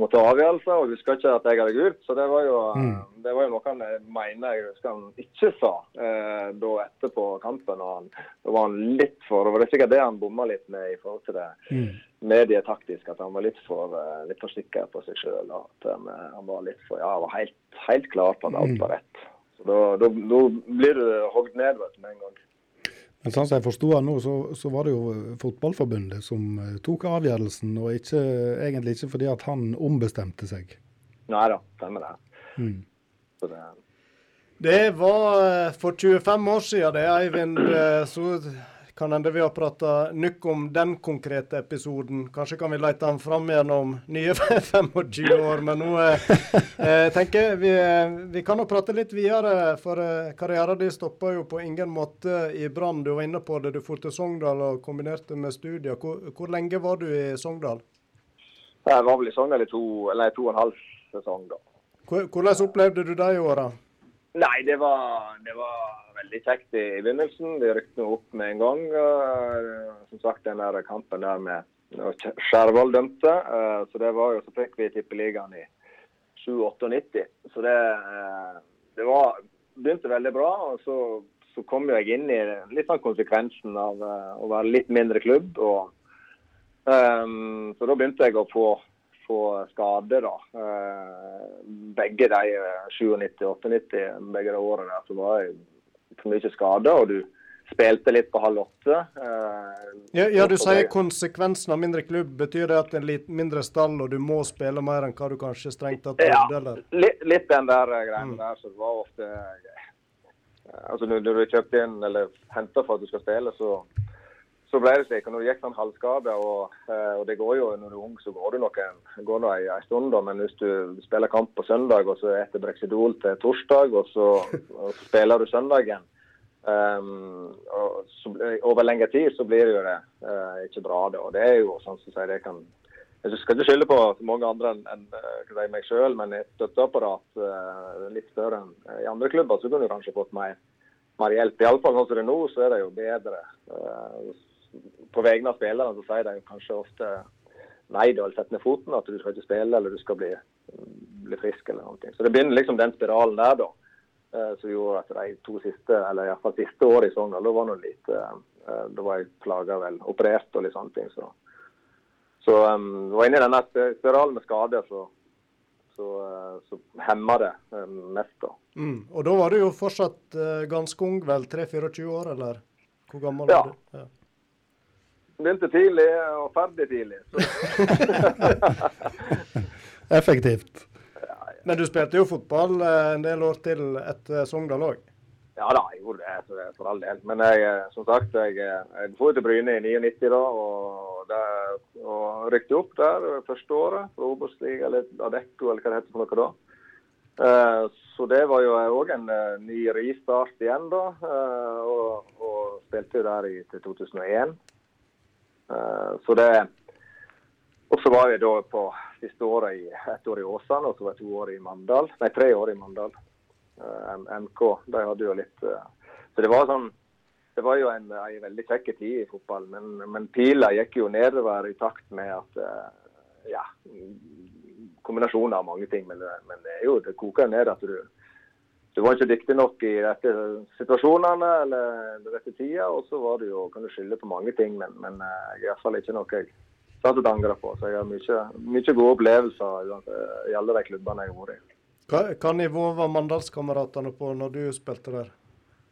Må ta avgjørelser, og husker ikke at jeg hadde gult. Så det var jo, Mm. det var jo noe han eh, mener jeg husker han ikke sa eh, da etterpå kampen. og han, Da var han litt for Det var sikkert det han bomma litt med i forhold til det Mm. medietaktisk. At han var litt for, eh, litt for sikker på seg sjøl. At han, eh, han var litt for, ja, han var helt, helt klar på at alt var rett. Så da, da, da blir du hogd ned vet med en gang. Men sånn som jeg forsto det nå, så, så var det jo Fotballforbundet som eh, tok avgjørelsen, og ikke, egentlig ikke fordi at han ombestemte seg. Nei da, stemmer det. Mm. Så det Det var eh, for 25 år siden, det, Eivind. Eh, Så kan hende vi har prata nok om den konkrete episoden. Kanskje kan vi lete den fram gjennom nye 25 år, men nå eh, eh, tenker jeg vi, eh, vi kan jo prate litt videre. For eh, karrieren din stoppa jo på ingen måte i Brann. Du var inne på det, du dro til Sogndal og kombinerte med studier. Hvor, hvor lenge var du i Sogndal? Jeg var vel i Sogndal i to, eller to og en halv sesong, da. Hvordan opplevde du de åra? Nei, det var, det var veldig kjekt i, i begynnelsen. Vi rykte nå opp med en gang. Uh, som sagt, den der kampen der med Skjervold dømte. eh, så det var jo, så fikk vi Tippeligaen i 97-98. Så det, eh, det var, begynte veldig bra. og så, så kom jeg inn i litt sånn konsekvensen av eh, å være litt mindre klubb. og um, Så da begynte jeg å få få skade, da. Eh, begge de eh, 97-98, begge de årene der, så var jeg for mye skada. Og du spilte litt på halv åtte. eh, Ja, ja, du sier konsekvensen av mindre klubb. Betyr det at det er en litt mindre stall, og du må spille mer enn hva du kanskje strengt tatt Ja, burde, eller? litt, litt den der eh, greien der, så det var ofte eh, Altså når, du kjøpte inn eller henta for at du skal spille, så, så ble det slik. Og når du gikk sånn halvskade, og, eh, og det går jo når du er ung, så går det noen går det en, en stund, da. Men hvis du spiller kamp på søndag, og så etter Brexidol til torsdag, og så, og så spiller du søndagen Um, og så, over lengre tid så blir det jo det uh, ikke bra. Det, og det er jo sånn som sier det kan Jeg skal ikke skylde på så mange andre enn en, eh, meg sjøl, men et støtteapparat uh, litt større enn i andre klubber, så kunne du kanskje fått mer, mer hjelp. Iallfall sånn som det er nå, så er det jo bedre. Eh, på vegne av spillerne så sier de kanskje ofte nei, du har sett ned foten, at du skal ikke spille eller du skal bli, bli frisk eller noe. Så det begynner liksom den spiralen der, da. Eh, som gjorde at de to siste, eller iallfall siste året i Sogndal, da var noe litt eh, eh, Da var jeg plaga vel, operert og litt sånne ting. Så, så um, var inne i denne spiralen med skader, så, så, så hemma det mest, da. Mm. Og da var du jo fortsatt ganske ung, vel? 3-24 år, eller? Hvor gammel Ja. var du? Ja. Begynte tidlig og ferdig tidlig. Så. Effektivt. Men du spilte jo fotball eh, en del år til etter Sogndal òg? Ja da, jeg gjorde det for, for all del. Men jeg, eh, som sagt, jeg, eh, jeg dro til Bryne i 99 da, og, der, og rykte opp der første året. Fra Obos-liga eller Adecco eller hva det heter for noe da. Uh, så det var jo òg en uh, ny ristart igjen, da. Uh, og, og spilte jo der i, til 2001. Eh, så det Og så var jeg da på siste året i ett år i Åsane, og så var jeg to år i Mandal. Nei, tre år i Mandal. Eh, MK. De hadde jo litt eh, Så det var sånn Det var jo en, en veldig kjekk tid i fotball, men, men pila gikk jo nedover i takt med at ja, Kombinasjoner av mange ting. Men, men det, jo, det koker ned at du, du var ikke dyktig nok i rette situasjonene eller rette tida. Og så var det jo, kan du skylde på mange ting, men, men eh, er iallfall ikke noe jeg satt og angrer på. Så jeg har mye, mye gode opplevelser i alle de klubbene jeg har vært i. Hva, hva nivå var Mandalskameratene på når du spilte der?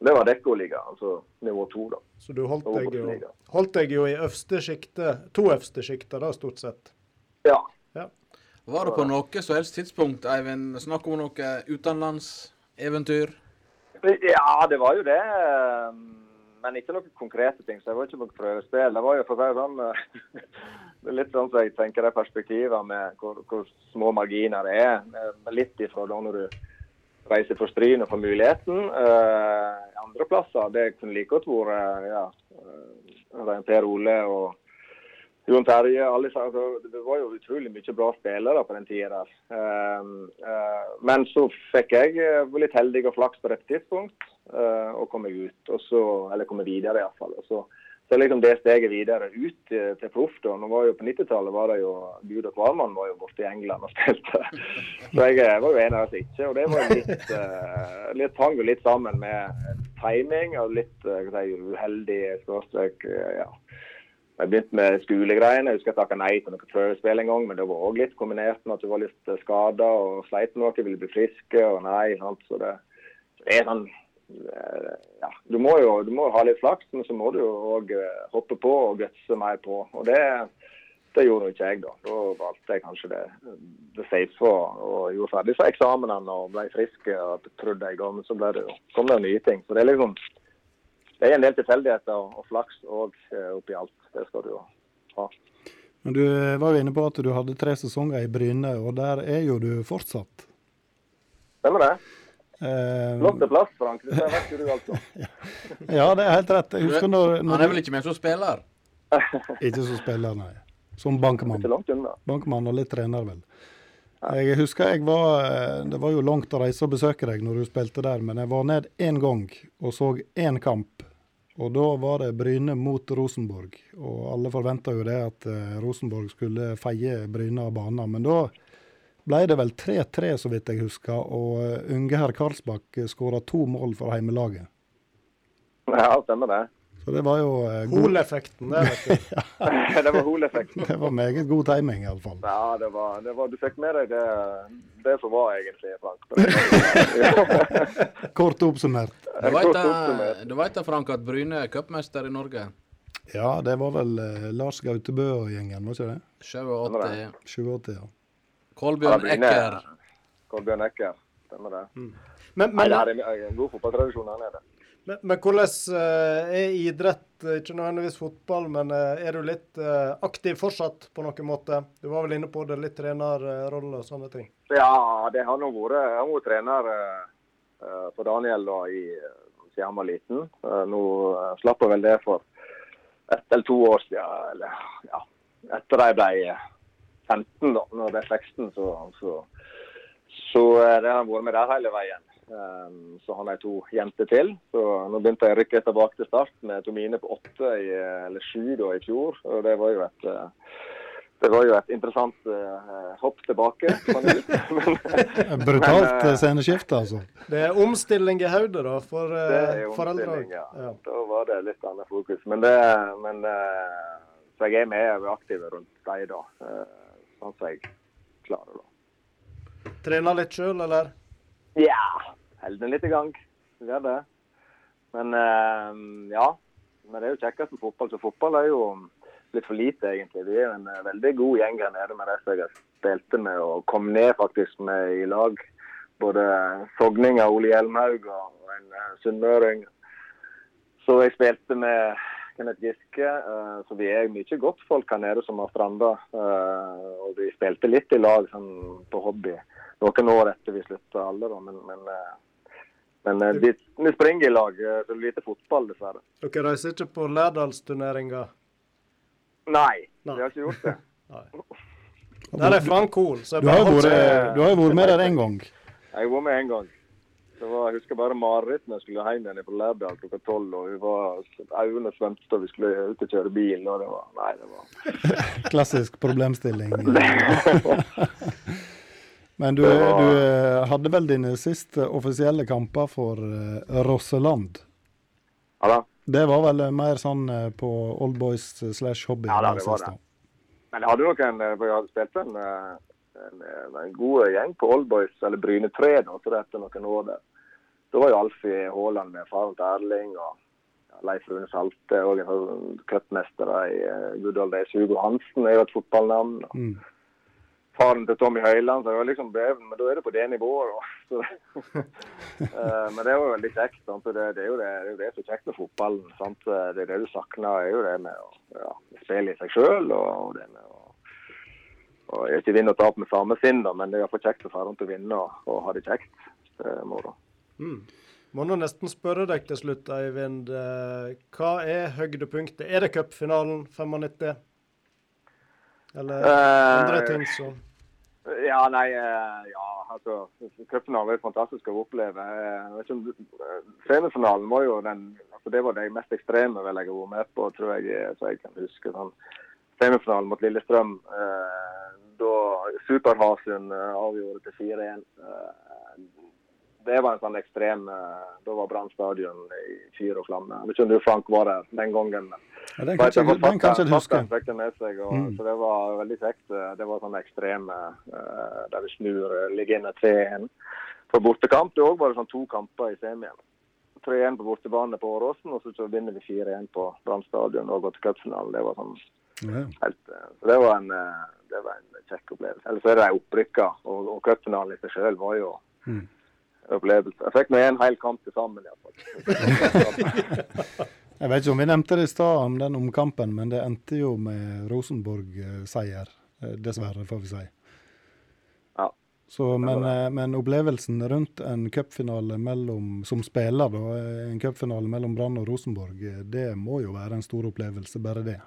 Det var Dekko-liga, altså nivå to, da. Så du holdt deg, jo, holdt deg jo i øverste sjikte, to øverste sjikter da, stort sett. Ja. Var det på noe som helst tidspunkt, Eivind, snakk om noe utenlandseventyr? Ja, det var jo det. eh, Men ikke noen konkrete ting. Så det var ikke noe prøvespill. Det var jo for si sånn eh, Det er litt sånn som jeg tenker det perspektivet med hvor, hvor små marginer det er. Litt ifra da når du reiser for Stryn og får muligheten. Eh, andre plasser, det kunne like godt vært ja, Per Ole og Jon Terje, alle, altså, det var jo utrolig mye bra spillere på den tida der. Um, eh, men så fikk jeg eh, var litt heldig og flaks på rett tidspunkt eh, og kom meg ut. Så, eller kom meg videre iallfall. Så, så liksom det steget videre ut eh, til proff. da. Nå var jo På 90-tallet var det jo Gud og Kvarmann var jo borte i England og spilte. Så jeg eh, var jo en av oss ikke. Og det var litt, eh, litt hang jo litt sammen med timing og litt eh, si, uheldig eh, ja. Jeg begynte med skolegreiene. Jeg husker jeg takka nei til noe prøvespill en gang, men det var òg litt kombinert med at du var litt skada og sleit med noe, ville bli friske og nei. Sant? Så det, er sånn eh, ja, du må jo du må ha litt flaks, men så må du jo òg hoppe på og gutse mer på. Og det, det gjorde jo ikke jeg, da. Da valgte jeg kanskje det, det safe og, og gjorde ferdig så eksamenene og ble frisk og trodde jeg. Men så ble det kom det nye ting. Så det er liksom det er en del tilfeldigheter og, og flaks òg oppi alt. Det skal du ha. Men du eh, var jo inne på at du hadde tre sesonger i Bryne, og der er jo du fortsatt. Stemmer det? Eh, Flott plass, Frank. Det vet du, altså. ja, det er helt rett. Jeg husker når, når Han er vel ikke med som spiller? Ikke som spiller, nei. Som bankmann. Bankmann og litt trener, vel. Jeg husker jeg var eh, Det var jo langt å reise og besøke deg når du spilte der, men jeg var ned én gang og så én kamp. Og da var det Bryne mot Rosenborg. Og alle forventa jo det at eh, Rosenborg skulle feie Bryne av banen. Men da ble det vel 3-3, så vidt jeg husker, og eh, unge herr Karlsbakk skåra to mål for heimelaget. Ja, stemmer det. Så det var jo eh, god Hol-effekten, det vet du. det var Hol-effekten. Det var meget god timing, iallfall. Ja, det var, det var, du fikk med deg det, det som var egentlig, Frank. Kort oppsummert. Du vet da, du vet da, Frank, at Bryne er cupmester i Norge? Ja, det var vel eh, Lars Gautebø og gjengen, var ikke det? 87. 87, ja. Kolbjørn Ja, Ekker. Kolbjørn Ekker. Stemmer det. Men, Nei, det er en god fotballtradisjon her nede. Men, men hvordan eh, er idrett, ikke nødvendigvis fotball, men eh, er du litt eh, aktiv fortsatt på noen måte? Du var vel inne på det, litt trenerrolle og sånne ting. Ja, det har nå vært Jeg har vært trener eh, eh, for Daniel da, i, siden han var liten. Eh, nå eh, slapp jeg vel det for ett eller to år siden. Eller, ja, etter de ble eh, 15, da. Når de ble 16, så, så, så eh, det har vært med der hele veien. Um, så har de to jenter til. Så nå begynte jeg å rykke tilbake til start med Tomine på åtte, i, eh, eller sju da i fjor. Og det var jo et eh, det var jo et interessant uh, hopp tilbake. Men- Brutalt men, eh, sceneskifte, altså. Det er omstilling i hodet da, for Det eh, er omstilling, ja. Ja. Da var det litt annet fokus. Men det men, uh, Så jeg er med og er aktiv rundt dem, da. Uh, Sånn som jeg klarer, da. Trener litt sjøl, eller? Ja, holder den litt i gang. Gjør det. Men eh, ja. Men det er jo kjekkest med fotball. Så fotball er jo litt for lite, egentlig. Vi er en eh, veldig god gjeng her nede med de som jeg spilte med og kom ned faktisk med i lag. Både Sogning av Ole Hjelmhaug og en eh, sunnmøring. Så jeg spilte med Kenneth Giske. så vi er mye godt folk her nede som har stranda. og vi spilte litt i lag sånn, på hobby noen år etter vi slutta alle, da. Men, men, men eh, vi, vi springer i lag. Det Så lite fotball, dessverre. Dere reiser ikke på Lærdalsturneringa? Nei, Nei. vi har ikke gjort det. Der er Frank Hoel. Du har jo vært, du har jo vært med der én gang. Jeg har vært med en gang. Det var, jeg husker bare mareritt når jeg skulle hjem igjen fra Lærdal klokka tolv. og vi var, Øynene svømte og vi skulle ut og kjøre bil. og det var, Nei, det var Klassisk problemstilling. Men du, du eh, hadde vel dine siste offisielle kamper for eh, Rosseland? Ja da. Det var vel eh, mer sånn på oldboys slash hobby? Ja da, det var det. Men jeg hadde nok en, jeg hadde spilt en, en, en, god gjeng på Oldboys, eller Bryne 3, da, så det etter noen år der. Da var jo Alfie Haaland med faren til Erling, og Leif Rune Salte, og sånn cupmester i uh, good old days. Hugo Hansen er jo et fotballnavn. og Mm. Faren til Tommy Høiland, så jeg var liksom beven, men da er det på det nivået, da. Så, Eh, men det var jo veldig kjekt. Sant? Det, det, er jo det, det er det som er kjekt med fotballen. Sant? Det er det du savner, er jo det med å ja, spille i seg sjøl. Og, og det med å og jeg er ikke vinne og tape med samme sinn, da, men det er iallfall kjekt å dra rundt å vinne og, og ha det kjekt. Det er moro. Mm. Må nå nesten spørre deg til slutt, Eivind. eh, Hva er høydepunktet? Er det cupfinalen 95? Eller andre Eh, ting som Ja, nei, eh, ja, altså Cupfinalen er jo fantastisk å oppleve. Eh, eh, Semifinalen var jo den altså Det var det mest ekstreme vel jeg har vært med på, tror jeg, så jeg kan huske. sånn Semifinalen mot Lillestrøm, eh, da Superhasund avgjorde til 4-1. Eh, det var en sånn ekstrem eh, Da var Brann stadion i fyr og flamme. Jeg vet ikke om du, Frank, var der den gangen. Ja, den kan jeg ikke huske. Seg, og, Mm. så det var veldig kjekt. Det var sånn ekstreme eh, der vi snur, eh, ligger inne 3-1 på bortekamp. Det òg var det sånn to kamper i semien. 3-1 på bortebane på Åråsen, og så vinner vi 4-1 på Brann stadion og går til cupfinalen. Det var sånn Ja. helt Så det var en, det var en kjekk opplevelse. Ellers er det de opprykka, og, og cupfinalen i seg sjøl var jo Mm. Opplevelse. Jeg fikk med en hel kamp til sammen, iallfall. Jeg vet ikke om vi nevnte det i stad om den omkampen, men det endte jo med Rosenborg-seier. eh, Dessverre, får vi si. Ja. Så, men, eh, men opplevelsen rundt en cupfinale som spiller, da, eh, en cupfinale mellom Brann og Rosenborg, det må jo være en stor opplevelse, bare det.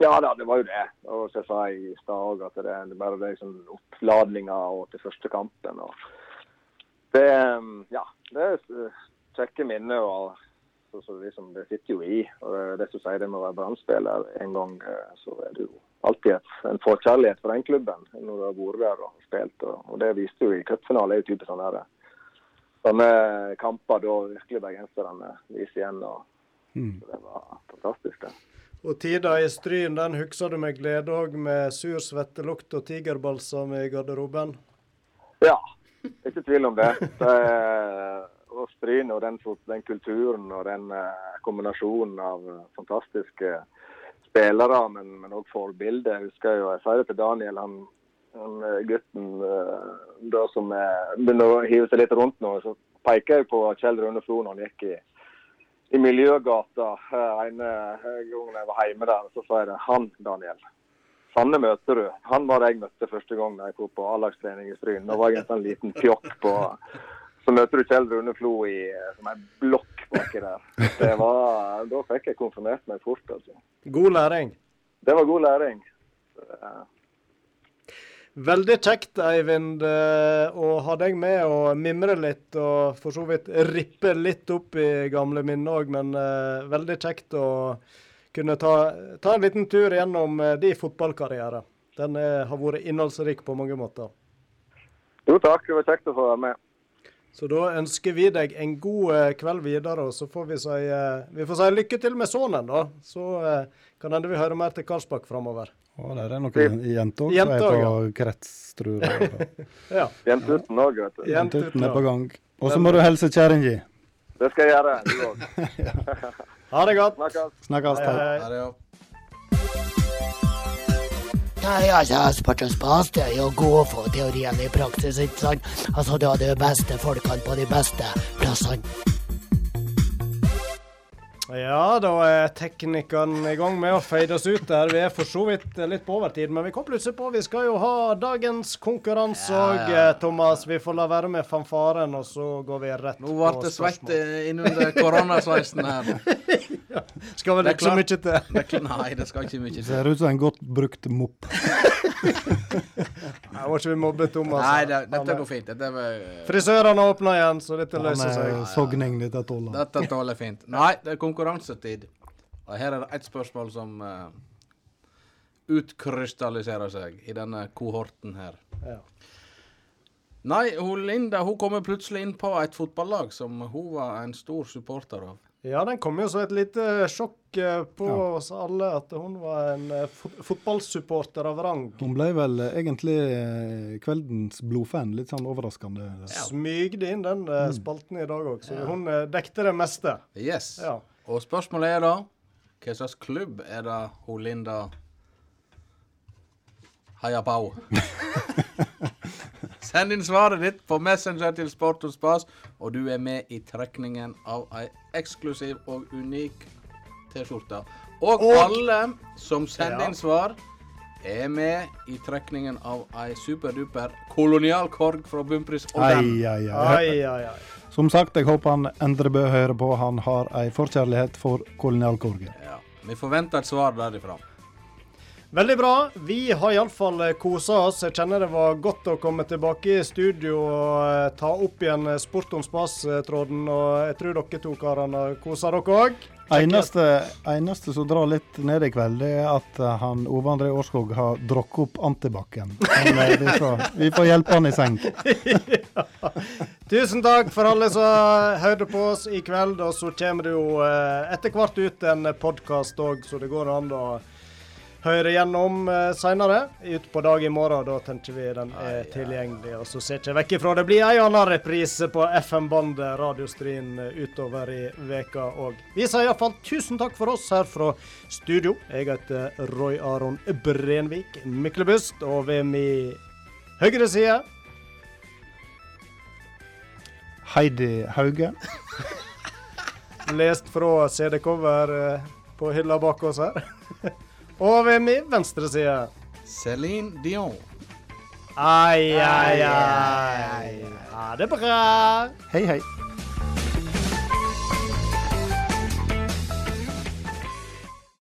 Ja da, det var jo det. Og så sa jeg i stad òg at det er bare det liksom oppladninga og til første kampen. og Det um, ja, det er kjekke minner. og så, så liksom, Det sitter jo i. og det, som sier det med å være Brann-spiller en gang, eh, så er det jo alltid et, en forkjærlighet for den klubben når du har vært der og spilt. Og, og det viste jo i cupfinalen. er jo typisk sånn der, sånne kamper da virkelig bergenserne viser igjen. og Mm. Det var fantastisk, det. Og tida i Stryn, den husker du med glede òg, med sur svettelukt og tigerbalsam i garderoben? Ja, ikke tvil om det. det er, og Stryn og den, den kulturen og den eh, kombinasjonen av eh, fantastiske spillere, men, også forbilder. Jeg husker jo, jeg sier det til Daniel, han, han eh, gutten eh, da som eh, begynner å hive seg litt rundt nå, så peker jeg på Kjell Rune Flo når han gikk i, i Miljøgata en gang jeg var hjemme der. Så sa jeg det. Han, Daniel. Sanne møter du. Han var det jeg møtte første gang da jeg kom på A-lagstrening i Stryn. Da var jeg en sånn liten pjokk på Så møter du Kjell Rune Flo i som en blokk baki der. Det var, da fikk jeg konfirmert meg fort, altså. God læring. Det var god læring. Veldig kjekt, Eivind, eh, å ha deg med og mimre litt, og for så vidt rippe litt opp i gamle minner òg, men eh, veldig kjekt å kunne ta, ta en liten tur gjennom eh, din fotballkarriere. Den eh, har vært innholdsrik på mange måter. Jo takk, det var kjekt å få være med. Så da ønsker vi deg en god eh, kveld videre, og så får vi si, vi får si lykke til med sønnen, da. Så kan hende vi hører mer til Karlsbakk framover. Å, der er noen jenter òg som er på krets, tror jeg. Ja. Jentuten òg, vet du. Jentuten er på gang. Og så må du hilse kjerringa. Det skal jeg gjøre. Du òg. Ha det godt. Snakkes. Nei, altså, sportens spas, det er jo å gå for teorien i praksis, ikke sant? Altså, du har de beste folkene på de beste plassene. Ja, da er teknikeren i gang med å fade oss ut der. Vi er for så vidt litt på overtid, men vi kom plutselig på vi skal jo ha dagens konkurranse òg, Ja, Thomas. Vi får la være med fanfaren, og så går vi rett Nå ble det svett eh, innunder koronasveisen her. Skal vel Det ikke så mye til. Nei, det skal ikke mye til. Ser ut som en godt brukt mopp. Nei, var ikke vi mobbe Thomas. Nei, det, dette går fint. Dette, var- Frisørene åpner igjen, så dette løser seg. er sogning, dette tåler. dette tåler fint. Nei, det er konkurransetid. Og her er det ett spørsmål som uh, utkrystalliserer seg i denne kohorten her. Ja. Nei, hun Linda hun kommer plutselig inn på et fotballag som hun var en stor supporter av. Ja, den kom jo som et lite sjokk eh, på Ja. oss alle at hun var en eh, fot fotballsupporter av rang. Hun ble vel eh, egentlig kveldens blodfan. Litt sånn overraskende. Smygde inn den mm. spalten i dag òg, så hun eh, dekte det meste. Yes. Ja. Og spørsmålet er da hva slags klubb er det hun Linda heier på? Send inn svaret ditt på Messenger til Sport og Spas, og du er med i trekningen av ei eksklusiv og unik T-skjorte. Og, Og- alle som sender Ja. inn svar, er med i trekningen av ei superduper kolonialkorg fra Bumpris og Ai, ai, ai. Som sagt, jeg håper han Endrebø hører på. Han har ei forkjærlighet for kolonialkorger. Ja. Vi forventer et svar derifra. Veldig bra. Vi har iallfall kosa oss. Jeg kjenner det var godt å komme tilbake i studio og eh, ta opp igjen eh, Sport om spas-tråden. Og jeg tror dere to karene kosa dere òg. Eneste, eneste som drar litt ned i kveld, det er at eh, han Ove André Årskog har drukket opp antibac-en. Eh, vi, vi får hjelpe han i seng Tusen takk for alle som hørte på oss i kveld. Og så kommer det jo eh, etter hvert ut en podkast òg, så det går an å høre gjennom uh, seinere. Utpå dag i morgen, da tenker vi den er tilgjengelig. Og så ser ikke vekk ifra det blir en annen reprise på FM-bandet Radiostrien eh, utover i veka òg. Vi sier iallfall tusen takk for oss her fra studio. Jeg heter Roy Aron Brenvik Myklebust, og ved min høyre side Heidi Hauge. Lest fra CD-cover eh, på hylla bak oss her. Og ved min venstre side Céline Dion. Ai, ai, ai. Ha det bra. Hei, hei.